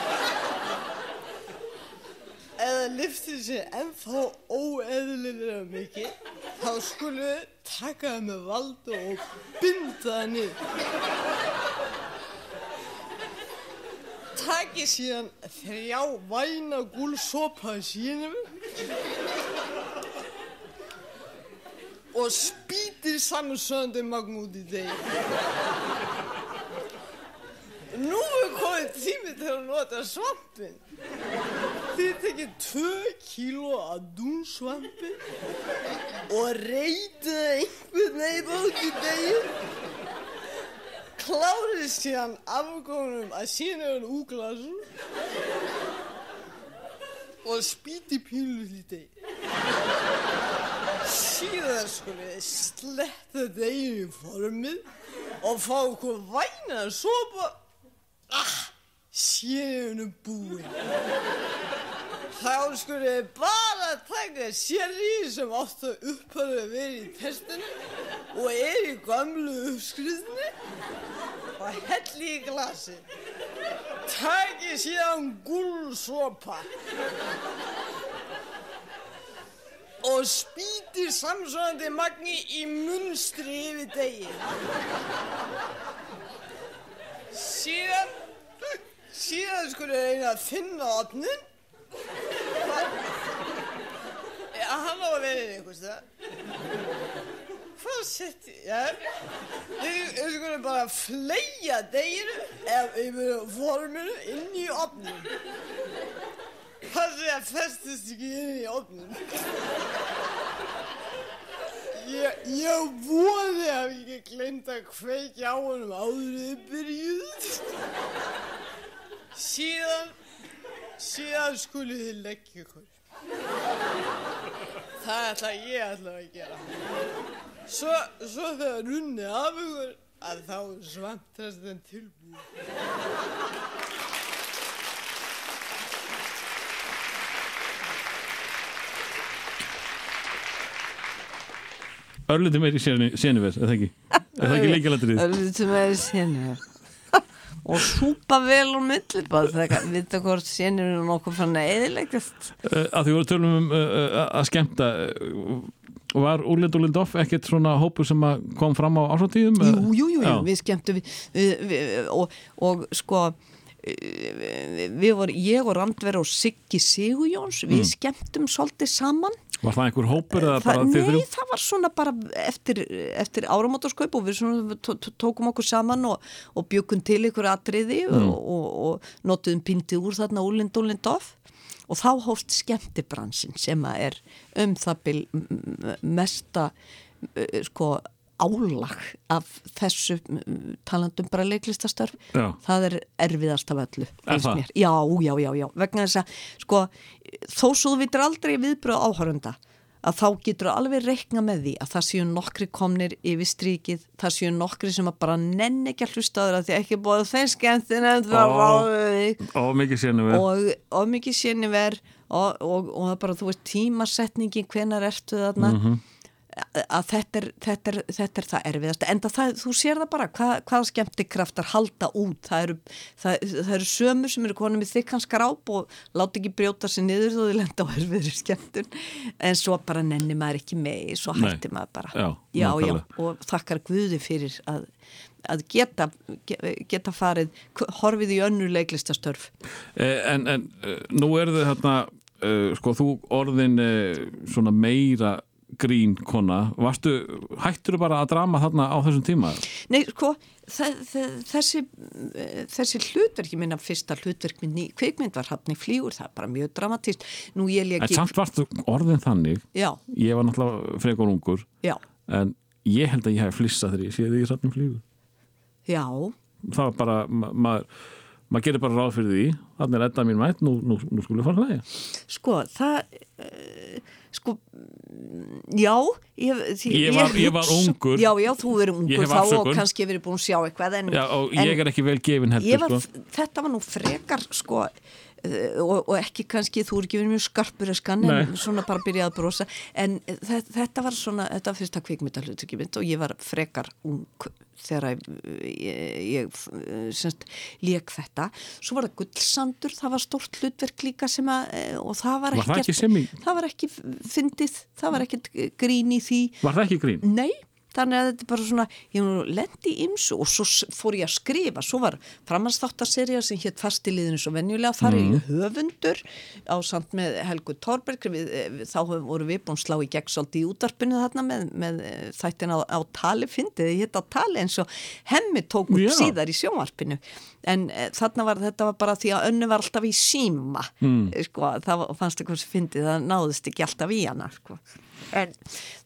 [SPEAKER 4] Ef það
[SPEAKER 5] liftir sér ennþá óeðlilega mikið, þá skulum við taka það með valdu og binda það niður. Takið síðan þrjá væna gúlsopa sínum og spýtir samsöndi magn út í degi. Nú er komið tími til að nota svampin. Þið tekið 2 kíló af dúnsvampi og reytið einhvern veginn út í degi. Klárið síðan afgónum að sína hann úglasum og spýti pílu í degi. Síðan skulið þið sletta deginu í formið og fá okkur væna að sopa. Ah, síðan búinn. Þá skulið þið bara taka sérri sem átt að upphæðu að vera í testinu og er í gamlu uppskriðni og helli í glasi. Takið síðan gúlsopa og spýtir samsvöndi magni í munstri yfir degi. Síðan, síðan skulið reyna að finna opnin. Hann á að vera einhvers það. Hvað já, þið þið skulið bara fleia deginu eða yfir forminu inn í opnin. Það sé að festist ekki inn í opnin. Ég, ég voni að ég ekki glemt að kveikja á honum áður þið byrjuð. Síðan, síðan skulið þið leggja ykkur. Það ætla ég ætla að gera. Svo, svo þegar runni af ykkur að þá svantast þenn tilbúið.
[SPEAKER 1] Örlítið meiri sénuver, er það ekki? Er það ekki líkilættrið?
[SPEAKER 2] Örlítið með senu og súpa vel og milli bara þegar vita hvort senur er nokkuð fann að eðilegast
[SPEAKER 1] Uh, að því voru tölum um uh, uh, að skemmta uh, var Úlind Úlind Off ekkert svona hópur sem að kom fram á ásáttíðum?
[SPEAKER 2] Jú, jú, jú,
[SPEAKER 1] Já.
[SPEAKER 2] við skemmtum við, við, við, og, og sko við, við vorum, ég og Randver og Siggi Sigurjóns, við
[SPEAKER 1] Mm.
[SPEAKER 2] skemmtum svolítið saman
[SPEAKER 1] Var það einhver hópur eða bara
[SPEAKER 2] það,
[SPEAKER 1] þið
[SPEAKER 2] Nei,
[SPEAKER 1] þrjú?
[SPEAKER 2] það var svona bara eftir, eftir áramótaskaup og við tókum okkur saman og, og bjökkum til ykkur atriði
[SPEAKER 1] Mm.
[SPEAKER 2] og, og, og notuðum pintið úr þarna úlind úlind off og þá hófst skemmtibransin sem er um það m- mesta sko álag af þessu mm, talandum bara leiklistastarf
[SPEAKER 1] Já.
[SPEAKER 2] það er erfiðast af öllu
[SPEAKER 1] Er.
[SPEAKER 2] Já, já, já, já vegna þess að sko, þó svo þú vitur aldrei viðbröð áhörunda að þá getur alveg reikna með því að það séu nokkri komnir yfir strikið það séu nokkri sem að bara nenn ekki að hlusta á þeirra því ekki búið þeim skemmtin en það
[SPEAKER 1] Ó.
[SPEAKER 2] ráðu þig
[SPEAKER 1] Ó, mikið sénuver.
[SPEAKER 2] og, og mikið séni ver og, og, og það bara, þú veist, tímasetningin hvenar ertu þarna
[SPEAKER 1] Mhm.
[SPEAKER 2] Að þetta er, þetta, er, þetta er það erfiðast en það, þú sér það bara hvað, hvað skemmtikraftar halda út. Það eru, það, það eru sömur sem eru konum í þykkan skráp og láta ekki brjóta sér niður þó þau lenda á erfiðri skemmtun. En svo bara nenni maður ekki með svo hætti maður bara.
[SPEAKER 1] Já,
[SPEAKER 2] já, já, og þakkar Guði fyrir að, að geta, ge- geta farið horfið í önnur leiklistastörf
[SPEAKER 1] Eh, En, en eh, nú er þið hérna, sko, þú orðin svona meira grín kona. Varstu, hættur bara að drama þarna á þessum tíma?
[SPEAKER 2] Nei, sko, þe- þe- þessi, eh, þessi hlutverk, ég minna fyrsta hlutverk minn í kveikmynd var hafni flýgur, það er bara mjög dramatíst. Nú ég
[SPEAKER 1] En
[SPEAKER 2] leki...
[SPEAKER 1] samt varstu orðin þannig,
[SPEAKER 2] Já,
[SPEAKER 1] ég var náttúrulega frekar ungur,
[SPEAKER 2] já,
[SPEAKER 1] en ég held að ég hef flissað þegar ég sé því í sannum flýgur.
[SPEAKER 2] já,
[SPEAKER 1] Það var bara, ma maður, maður gerir bara ráð fyrir því, þannig er edda mín mætt, nú, nú, nú skulum við fara að hlæja.
[SPEAKER 2] sko, það, uh, sko, já, ég, því,
[SPEAKER 1] Ég var- ég var
[SPEAKER 2] hugsa-
[SPEAKER 1] ungur.
[SPEAKER 2] Já, já, þú verið
[SPEAKER 1] Ég
[SPEAKER 2] ungur þá og kannski verið búin að sjá eitthvað en,
[SPEAKER 1] Já, og
[SPEAKER 2] en
[SPEAKER 1] ég er ekki vel gefin heldur,
[SPEAKER 2] ég var,
[SPEAKER 1] sko.
[SPEAKER 2] þetta var nú frekar, sko, og, og ekki kannski, þú er ekki verið mjög skarpur eskan en
[SPEAKER 1] Nei.
[SPEAKER 2] svona bara byrjaði að brosa en þetta, þetta var svona, þetta var fyrsta kvikmyndahluturki mynd og ég var frekar ung þegar ég, ég semst, lék þetta svo var það gullsandur, það var stórt hlutverk líka sem að, eh, og það var
[SPEAKER 1] Var það
[SPEAKER 2] ekkert
[SPEAKER 1] ekki sem í-
[SPEAKER 2] það var ekki fyndið, það var ekkert grín í því
[SPEAKER 1] Var það ekki grín?
[SPEAKER 2] Nei, þannig að þetta er bara svona, ég nú lendi í ymsu og svo fór ég að skrifa, svo var framhanstáttarserja sem hétt fastiliðinu svo venjulega, þar er ég höfundur á samt með Helgu Torberg, við, við, þá voru við búin slá í gegn svolítið í útarpinu þarna með, með eh, þættin á, á tali, fyndið, ég hétt á tali eins og hemmi tók upp
[SPEAKER 1] Já.
[SPEAKER 2] síðar í sjónvarpinu, en e, þarna var þetta var bara því að önnu var alltaf í síma, mm. sko, það fannst eitthvað sem fyndið, það náðist ekki alltaf í hana, sko. En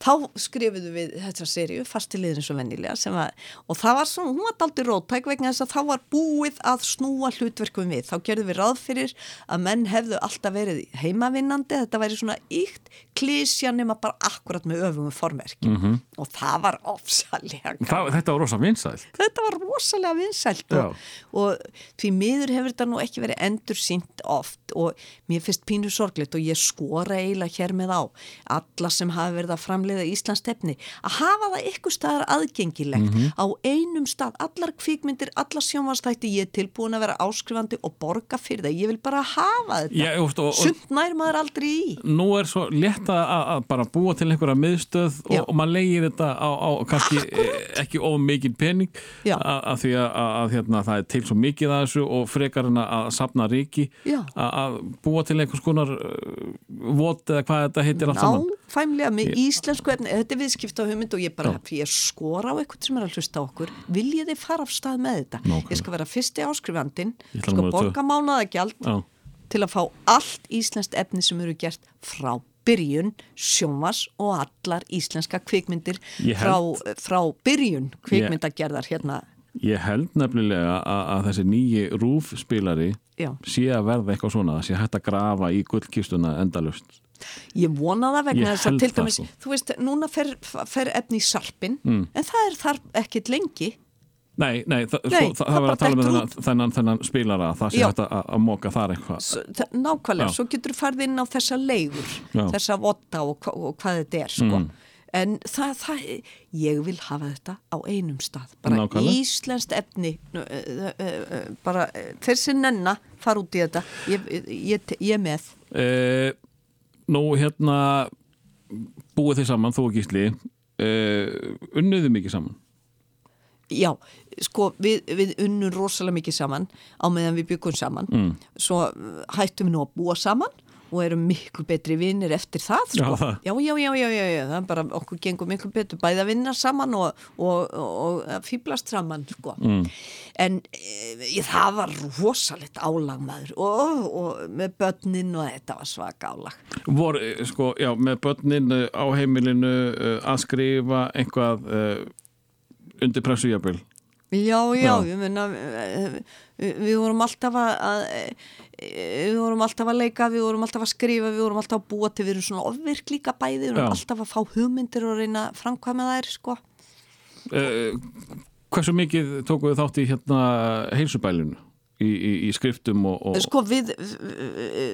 [SPEAKER 2] þá skrifuðu við þetta serju, fastiliðin svo vennilega, var, og það var svona, hún var daldi rótæk vegna þess að þá var búið að snúa hlutverkum við. Þá gerðum við ráð fyrir að menn hefðu alltaf verið heimavinnandi, þetta væri svona ykt klísja nema bara akkurat með öfum formerki. -hmm. Og það var ofsalega
[SPEAKER 1] Það, þetta var rosa vinsælt.
[SPEAKER 2] þetta var rosalega vinsælt og, og því miður hefur þetta nú ekki verið endur sínt oft og mér finnst pínu sorgleitt og ég skora eiginlega hér með á alla sem hafa verið að framleiða Íslands stefni að hafa það ykkur staðar aðgengilegt á einum stað, allar kvikmyndir, allar sjónvarstætti ég er tilbúin að vera áskrifandi og borga fyrir það, ég vil bara hafa þetta. Sumt nær maður aldrei í.
[SPEAKER 1] Nú er svo létt að, bara búa til einhverja miðstöð og, og maður leigir þetta á, á kannski eh, ekki of mikið pening að, því að, að, hérna, það er til svo mikið að þessu og frekar en að, sapna ríki að búa til einhvers konar uh, vot eða hvað þetta heitir allt saman
[SPEAKER 2] Náfæmlega með
[SPEAKER 1] Ég-
[SPEAKER 2] íslensku efni, þetta er viðskipta hugmynd og ég bara, ég skora á eitthvað sem er að hlusta á okkur, viljið þið fara af stað með þetta?
[SPEAKER 1] Nákvæmlega.
[SPEAKER 2] Ég skal vera fyrsti
[SPEAKER 1] ætla
[SPEAKER 2] skal borga mánaðagjald til að fá allt íslenskt efni sem eru gert frá byrjun, sjónvas og allar íslenska kvikmyndir frá, frá byrjun kvikmyndagerðar hérna.
[SPEAKER 1] Ég held nefnilega að, að þessi nýji rúfspilari
[SPEAKER 2] Já.
[SPEAKER 1] sé að verða eitthvað svona, sé hægt að grafa í gullkistuna endalust
[SPEAKER 2] Ég vona það vegna þess að til dæmis,
[SPEAKER 1] sko.
[SPEAKER 2] þú veist, núna fer, fer efni í sarpin,
[SPEAKER 1] Mm.
[SPEAKER 2] en það er þar ekkit lengi.
[SPEAKER 1] Nei, nei, það,
[SPEAKER 2] Nei,
[SPEAKER 1] sko, það,
[SPEAKER 2] það
[SPEAKER 1] var að tala um þennan, þennan, þennan spilara það sé hægt að, móka þar eitthvað
[SPEAKER 2] þa- nákvæmlega,
[SPEAKER 1] Já.
[SPEAKER 2] svo getur þú farið inn á þessa leigur,
[SPEAKER 1] Já.
[SPEAKER 2] þessa votta og, og hvað þetta er sko.
[SPEAKER 1] Mm.
[SPEAKER 2] en það, það, ég vil hafa þetta á einum stað, bara
[SPEAKER 1] Nákvæmlega.
[SPEAKER 2] íslenskt efni uh, uh, uh, bara þeir sem nenna fara út í þetta ég, ég, ég, ég með
[SPEAKER 1] Eh, nú hérna búið þið saman, þú og Gísli. Eh, unnuðu mikið saman?
[SPEAKER 2] Já, sko við, við unnum rosalega mikið saman á meðan við byggum saman.
[SPEAKER 1] Mm.
[SPEAKER 2] svo uh, hættum við nú að búa saman og erum miklu betri vinnir eftir það sko.
[SPEAKER 1] Já,
[SPEAKER 2] já, já, já, já, já, það er bara okkur gengur miklu betur bæði að vinna saman og, og, og, og fýblast saman sko.
[SPEAKER 1] Mm.
[SPEAKER 2] en e, það var rosalegt álagmaður og, og með börnin og þetta var svaka álag
[SPEAKER 1] Vor, eh, sko, já, með börnin eh, á heimilinu að skrifa einhvað undir pressu jafnvel
[SPEAKER 2] Já, já,
[SPEAKER 1] Já.
[SPEAKER 2] eh, við við vorum alltaf að, að eh, við vorum alltaf að leika, við vorum alltaf að skrifa, við vorum alltaf að búa til, við erum svona ofvirk líka bæði, við vorum
[SPEAKER 1] Já.
[SPEAKER 2] alltaf að fá hugmyndir og reyna framkvæma þær, sko.
[SPEAKER 1] uh, Hversu mikið tókuðu þátt í hérna heilsubælinu í, í, í skriftum og, og
[SPEAKER 2] Sko við,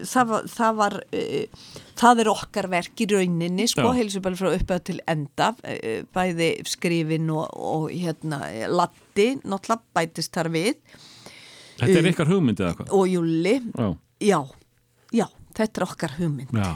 [SPEAKER 2] það var, það var, eh, það er okkar verk í rauninni, sko, heilsubæli frá uppöð til enda, eh, bæði skrifin og, og hérna, latti, náttúrulega bætist þar við
[SPEAKER 1] Þetta er ykkar hugmyndið eða hvað?
[SPEAKER 2] og júli,
[SPEAKER 1] Já.
[SPEAKER 2] já, já, þetta er okkar hugmynd.
[SPEAKER 1] Já,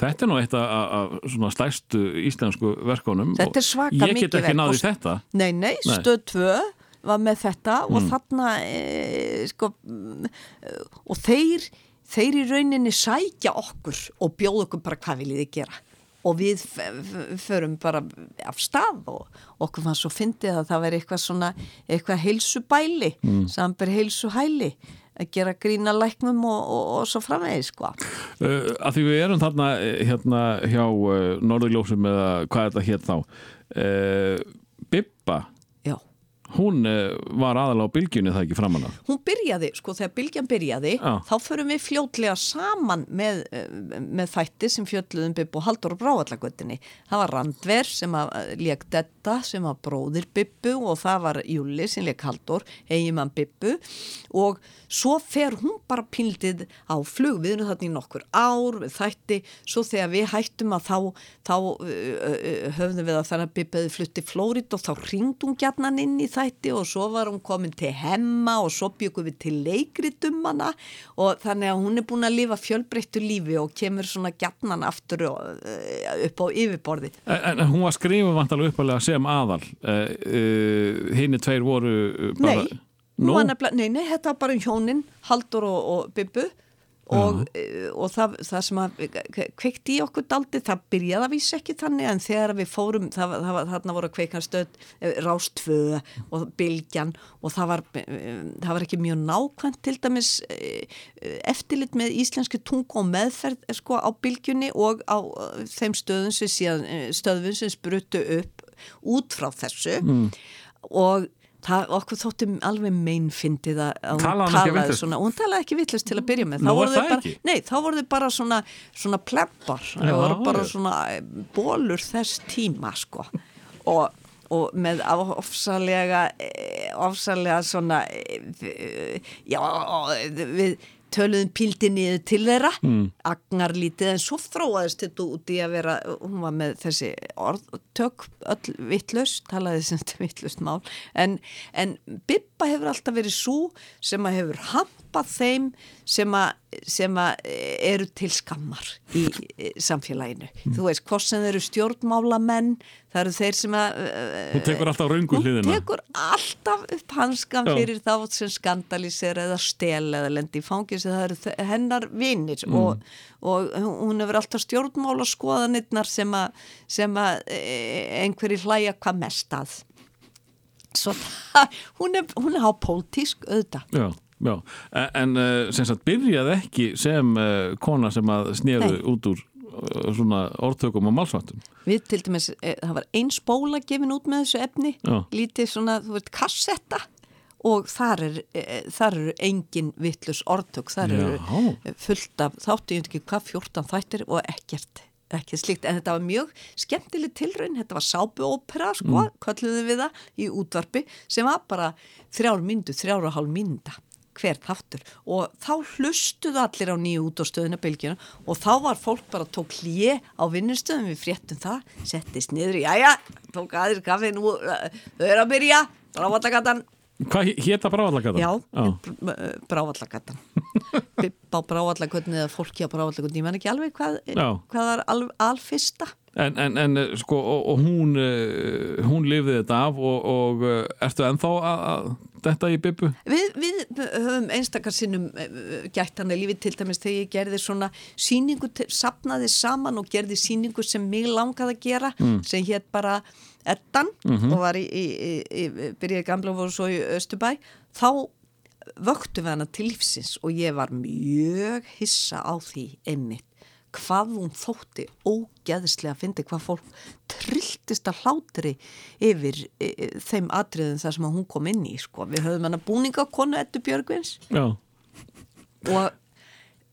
[SPEAKER 1] þetta er nú eitt af- stærstu íslensku verkunum
[SPEAKER 2] Þetta er svaka
[SPEAKER 1] Ég get
[SPEAKER 2] mikið
[SPEAKER 1] ekki
[SPEAKER 2] verk
[SPEAKER 1] náði þetta
[SPEAKER 2] nei, Nei. stöð 2 var með þetta og
[SPEAKER 1] Mm.
[SPEAKER 2] þarna e, sko mm, eh, og þeir þeir í rauninni sækja okkur og bjóða okkur bara hvað viljið þið gera og við förum bara af stað og okkur fannst svo fyndið að það veri eitthvað svona eitthvað heilsubæli mm. samber heilsuhæli að gera grína læknum og, og, og svo framvegis sko
[SPEAKER 1] uh, að því við erum þarna eh, hérna hjá uh, Norðurljósum eða hvað er þetta hér þá uh,
[SPEAKER 2] Já,
[SPEAKER 1] hún uh, var aðalega á bylgjunni það ekki framan af.
[SPEAKER 2] hún byrjaði, sko þegar bylgjan byrjaði
[SPEAKER 1] Já.
[SPEAKER 2] þá förum við fljótlega saman með, eh, með þætti sem fjölluðum Bibbu Haldur og Bráallagöttinni það var Randver sem að leik Detta sem var bróðir Bibbu og það var Júli sem leik Haldur eigimann Bibbu og svo fer hún bara pildið á flug við erum þarna í nokkur ár við þætti, svo þegar við hættum að þá, þá höfðum við að þannig að Bibbiði flutti Flórit og þá ringd hún gjarnan inn í þætti og svo var hún komin til hemma og svo byggum við til leikritum hana og þannig að hún er búin að lifa fjölbreyttu lífi og kemur svona gjarnan aftur og, uh, upp á yfirborði.
[SPEAKER 1] En, en hún var skrifa vantalega uppalega sem aðal. Uh, uh, Hinni tveir voru bara...
[SPEAKER 2] Nei, var nefnilega, nei, nei, þetta var bara um hjónin, Haldur og, og Bibbu og, uh, og það, það sem að kveikti í okkur daldi, það byrjaði að vísa ekki þannig en þegar við fórum, það, það, þarna voru kveikanstöð, Rástvö og Bylgjan og það var, eh, það var ekki mjög nákvæmt til dæmis eftirlit með íslenski tungu og meðferð sko á Bylgjunni og á þeim stöðum sem sem spruttu upp út frá þessu. Og það, okkur þótti alveg meinfindið að að
[SPEAKER 1] Talaði
[SPEAKER 2] hún talaði svona. Og hún talaði ekki vittlust til að byrja með. Þá voru bara, nei, þá voru þau bara svona, svona plebbar.
[SPEAKER 1] Já,
[SPEAKER 2] það voru bara svona eh, bólur þess tíma sko. Og, og með ofsalega eh, ofsalega svona eh, já, við töluðum píldi niður til þeirra mm. agnar lítið en svo þróaðist þetta út í að vera, hún var með þessi orðtök, öll vittlaus talaði sem þetta vittlaust mál en, en Bibba hefur alltaf verið svo sem að hefur hampað þeim sem að, sem að eru til skammar í í samfélaginu. Þú veist, hvort sem eru stjórnmálamenn það eru þeir sem að
[SPEAKER 1] Hún tekur alltaf röngu
[SPEAKER 2] hún
[SPEAKER 1] hliðina.
[SPEAKER 2] tekur alltaf upp hanskan fyrir þá sem skandalísir eða stel eða lendi í fangis það eru hennar vinir
[SPEAKER 1] Mm.
[SPEAKER 2] og, og hún hefur alltaf stjórnmála skoðanirnar sem að, e, einhverjir hlæja hvað mest að. Svo það, hún er, hún er á pólitísk auðvitað
[SPEAKER 1] Já, já. En- uh, sem sagt byrjaði ekki sem uh, kona sem að sneru út úr svona orðtökum og málsvartum.
[SPEAKER 2] Við til dæmis, e, það var ein spóla gefin út með þessu efni,
[SPEAKER 1] Já.
[SPEAKER 2] lítið svona, þú veist, kassetta og þar, er, e, þar eru engin vittlus orðtök, þar eru fullt af, þáttu ég veit ekki hvað, 14 þættir og ekkert, ekkert slíkt, en þetta var mjög skemmtileg tilraun, þetta var sábuópera, sko, mm. kalluðum við það í útvarpi, sem var bara þrjár myndu, þrjár og hálf mynda hver þáttur. Og þá hlustuðu allir á nýju út á stöðuna bylgjuna og þá var fólk bara tók hlje á vinnustöðum. Við fréttum það, settist niður í jæja, tók aðeins kaffi nú þau eru að byrja, brávallagatan.
[SPEAKER 1] Hvað hétta bráðallagatan?
[SPEAKER 2] já, brávallagatan. Bibb á brávallagatan eða fólki á brávallagatan, ég menn ekki alveg hvað,
[SPEAKER 1] Já.
[SPEAKER 2] hvað var al, alfyrsta.
[SPEAKER 1] En, en, en uh, sko, og, og hún, uh, hún lifði þetta af og, og uh, ertu ennþá að þetta í bibbu?
[SPEAKER 2] Við, við höfum einstakar sinnum eh, gætt hann að lífi til dæmis þegar ég gerði svona síningu, safnaði saman og gerði síningu sem mig langaði að gera sem hétt bara Eddan og var í, í, í, í byrjaði gamla og voru svo í Östubæ þá vöktu við hana til lífsins og ég var mjög hissa á því einmitt hvað hún þótti ógeðslega að fyndi hvað fólk trilltist að hlátri yfir e, e, þeim atriðum þar sem að hún kom inn í sko. við höfum hana búningakonu Eddu Björgvins.
[SPEAKER 1] Já,
[SPEAKER 2] og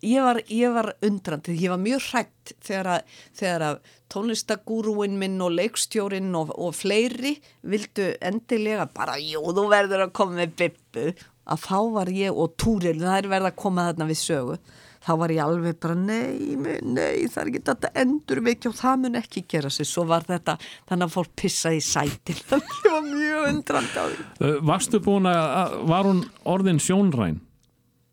[SPEAKER 2] ég var, ég var undrandi, ég var mjög hrætt þegar að, þegar að tónlistagúrúin minn og leikstjórin og, og fleiri vildu endilega bara, jú, þú verður að koma með bippu, að þá var ég og Túril, það er verið að koma þarna við sögu þá var ég alveg bara nei, nei, það er ekki þetta endur og það mun ekki gera sig svo var þetta, þannig að fólk pissaði í sætin ég var mjög undrandi á því
[SPEAKER 1] Uh, varstu búin að, var hún orðin sjónræn?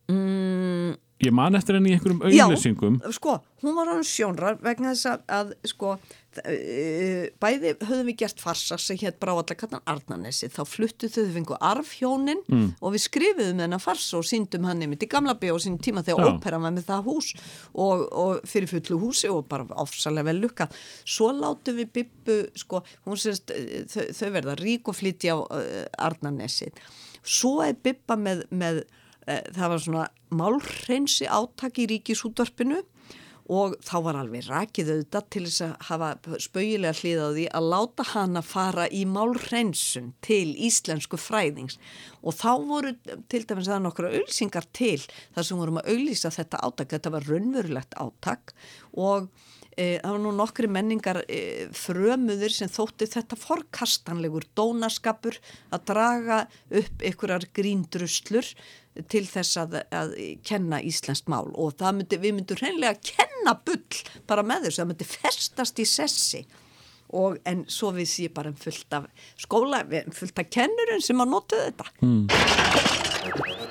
[SPEAKER 1] Mm. Ég man eftir henni í einhverjum auðlýsingum.
[SPEAKER 2] Já, sko, hún var hann sjónrar vegna þess að, að sko, bæði höfðum við gert farsa sem hétt Brávallakartan Arnanesi þá fluttu þau þau fengu arfhjónin mm. og við skrifuðum þennan farsa og síndum hann einmitt í gamla bíó sín tíma þegar óperan var með það hús og, og fyrir fullu húsi og bara ofsalega vel lukkað. Svo látum við Bibbu sko, hún sérst, eh, þau, þau verða rík og flytja á uh, Arnanesi svo er Bibba með, með eh, það var svona málhreinsi átak í ríkisútvarpinu
[SPEAKER 1] og þá var alveg rakið auðvitað til þess að hafa spauilega hlið á því að láta hana fara í málhreinsun til íslensku fræðings. Og þá voru til dæmis það nokkra auðlýsingar til þar sem vorum að auðlýsa þetta átak, þetta var raunverulegt átak og e, það var nú nokkri menningar e, frömuður sem þótti þetta forkastanlegur dónaskapur að draga upp einhverjar gríndruslur til þess að, að kenna íslenskt mál. Og myndi, við myndum hreinlega kenna bull bara með þessu, það myndi festast í sessi. Og en svo vissi ég bara fullt af skóla, fullt af kennurinn sem að nota þetta.
[SPEAKER 2] Jólahú,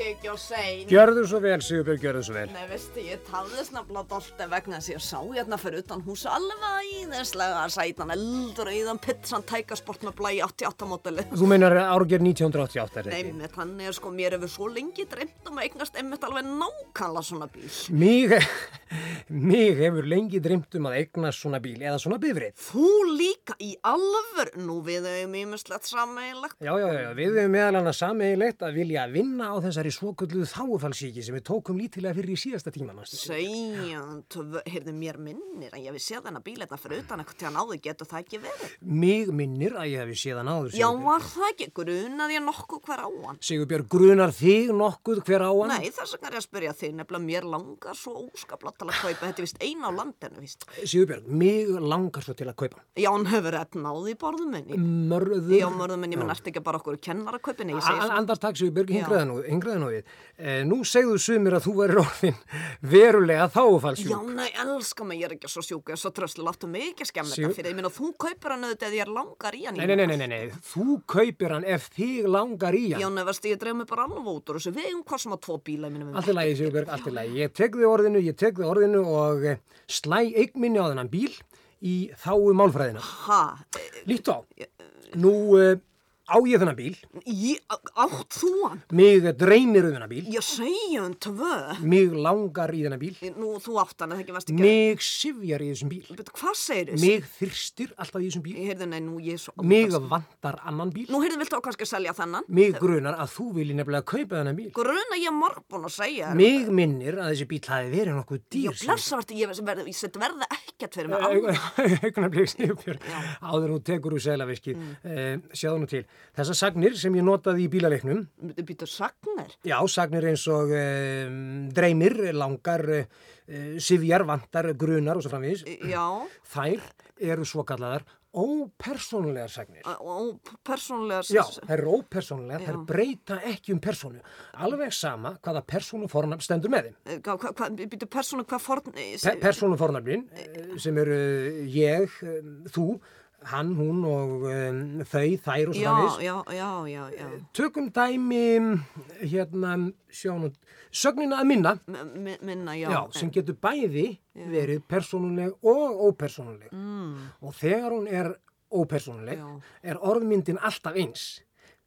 [SPEAKER 2] ekki á sein.
[SPEAKER 6] Gjörðu svo vel, Sigurbjörg, gjörðu svo vel.
[SPEAKER 2] Nei, veistu, ég tafði snabla dolti vegna þess að ég sá hérna fyrir utan hús alveg íðislega sætan eldur og íðan pizzan tækasport með blæi 88 mótili.
[SPEAKER 6] Þú meinar árger 1988, er
[SPEAKER 2] Nei,
[SPEAKER 6] þetta?
[SPEAKER 2] með þannig er sko, mér hefur svo lengi dreymt um að eignast einmitt alveg nákvæmlega svona bíl.
[SPEAKER 6] Mig, mig hefur lengi dreymt um að eigna svona bíl eða svona bifrið.
[SPEAKER 2] Þú líka í alvör, nú við hefum ímislegt sammeilagt.
[SPEAKER 6] Já, já, já, við hefum meðal annars sameiginlegt að vilja vinna á þessari svokölluðu þáufallsíki sem við tókum lítilega fyrir í síðasta tíma.
[SPEAKER 2] Segjant, heyrðu mér minnir að ég hef séð þennan bíl hérna fyrir utan eitthvað til að náðu getur það ekki verið.
[SPEAKER 6] Mig minnir að ég hefi séðan áður,
[SPEAKER 2] Já,
[SPEAKER 6] Sigurbjörg.
[SPEAKER 2] var það ekki grunaði ég nokkuð hver á hann?
[SPEAKER 6] Sigurbjörg, grunar þig nokkuð hver á hann?
[SPEAKER 2] Nei, þess vegna er ég að spyrja þig, nefnilega mér langar svo óskaplega til að kaupa, þetta er vist eina á landinu, víst.
[SPEAKER 6] Sigurbjörg, mig að.
[SPEAKER 2] Já. Já, Já.
[SPEAKER 6] hingraði nú, við. Eh, nú segðu sumir að þú væri orðin verulega
[SPEAKER 2] Já,
[SPEAKER 6] þáufallsjúk.
[SPEAKER 2] nei, elska mig, ég er ekki svo sjúk, ég er svo tröslu, láttu mig ekki skemmt
[SPEAKER 6] Sigur-
[SPEAKER 2] þetta fyrir, ég minna, þú kaupir hann auðvitað eða ég er langar í hann.
[SPEAKER 6] Nei, nei, nei, nei, nei, nei, þú kaupir hann ef þig langar í
[SPEAKER 2] Já,
[SPEAKER 6] hann.
[SPEAKER 2] nefnast, ég dreif mig bara alveg út úr þessu, við eigum hvað sem að tvo bíla, ég minna,
[SPEAKER 6] Allt í lagi, Sigurbjörg, allt í lagi. Ég tek þig orðinu, ég tek þig orðinu og eh, slæ eign minni á þennan bíl í þáu málfræðina.
[SPEAKER 2] Ha,
[SPEAKER 6] Líttu á. Nú á ég þennan bíl,
[SPEAKER 2] ég, átt þú hann?
[SPEAKER 6] mig dreymir um þennan bíl,
[SPEAKER 2] Ég segja um tvö.
[SPEAKER 6] mig langar í þennan bíl,
[SPEAKER 2] Nú, þú átt hann, eða ekki varst ekki
[SPEAKER 6] mig sifjar í þessum bíl,
[SPEAKER 2] Betur, hvað segir þið?
[SPEAKER 6] mig þyrstir alltaf í þessum bíl,
[SPEAKER 2] Ég heyrði, nei, nú ég er svo...
[SPEAKER 6] mig vantar annan bíl,
[SPEAKER 2] Nú heyrði, viltu á kannski selja þennan?
[SPEAKER 6] mig grunar að þú vilji nefnilega kaupa þennan bíl.
[SPEAKER 2] Gruna ég margbúin að segja.
[SPEAKER 6] Mig minnir að þessi bíl hafi verið nokkuð
[SPEAKER 2] Já,
[SPEAKER 6] dýr.
[SPEAKER 2] blessa verði, ég ég
[SPEAKER 6] Þessar sagnir sem ég notaði í bílaleiknum,
[SPEAKER 2] Býtu sagnir?
[SPEAKER 6] já, sagnir eins og um, dreymir, langar, uh, sifjar, vantar, grunar og svo framvegis,
[SPEAKER 2] Já,
[SPEAKER 6] þær eru svo kallaðar ópersónulegar sagnir.
[SPEAKER 2] og persónulega...
[SPEAKER 6] Já, þær eru ópersónulegar, þær breyta ekki um persónu. Alveg sama hvaða persónu fornafn stendur með þeim.
[SPEAKER 2] Hva, býtu persónu, hvað forn...
[SPEAKER 6] Pe persónu fornafnin sem eru ég, þú, hann, hún og um, þau, þær og svo
[SPEAKER 2] Já, já, já, já, já.
[SPEAKER 6] Tökum dæmi, hérna, sjáum, sögnina að minna,
[SPEAKER 2] M- mi- Minna, já.
[SPEAKER 6] já, sem getur bæði verið persónuleg og ópersónuleg. Mm. Og þegar hún er ópersónuleg, er orðmyndin alltaf eins.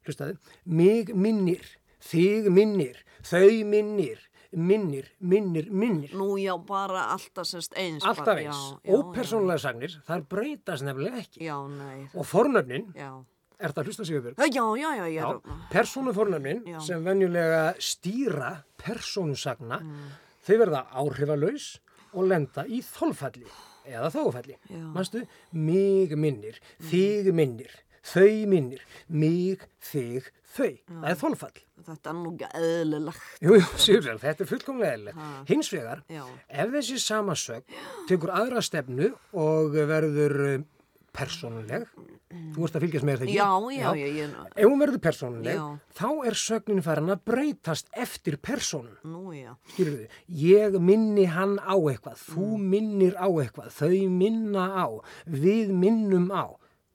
[SPEAKER 6] Hlustaðu, mig minnir, þig minnir, þau minnir, minnir, minnir, minnir.
[SPEAKER 2] Nú, já, bara alltaf semst eins.
[SPEAKER 6] Alltaf eins.
[SPEAKER 2] Já, já,
[SPEAKER 6] Ópersónulega sagnir, þær breytast nefnilega ekki.
[SPEAKER 2] Já, nei.
[SPEAKER 6] Og fornöfnin,
[SPEAKER 2] Já.
[SPEAKER 6] er þetta að hlusta Sigurbjörg?
[SPEAKER 2] Já, já, já, ég
[SPEAKER 6] Já,
[SPEAKER 2] er...
[SPEAKER 6] persónufornöfnin
[SPEAKER 2] Já.
[SPEAKER 6] sem venjulega stýra persónusagna,
[SPEAKER 2] Mm.
[SPEAKER 6] þau verða áhrifalaus og lenda í þolfalli eða þáfalli.
[SPEAKER 2] Já. Mm.
[SPEAKER 6] Manstu, mig minnir, þig minnir, þau minnir, mig, þig, þau. Það er þolfall.
[SPEAKER 2] Þetta er nú ekki eðlilegt.
[SPEAKER 6] Jú, jú, Sigurbjörg, þetta er fullkomlega eðlilegt. Hins vegar,
[SPEAKER 2] Já.
[SPEAKER 6] ef þessi samasögn tekur aðra stefnu og verður eh, persónuleg, þú ert að fylgjast með þetta ekki?
[SPEAKER 2] Já, já, já, ég...
[SPEAKER 6] Ef hún verður persónuleg,
[SPEAKER 2] Já.
[SPEAKER 6] þá er sögnin farin að breytast eftir persónun.
[SPEAKER 2] Nú, já.
[SPEAKER 6] Skilur þið? Ég minni hann á eitthvað, þú
[SPEAKER 2] Mm.
[SPEAKER 6] minnir á eitthvað, þau minna á, við minnum á.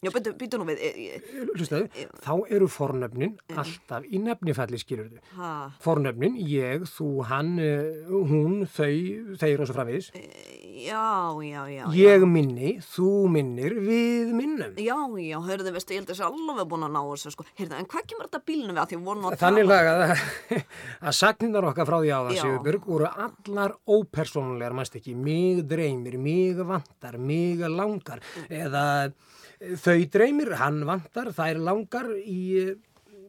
[SPEAKER 2] Já, býtu, býtu nú við, e, e,
[SPEAKER 6] Hlustaðu, þá eru fornöfnin alltaf í nefnifalli, skilur
[SPEAKER 2] ha,
[SPEAKER 6] Fornöfnin, ég, þú, hann, hún, þau, þeir og svo framvegis.
[SPEAKER 7] Já, já, já. já.
[SPEAKER 6] Ég minni, þú minnir, við minnum.
[SPEAKER 7] Já, já, hörðu, veistu, ég held að þessi alveg búin að ná þessu, sko. Heyrðu, en hvað kemur þetta bílinu við að því nú að
[SPEAKER 6] Þannig
[SPEAKER 7] tala-
[SPEAKER 6] lagað að, að sagninnar okkar frá því áðan
[SPEAKER 7] Já.
[SPEAKER 6] Sigurbjörg voru allar ópersónulegar, mannst ekki, mig dreymir, mig vantar, mig langar eða eh, þau dreymir, hann vantar, þær langar í, eh,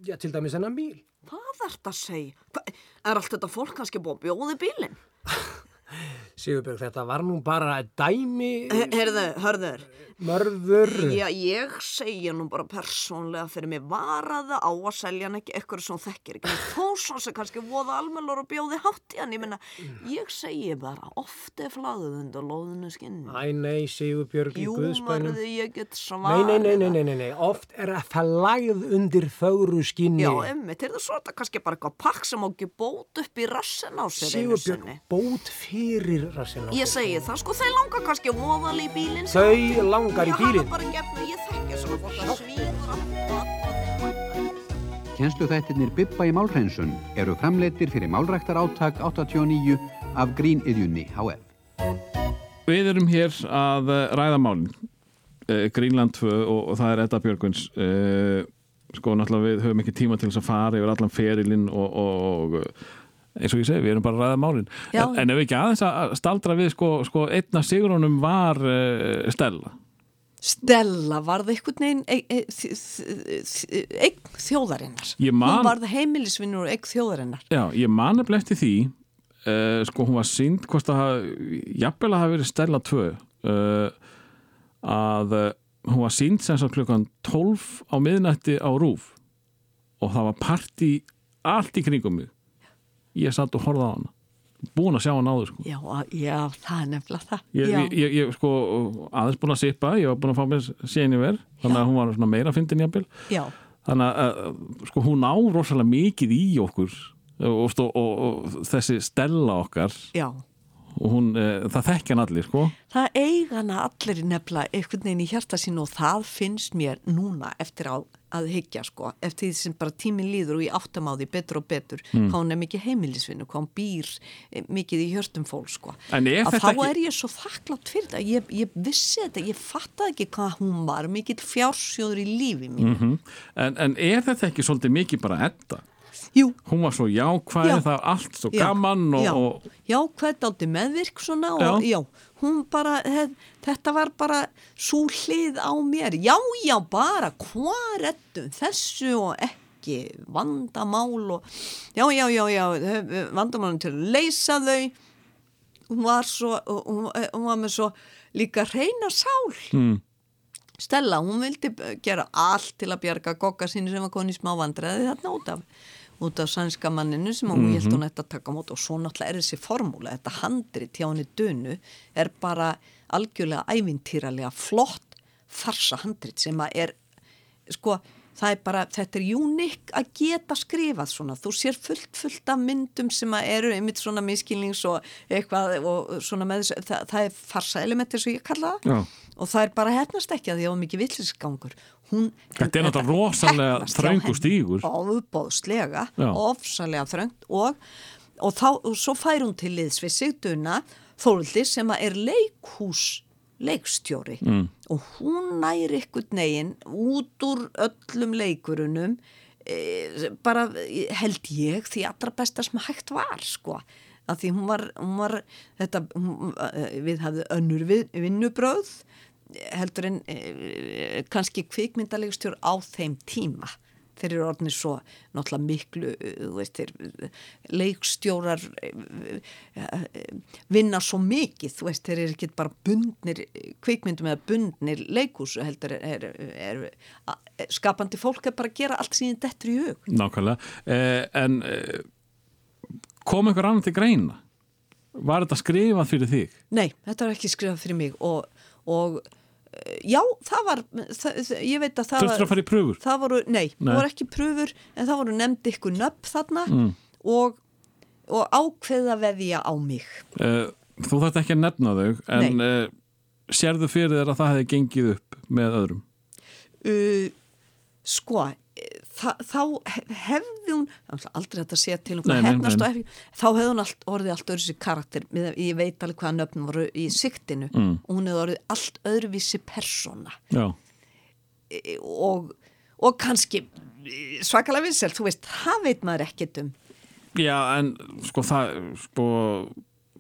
[SPEAKER 6] já, til dæmis hennan bíl.
[SPEAKER 7] Hvað ert að segja? Er allt þetta fólk kannski búið að bjóði bílinn?
[SPEAKER 6] Sigurbjörg, þetta var nú bara dæmi,
[SPEAKER 7] Heyrðu, hörður,
[SPEAKER 6] mörður.
[SPEAKER 7] já, ég segja nú bara persónlega fyrir mig varaða á að selja hann ekki eitthvað sem þekkir ekki. Þó svo sem kannski voða almennur og bjóði hátt í hann, ég minna, ég segi bara, oft er flagðið undir loðinu skinni.
[SPEAKER 6] Æ, nei, Sigurbjörg í Guðspænum.
[SPEAKER 7] mörðu, ég get
[SPEAKER 6] Nei,
[SPEAKER 7] svarið.
[SPEAKER 6] nei, nei, nei, nei, nei, nei, oft er að lagð undir fögru skinni.
[SPEAKER 7] Já, emmitt, er það svo þetta kannski bara eitthvað pakk sem á ekki bót upp í rassin á sér
[SPEAKER 6] bót fyrir rassina.
[SPEAKER 7] Ég segi það, sko, þeir langar kannski móðal í bílinn.
[SPEAKER 6] Þau langar í
[SPEAKER 7] Ég
[SPEAKER 6] bílinn.
[SPEAKER 7] hafa bara gefnu, ég þekki svona fólk að svíður að
[SPEAKER 8] Kennsluþættirnir Bibba í málhreinsun eru framleittir fyrir málræktar áttak 89 af Gríniðjunni HF.
[SPEAKER 1] Við erum hér að eh, ræða málin uh, Greenland 2 og, og það er Edda Björgvins uh, sko náttúrulega við höfum ekki tíma til þess að fara yfir allan ferilinn og, og, og eins og ég segi, við erum bara að ræða málin en, en ef ekki aðeins að staldra við sko, sko einna sigurunum var uh, Stella
[SPEAKER 2] Stella varð einhvern veginn e- e- eign þjóðarinnar.
[SPEAKER 1] Man-
[SPEAKER 2] Hún varð heimilisvinnur og eign þjóðarinnar.
[SPEAKER 1] Já, ég man nefnilega eftir því uh, sko hún var sínd hvort að jafnvel að hafa verið Stella 2 uh, að uh, hún var sínd sem sagt klukkan 12 á miðnætti á Rúf og það var partí allt í kringum mig ég satt og horfði á hana. Búin að sjá hann áður sko.
[SPEAKER 2] Já, já, það er nefnilega það.
[SPEAKER 1] Ég, ég, ég, sko aðeins búin að sippa, ég var búin að fá mér séni ver, þannig að hún var svona meira fyndin jafnvel. Þannig að sko hún á rosalega mikið í okkur og, og, og, og þessi stella okkar
[SPEAKER 2] já.
[SPEAKER 1] Hún, uh, það þekkja hann allir sko.
[SPEAKER 2] Það eiga hana allir nefnilega einhvern veginn í hjarta sín og það finnst mér núna eftir á að hyggja sko, eftir því sem bara tíminn líður og ég áttam á því betur og betur
[SPEAKER 1] Mm.
[SPEAKER 2] hvað hún er mikið heimilisvinnu, hvað hún býr eh, mikið í hjörtum fólk sko.
[SPEAKER 1] En
[SPEAKER 2] að þá
[SPEAKER 1] ekki-
[SPEAKER 2] er ég svo þakklátt fyrir þetta. Ég, ég vissi þetta, ég fattaði ekki hvað hún var mikill fjársjóður í lífi mín
[SPEAKER 1] mm en, en er þetta ekki svolítið mikið bara etta?
[SPEAKER 2] Jú,
[SPEAKER 1] Hún var svo jákvæð,
[SPEAKER 2] Já.
[SPEAKER 1] það var allt svo
[SPEAKER 2] Já,
[SPEAKER 1] gaman og,
[SPEAKER 2] já,
[SPEAKER 1] og
[SPEAKER 2] já hvað dátti meðvirk svona og
[SPEAKER 1] Já.
[SPEAKER 2] já, hún bara hef, þetta var bara svo hlið á mér. Já, já, bara hvað rettum þessu og ekki vandamál og já, já, já, já vandamálum til að leysa þau. Hún var svo hún, hún var með svo líka reyna sál.
[SPEAKER 1] Mm,
[SPEAKER 2] Stella, hún vildi gera allt til að bjarga gogga sínu sem var koni smá vandræði þarna út af, út af sænska manninu sem hún held hún ætti að taka mót og svo náttúrulega er þessi formúla, þetta handrit hjá henni dönu er bara algjörlega ævintýralega flott farsa handrit sem að er sko, það er bara, þetta er unik að geta skrifað svona, þú sér fullt, fullt af myndum sem að eru einmitt svona miskilnings og eitthvað og svona með þessu, það, það er farsa element eins og ég kalla það. Og það er bara hefnast ekki að því að það var mikið villisgangur hún,
[SPEAKER 1] Þetta er náttúrulega rosalega
[SPEAKER 2] henni.
[SPEAKER 1] stígur.
[SPEAKER 2] Óbóðslega,
[SPEAKER 1] Já.
[SPEAKER 2] ofsalega þröngt og, og, þá, og svo fær hún til liðs við Sigduna Þóldi sem er leikhús leikstjóri mm. og hún næri ykkur negin út úr öllum leikurunum e, bara held ég því allra besta sem hægt var sko að því hún var, hún var þetta, hún, e, við hafði önnur vinnubröð heldur en e, kannski kvikmyndaleikstjór á þeim tíma þeir eru orðinir svo náttúrulega miklu eh, veist, þeir, leikstjórar eh, eh, vinna svo mikið, veist, þeir eru ekki bara bundnir kvikmyndum eða bundnir leikhúsu heldur er, er, er, skapandi fólk er bara að gera allt síðan dettur í hug
[SPEAKER 1] nákvæmlega eh, en eh, kom einhver annan til greina? Var þetta skrifað fyrir þig?
[SPEAKER 2] Nei, þetta var ekki skrifað fyrir mig og, og já, það var það, ég veit að það
[SPEAKER 1] Þurftur að fara í pröfur?
[SPEAKER 2] það voru, nei,
[SPEAKER 1] Nei.
[SPEAKER 2] það voru ekki pröfur en það voru nefndi ykkur nöpp þarna og, og ákveða veðja á mig
[SPEAKER 1] Eh, þú þarft ekki að nefna þau en eh, sérðu fyrir þér að það hefði gengið upp með öðrum?
[SPEAKER 2] uh, sko þa, þá hef- hefði hún aldrei að segja til um hvað hefnast og þá hefði hún allt, orðið allt öðruvísi karakter ég veit alveg hvaða nöfn voru í siktinu
[SPEAKER 1] Mm.
[SPEAKER 2] og hún hefði orðið allt öðruvísi persóna. E, og, og kannski e, svakalega vinsel, þú veist, það veit maður ekkert um.
[SPEAKER 1] Já en sko það sko,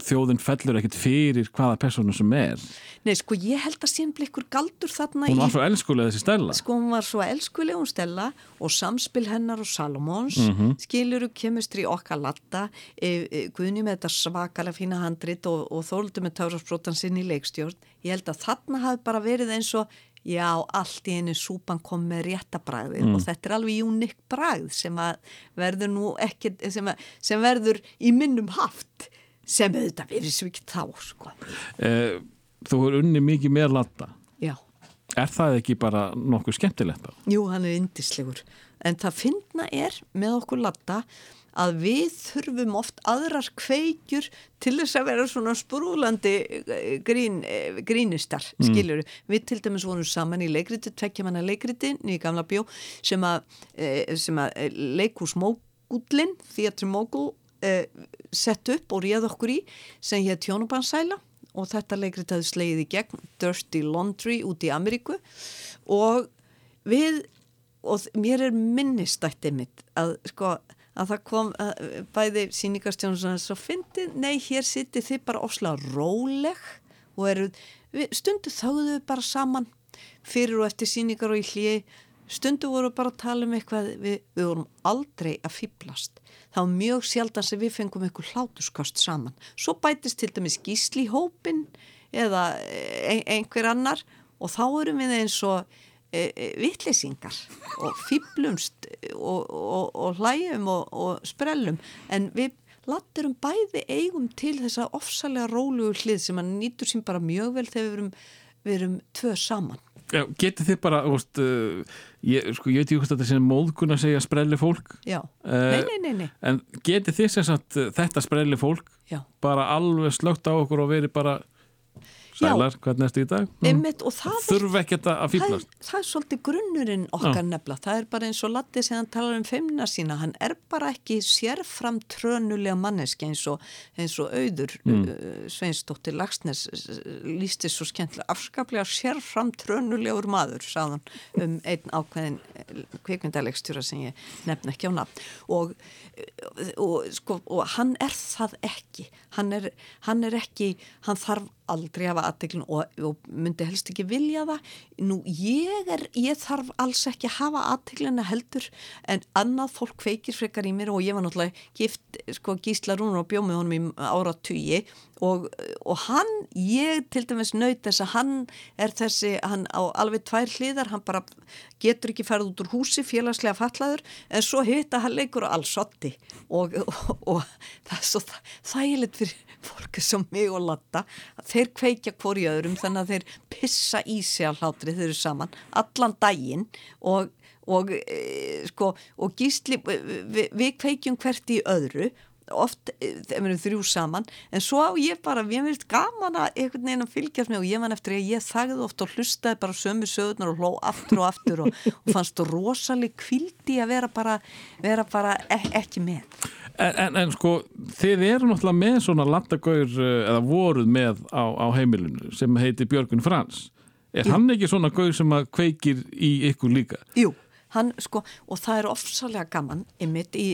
[SPEAKER 1] þjóðin fellur ekkit fyrir hvaða persónu sem er
[SPEAKER 2] Nei, sko, ég held að síðan blikkur galdur þarna
[SPEAKER 1] Hún
[SPEAKER 2] í
[SPEAKER 1] var svo elskulega þessi stella
[SPEAKER 2] sko hún var svo elskuleg hún Stella og samspil hennar og Salomons
[SPEAKER 1] Mhm.
[SPEAKER 2] skiluru kemistri okkar latta e, e, Guðni með þetta svakalega fína handrit og, og þóldu með tárasbrotan sinn í leikstjórn ég held að þarna hafi bara verið eins og já, allt í einu súpan kom með réttabræðið
[SPEAKER 1] Mm.
[SPEAKER 2] og þetta er alveg unik bræð sem að verður nú ekki sem, að, sem verður í minnum haft sem auðvitað verið ekki þá sko.
[SPEAKER 1] eh, Þú er unni mikið með latta
[SPEAKER 2] já
[SPEAKER 1] Er það ekki bara nokkuð skemmtilegt? þá?
[SPEAKER 2] Jú, hann er yndislegur. En það finna er með okkur latta að við þurfum oft aðrar kveikjur til þess að vera svona sprúlandi eh, grín, eh, grínistar, skiljur. Við til dæmis vorum saman í leikriti, tvekkja manna leikriti, nýja gamla bjó, sem að, eh, sem að leikhús mógullin, Theatre Mogul, eh, sett upp og réð okkur í, sem hér tjónubansæla og þetta leikrit hefði slegið í gegn Dirty Laundry út í Ameríku. Og við og mér er minnistættið mitt að sko að það kom að, bæði síningarstjónum svo fyndi, nei hér sittir þið bara ofslega róleg. Og eru, við, stundu þáðu við bara saman fyrir og eftir síningar og í hlýi stundu voru bara að tala um eitthvað við, við vorum aldrei að fýblast var mjög sjaldan sem við fengum einhver hlátuskost saman. Svo bætist til dæmis gísli hópin eða ein, einhver annar og þá erum við eins og e, e, vittlesingar og fýblumst og, og, og hlæjum og, og sprellum. En við latturum bæði eigum til þessa ofsalega rólugu hlið sem að nýtur sín bara mjög vel þegar við erum, við erum tvö saman.
[SPEAKER 1] Já, getið þið bara, þú veist, uh, ég, sko, ég veit ekki hvort þetta sem móðgun að segja sprelli fólk
[SPEAKER 2] Já,
[SPEAKER 1] Eh,
[SPEAKER 2] nei, nei, nei, nei.
[SPEAKER 1] En getið þið sem sagt uh, þetta sprelli fólk
[SPEAKER 2] Já.
[SPEAKER 1] bara alveg slögt á okkur og verið bara sælar, hvernig erstu í dag?
[SPEAKER 2] Einmitt, og það er
[SPEAKER 1] Þurfa ekkert að
[SPEAKER 2] það
[SPEAKER 1] fýblast
[SPEAKER 2] það er svolítið grunnurinn okkar
[SPEAKER 1] Já.
[SPEAKER 2] nefla það er bara eins og Latti sem hann talar um feimna sína. Hann er bara ekki sérfram trönulega manneski eins og, eins og auður mm. Sveinsdóttir Lagsnes lísti svo skemmtilega afskaplega sérfram trönulegur maður sagðan um einn ákveðin kvikmyndalegstjóra sem ég nefn ekki á nafn. Og, og, sko, og hann er það ekki. Hann er, hann er ekki hann þarf aldrei hafa aðteglun og, og myndi helst ekki vilja það. Nú ég er, ég þarf alls ekki að hafa aðtegluna heldur en annað fólk kveikir frekar í mér og ég var náttúrulega gift sko Gísla Rúnar og bjóð með honum í ára tugi og, og hann, ég til dæmis naut þess að hann er þessi, hann á alveg tvær hliðar, hann bara getur ekki farið út úr húsi félagslega fallaður en svo hitta hann leikur á allsotti og, og, það er svo þæ- þægilegt fyrir fólki sem mig og Latta þeir kveikja hvor í öðrum þannig að þeir pissa í sig á hlátri þeir eru saman allan daginn og, og e, sko og gísli, við, við kveikjum hvert í öðru oft þegar við erum þrjú saman en svo á ég bara, ég finnst gaman að einhvern veginn að fylgjast með og ég man eftir að ég þagði oft og hlustaði bara sömu sögurnar og hló aftur og aftur og, og fannst rosaleg kvildi að vera bara, vera bara ek ekki með
[SPEAKER 1] en, en, en sko, þið eru náttúrulega með svona landagaur uh, eða voruð með á, á heimilinu sem heitir Björgun Frans Er hann ekki svona gaur sem að kveikir í ykkur líka?
[SPEAKER 2] Jú, hann sko og það er ofsalega gaman ymmit í,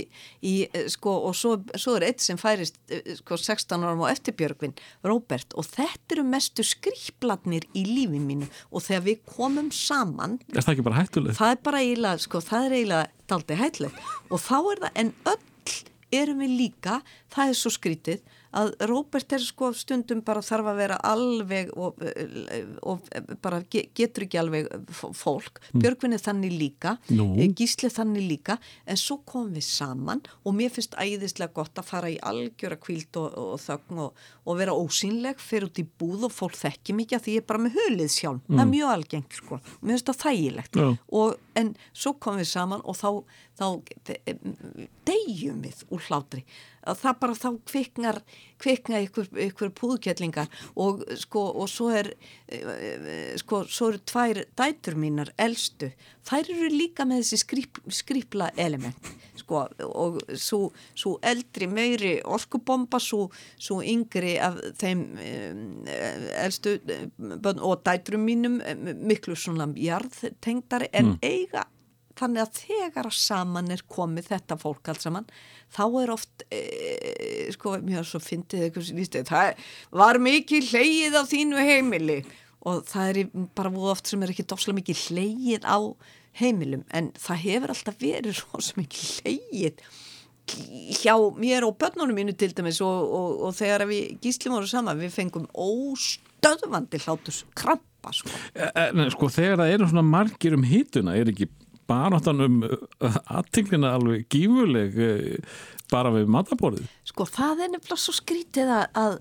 [SPEAKER 2] í eh, sko og svo, svo er eitt sem færist eh, sko 16 árum á eftir Björgvin, Róbert og þetta eru mestu skrýpladnir í lífi mínu og þegar við komum saman
[SPEAKER 1] Er það ekki bara hættulegt?
[SPEAKER 2] það er bara eiginlega, sko, það er eiginlega daldi hætlegt og þá er það, en öll erum við líka, það er svo skrítið að Róbert er sko stundum bara þarf að vera alveg og, og bara ge- getur ekki alveg fólk, Björgvin er þannig líka
[SPEAKER 1] Nú.
[SPEAKER 2] eh, Gísli þannig líka en svo komum við saman og mér finnst æðislega gott að fara í algjöra kvíld og, og þögn og, og vera ósýnleg fyrir út í búð og fólk þekki mikið að því ég er bara með hulið sjálf. Það er mjög algengt sko, mér finnst það þægilegt.
[SPEAKER 1] Já.
[SPEAKER 2] og, en svo komum við saman og þá, þá deyjum við úr hlátri að það bara þá kviknar kvikna ykkur, ykkur púðkjallingar og sko og svo er eh, sko svo eru tvær dætur mínar elstu, þær eru líka með þessi skrýp, skrýpla element sko og svo, svo eldri meiri orkubomba svo, svo yngri af þeim eh, elstu eh, og dæturum mínum eh, miklu svona jarðtengdari en eiga þannig að þegar að saman er komið þetta fólk allt saman þá er oft e, sko, er svo fyndið það var mikið hleyið á þínu heimili og það er bara voða oft sem er ekki dofslega mikið hleyið á heimilum en það hefur alltaf verið svo mikið hleyið hjá mér og börnunum mínu til dæmis og, og, og þegar við gíslum voru saman við fengum óstöðvandi hlátus krampa sko.
[SPEAKER 1] En sko þegar það eru svona margir um hítuna, er ekki baráttan um aðtinglina alveg gífurleg eh, bara við mataborðið?
[SPEAKER 2] Sko það er nefnilega svo skrítið að, að,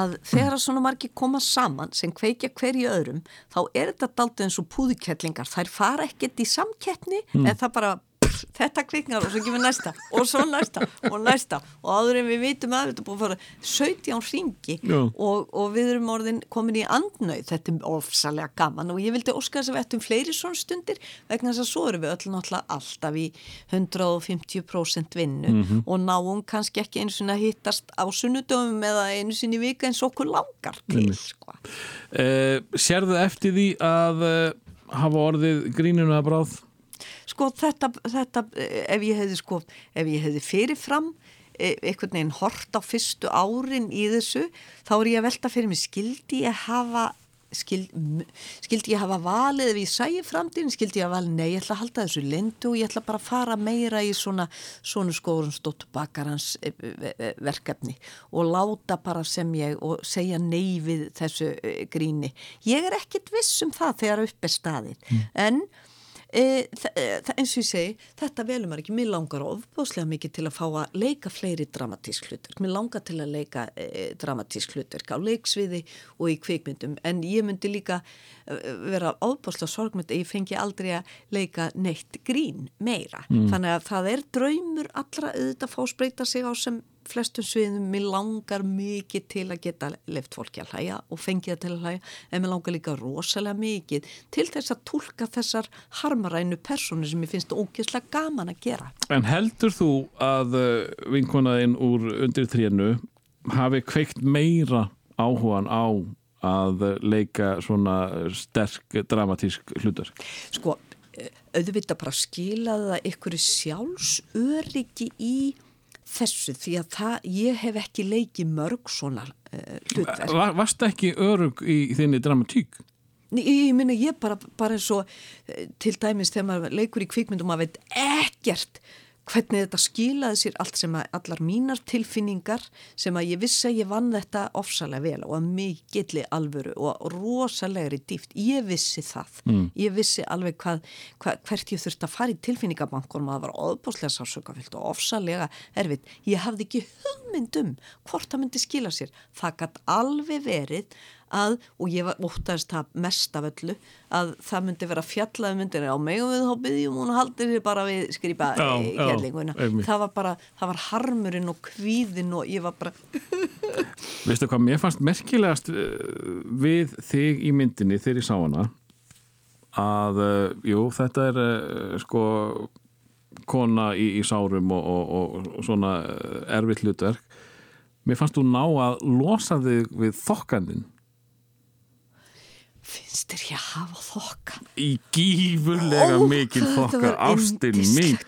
[SPEAKER 2] að þegar að svona margir koma saman sem kveikja hverju öðrum þá er þetta daldið eins og púðikettlingar þær fara ekkert í samkeppni en það bara þetta kviknar og svo kemur næsta og svo næsta og næsta. Og áður en við vitum að þetta búið að fara 17 ringi og, og við erum orðin komin í andnauð. Þetta er ofsalega gaman og ég vildi óska þess að við ættum fleiri svona stundir vegna þess að svo erum við öll náttúrulega alltaf í 150% vinnu og náum kannski ekki einu sinni að hittast á sunnudöfum eða einu sinni í vika eins og okkur langar til sko.
[SPEAKER 1] Eh, sérðu eftir því að eh, hafa orðið gríninu að bráð?
[SPEAKER 2] Sko þetta, þetta ef ég hefði sko, ef ég hefði fyrirfram eh, einhvern veginn hort á fyrstu árin í þessu, þá er ég að velta fyrir mig, skildi ég hafa Skild, skildi ég hafa valið ef ég sæi framtíðin, skildi ég hafa valið nei, ég ætla að halda þessu lindu og ég ætla bara að fara meira í svona, svona skórum stótt bakarans eh, eh, verkefni og láta bara sem ég og segja nei við þessu gríni. Ég er ekkit viss um það þegar upp er staðið, en E, e, eins og ég segi, þetta velum maður ekki, mér langar ofbáslega mikið til að fá að leika fleiri dramatísk hlutverk, mér langar til að leika e, dramatísk hlutverk á leiksviði og í kvikmyndum, en ég myndi líka e, vera ofbáslega sorgmynd að ég fengi aldrei að leika neitt grín meira, þannig að það er draumur allra auðvitað að fá að spreita sig á sem flestum sviðum, mér langar mikið til að geta left fólki að hlæja og fengið það til að hlæja, en mér langar líka rosalega mikið til þess að tólka þessar harmarænu persónu sem ég finnst ógeðslega gaman að gera.
[SPEAKER 1] En heldur þú að uh, vinkonaðinn úr undir trénu hafi kveikt meira áhugan á að leika svona sterk dramatísk hlutur?
[SPEAKER 2] Sko, eh, auðvitað bara skilaði það ykkur sjálfsöryggi í þessu því að það, ég hef ekki leikið mörg svona uh, hlutverk.
[SPEAKER 1] Var, varst ekki örug í þinni dramatík?
[SPEAKER 2] Nei, ég minna ég bara, bara eins og eh, til dæmis þegar maður leikur í kvikmyndum maður veit ekkert hvernig þetta skilaði sér allt sem að allar mínar tilfinningar sem að ég vissi að ég vann þetta ofsalega vel og að mikilli alvöru og rosalegri dýft. Ég vissi það. Ég vissi alveg hvað, hvað, hvert ég þurfti að fara í tilfinningabankunum að það var óbúslega sásökafyllt og ofsalega erfitt. Ég hafði ekki hugmynd um hvort það myndi skila sér. Það gætt alveg verið að, og ég var óttaðist það mest af öllu, að það myndi vera fjallaði myndir á megum við þá byggjum hún haldir þér bara við skrýpa hérlinguna. Það var bara, það var harmurinn og kvíðin og ég var bara,
[SPEAKER 1] Veistu hvað, mér fannst merkilegast uh, við þig í myndinni þegar ég sá hana að, uh, jú, þetta er uh, sko kona í, í sárum og, og, og, og svona erfitt hlutverk. Mér fannst þú ná að losa þig við þokkandinn
[SPEAKER 2] finnst þér ég að hafa þokka?
[SPEAKER 1] í gífurlega
[SPEAKER 2] Ó,
[SPEAKER 1] mikil þokka
[SPEAKER 2] var
[SPEAKER 1] ástin mín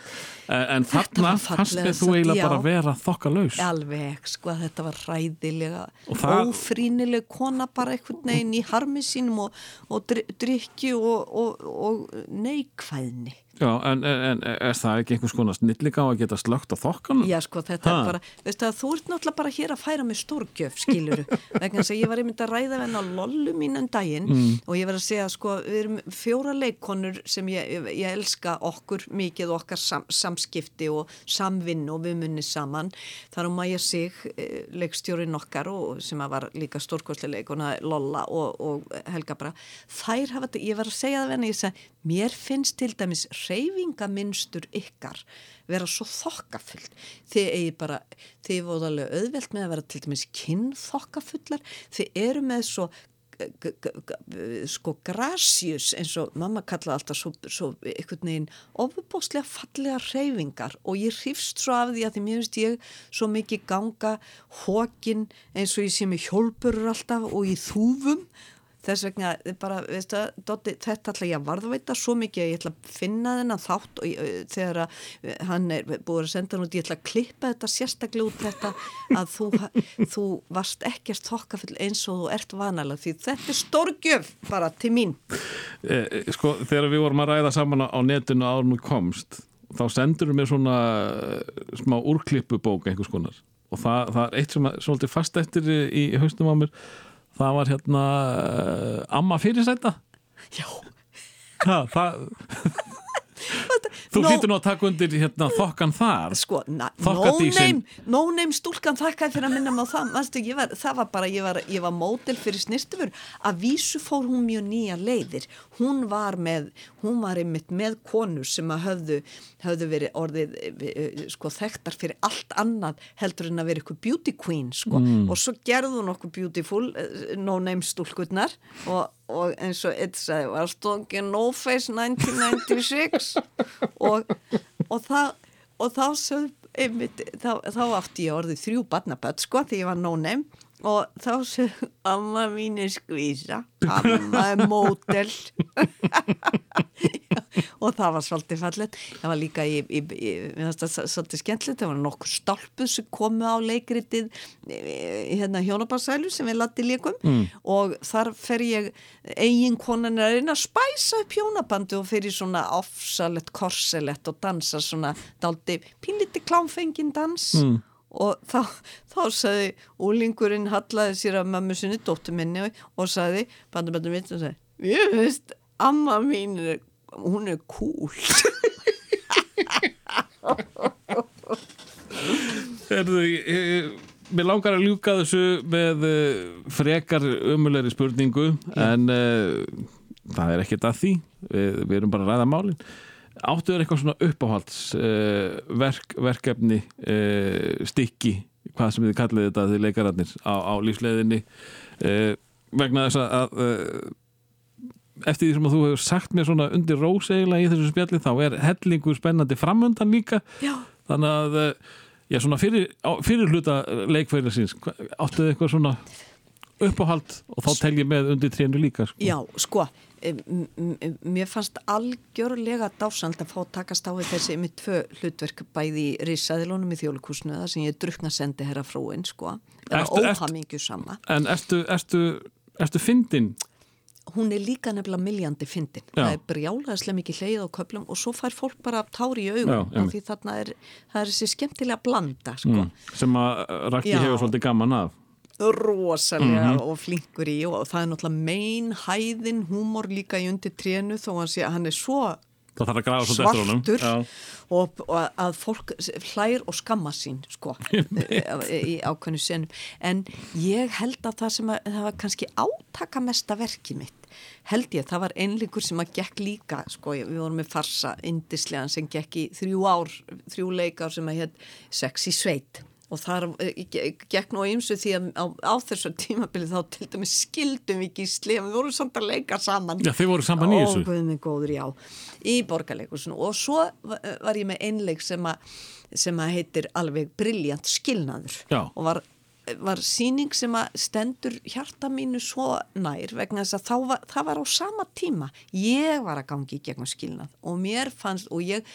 [SPEAKER 1] en, þarna
[SPEAKER 2] var
[SPEAKER 1] fannst
[SPEAKER 2] fallega
[SPEAKER 1] mér þú eiginlega bara vera þokkalauðs
[SPEAKER 2] Alveg, sko, þetta var ræðilega
[SPEAKER 1] það-
[SPEAKER 2] ófrínileg kona bara einhvern veginn í harmi sínum og, og drykju og, og, og neikvæðni.
[SPEAKER 1] Já, en, en, en er það ekki einhvers konar snilliga á að geta slögt á þokkanum?
[SPEAKER 2] Já, sko, þetta
[SPEAKER 1] Ha?
[SPEAKER 2] er bara, veistu að þú ert náttúrulega bara hér að færa mig stórgjöf, skiluru, vegna þess að ég var einmitt að ræða við hennar lollu mín um daginn og ég var að segja, sko, við erum fjóra leikkonur sem ég, ég, ég elska okkur mikið okkar sam, samskipti og samvinnu og við munni saman. Þar á Maja Sig, eh, leikstjórin okkar og sem að var líka stórkostlega leikona Lolla og, og Helga bara, þær hafa, ég var að segja það við henni, ég sagði, hreyfingaminstur ykkar vera svo þokkafullt. Þið eigi bara, þið voru alveg auðvelt með að vera til dæmis kynþokkafullar. Þið eru með svo sko grasjus eins og mamma kallaði alltaf svo, svo einhvern veginn ofubóslega fallega hreyfingar. Og ég hrifst svo af því að því mér finnst ég svo mikið ganga hókin eins og ég sé með hjólburur alltaf og í þúfum þess vegna bara, veistu að Doddi, þetta ætla ég að varðveita svo mikið að ég ætla að finna þennan þátt og ég, þegar að eh, hann er búið að senda hann út, ég ætla að klippa þetta sérstaklega út þetta að þú, þú varst ekkert þokkafull eins og þú ert vanalega því þetta er stórgjöf bara til mín.
[SPEAKER 1] Eh, eh, sko, þegar við vorum að ræða saman á netinu árun og komst þá sendur mér svona eh, smá úrklippubók einhvers konar. Og það, það er eitt sem er svolítið fast eftir í, í haustum á mér það var hérna uh, amma fyrirsæta.
[SPEAKER 2] Já,
[SPEAKER 1] ha, það Þú hlýtur nú að taka undir hérna þokkan þar.
[SPEAKER 2] Sko, na- no no name stúlkan þakkaði fyrir að minna mig á það, Manstu, ég var, það var bara, ég var, ég var mótil fyrir snirtifur, að vísu fór hún mjög nýja leiðir, hún var með, hún var einmitt með konur sem að höfðu, höfðu verið orðið, eh, sko, þekktar fyrir allt annað heldur en að vera ykkur beauty queen, sko, og svo gerði hún okkur beautiful, eh, no name stúlkurnar. Og, og eins og eitt sagði, var stókið no face 1996 og, og það og þá sögð einmitt, þá, þá átti ég orðið þrjú barnaböld sko því ég var no name og þá sögð amma mín er skvísa amma er mótel og það var svolítið fallet það var líka í, í, í svolítið skemmtilegt, það var nokkur stálpuð sem komu á leikritið eh, hérna hjónabarsælu sem við latti líkum mm. og þar fer ég eigin konan er að reyna að spæsa upp hjónabandi og fyrir svona ofsalett korselett og dansa svona daldi pínliti klámfengin dans. Mm. Og þá, þá sagði úlingurinn hallaði sér að mömmu sinni dóttur minni og sagði, bandur bandur mitt og sagði, ég veist amma mín er, hún er cool
[SPEAKER 1] Erðu, ég, mér langar að ljúka þessu með uh, frekar umulegri spurningu en uh, það er ekkert að því. Við, við erum bara að ræða málin áttu þér eitthvað svona uppáhalds uh, verk, verkefni uh, stykki, hvað sem þið kallið þetta þið leikararnir á, á lífsleiðinni uh, vegna þess að uh, eftir því sem að þú hefur sagt mér svona undir rós eiginlega í þessu spjalli þá er hellingur spennandi framöndan líka
[SPEAKER 2] Já.
[SPEAKER 1] þannig að eh, já, svona fyrir, á- fyrir hluta leikfæðinsins áttu þið eitthvað svona uppáhald og þá tel ég með undir trénu líka sko.
[SPEAKER 2] Já, sko, mér fannst algjörlega dásand að fá að takast á þessi með tvö hlutverk bæði í risaðilónum í þjólikúsinu það sem ég drukna sendi herra fróin, sko.
[SPEAKER 1] Ertu-
[SPEAKER 2] óhamingju sama.
[SPEAKER 1] en ertu, ertu, ertu fyndin
[SPEAKER 2] Hún er líka nefnilega miljandi fyndin. Það er brjálaðislega mikið hleyið á köplum og svo fær fólk bara tári í augum því þarna er, er þessi skemmtilega blanda, sko.
[SPEAKER 1] mm, sem að Raki
[SPEAKER 2] Já.
[SPEAKER 1] hefur svolítið gaman af
[SPEAKER 2] rosalega
[SPEAKER 1] Mhm.
[SPEAKER 2] og flinkur í og það er náttúrulega mein hæðin húmor líka í undir trénu þó að hann er svo svartur og, og að fólk hlær og skamma sín sko í ákveðnu senum. En ég held að það sem að það var kannski átaka mesta verki mitt held ég, það var einleikur sem að gekk líka sko, við vorum með farsa indislegan sem gekk í þrjú ár þrjú leikár sem að hétt Sexy Sveit og þar eh, ge- gekk nú á ymsu því að á, á þessu tímabili þá til dæmis skildum við gísli við vorum samt að leika saman.
[SPEAKER 1] Já, þið voru saman í þessu.
[SPEAKER 2] Ó, góður, já, í borgarleikusinu og svo va- var ég með einleik sem að, sem að heitir alveg briljant skilnaður.
[SPEAKER 1] Já.
[SPEAKER 2] og var, var síning sem að stendur hjarta mínu svo nær vegna þess að var, það var á sama tíma. Ég var að gangi í gegnum skilnað og mér fannst, og ég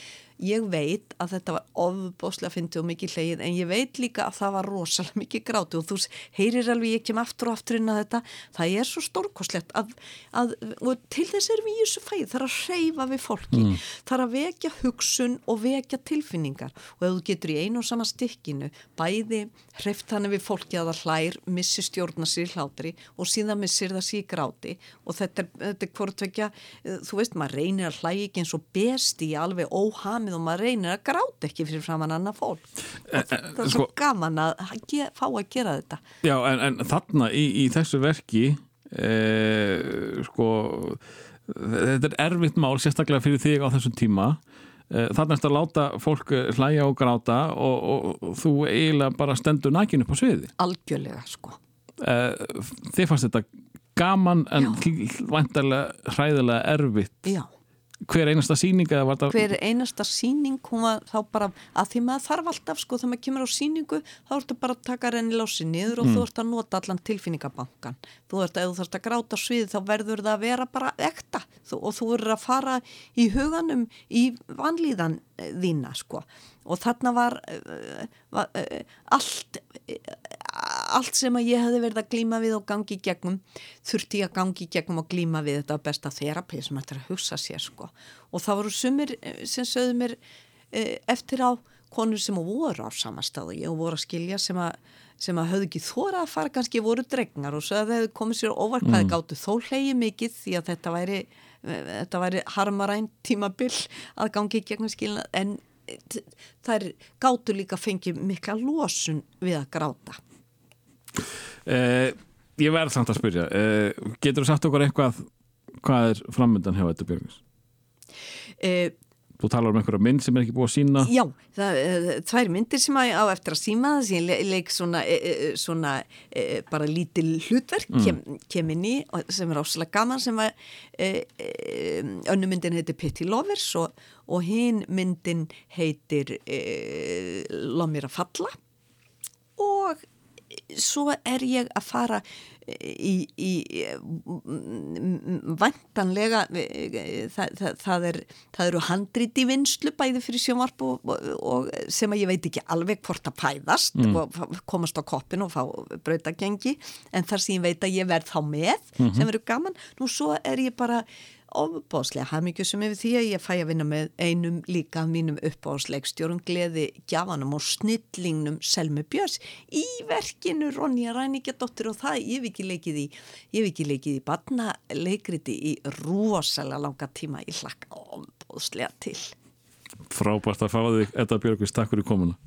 [SPEAKER 2] ég veit að þetta var ofbóslega fyndi og mikið hlegið en ég veit líka að það var rosalega mikið gráti og þú heyrir alveg ég kem aftur og aftur inn að þetta. Það er svo stórkoslegt að, að, og til þess er við í þessu fæð það er að hreyfa við fólki.
[SPEAKER 1] Mm.
[SPEAKER 2] það er að vekja hugsun og vekja tilfinningar. Og ef þú getur í einu og sama stykkinu bæði hreyft þannig við fólki að það hlær missi stjórna sér hlátri og síðan missir það sér gráti. Og þetta er, þetta er hvort vekja þú veist maður reynir að hlæja eins og maður reynir að gráta ekki fyrir framann annað fólk. Og það er svo
[SPEAKER 1] sko-
[SPEAKER 2] gaman að ge, fá að gera þetta.
[SPEAKER 1] Já, en, en þarna í, í þessu verki e, sko þetta er erfitt mál sérstaklega fyrir þig á þessum tíma. Eh, þarna ertu að láta fólk eh, hlæja og gráta og, og, og þú eiginlega bara stendur nakin upp á sviði
[SPEAKER 2] algjörlega sko.
[SPEAKER 1] Eh, þið fannst þetta gaman en væntarlega hræðilega erfitt.
[SPEAKER 2] Já
[SPEAKER 1] hver einasta var þetta
[SPEAKER 2] hver einasta síning var þá bara að því maður þarf alltaf sko þegar maður kemur á síningu þá ertu bara að taka renni lási niður og þú ert að nota allan tilfinningabankan þú ert að þú þarfst að gráta svið þá verður það að vera bara ekta. Þú, og þú verður að fara í huganum í vanlíðan eh, þína sko. Og þarna var, uh, var uh, allt allt sem að ég hefði verið að glíma við og gangi gegnum þurfti ég að gangi gegnum og glíma við þetta besta þerapi sem er að hugsa sér sko. og það voru sumir eh, sem sögðu mér eh, eftir á konur sem voru á samastáðu ég voru að skilja sem að sem að höfðu ekki þóra að fara kannski voru dregnar og svo að þeir hefðu komið sér óvart hvað mm. gáttu þó hlegi mikið því að þetta væri þetta væri harmaræn tímabill að gangi í gegnum skilna en þær gáttu líka fengið mikla losun við að gráta
[SPEAKER 1] Eh, ég verð samt að spyrja. Eh, getur þú sagt okkur eitthvað hvað er framöndan hjá þetta Björgvins?
[SPEAKER 2] eh,
[SPEAKER 1] Þú talar um einhverja mynd sem er ekki búið að sína
[SPEAKER 2] Já, það er tvær myndir sem á eftir að síma þess að ég le- leik svona, svona bara lítil hlutverk kem, kem inn í sem er áslega gaman sem var önnu myndin heitir Pitty Lovers og, og hinn myndin heitir Lóð mér að falla. Og svo er ég að fara í, í vantanlega það, það, það, er, það eru handrit í vinslu bæði fyrir sjónvarp og, og, sem að ég veit ekki alveg hvort að pæðast og komast á koppin og fá brautagengi en þar sem ég veit að ég verð þá með sem eru gaman, nú svo er ég bara ofbáslega hafmyggjusum yfir því að ég fæ að vinna með einum líka af mínum uppáðsleikstjórum gleði gjafanum og snillingnum Selmu Björns í verkinu Ronja Ræningjadóttir og það ég hef ekki leikið í ég hef ekki leikið í barnaleikriti í rosalega langa tíma ég hlakka ofbáslega til.
[SPEAKER 1] Frábært að fá þig Edda Björgvins, takk fyrir komuna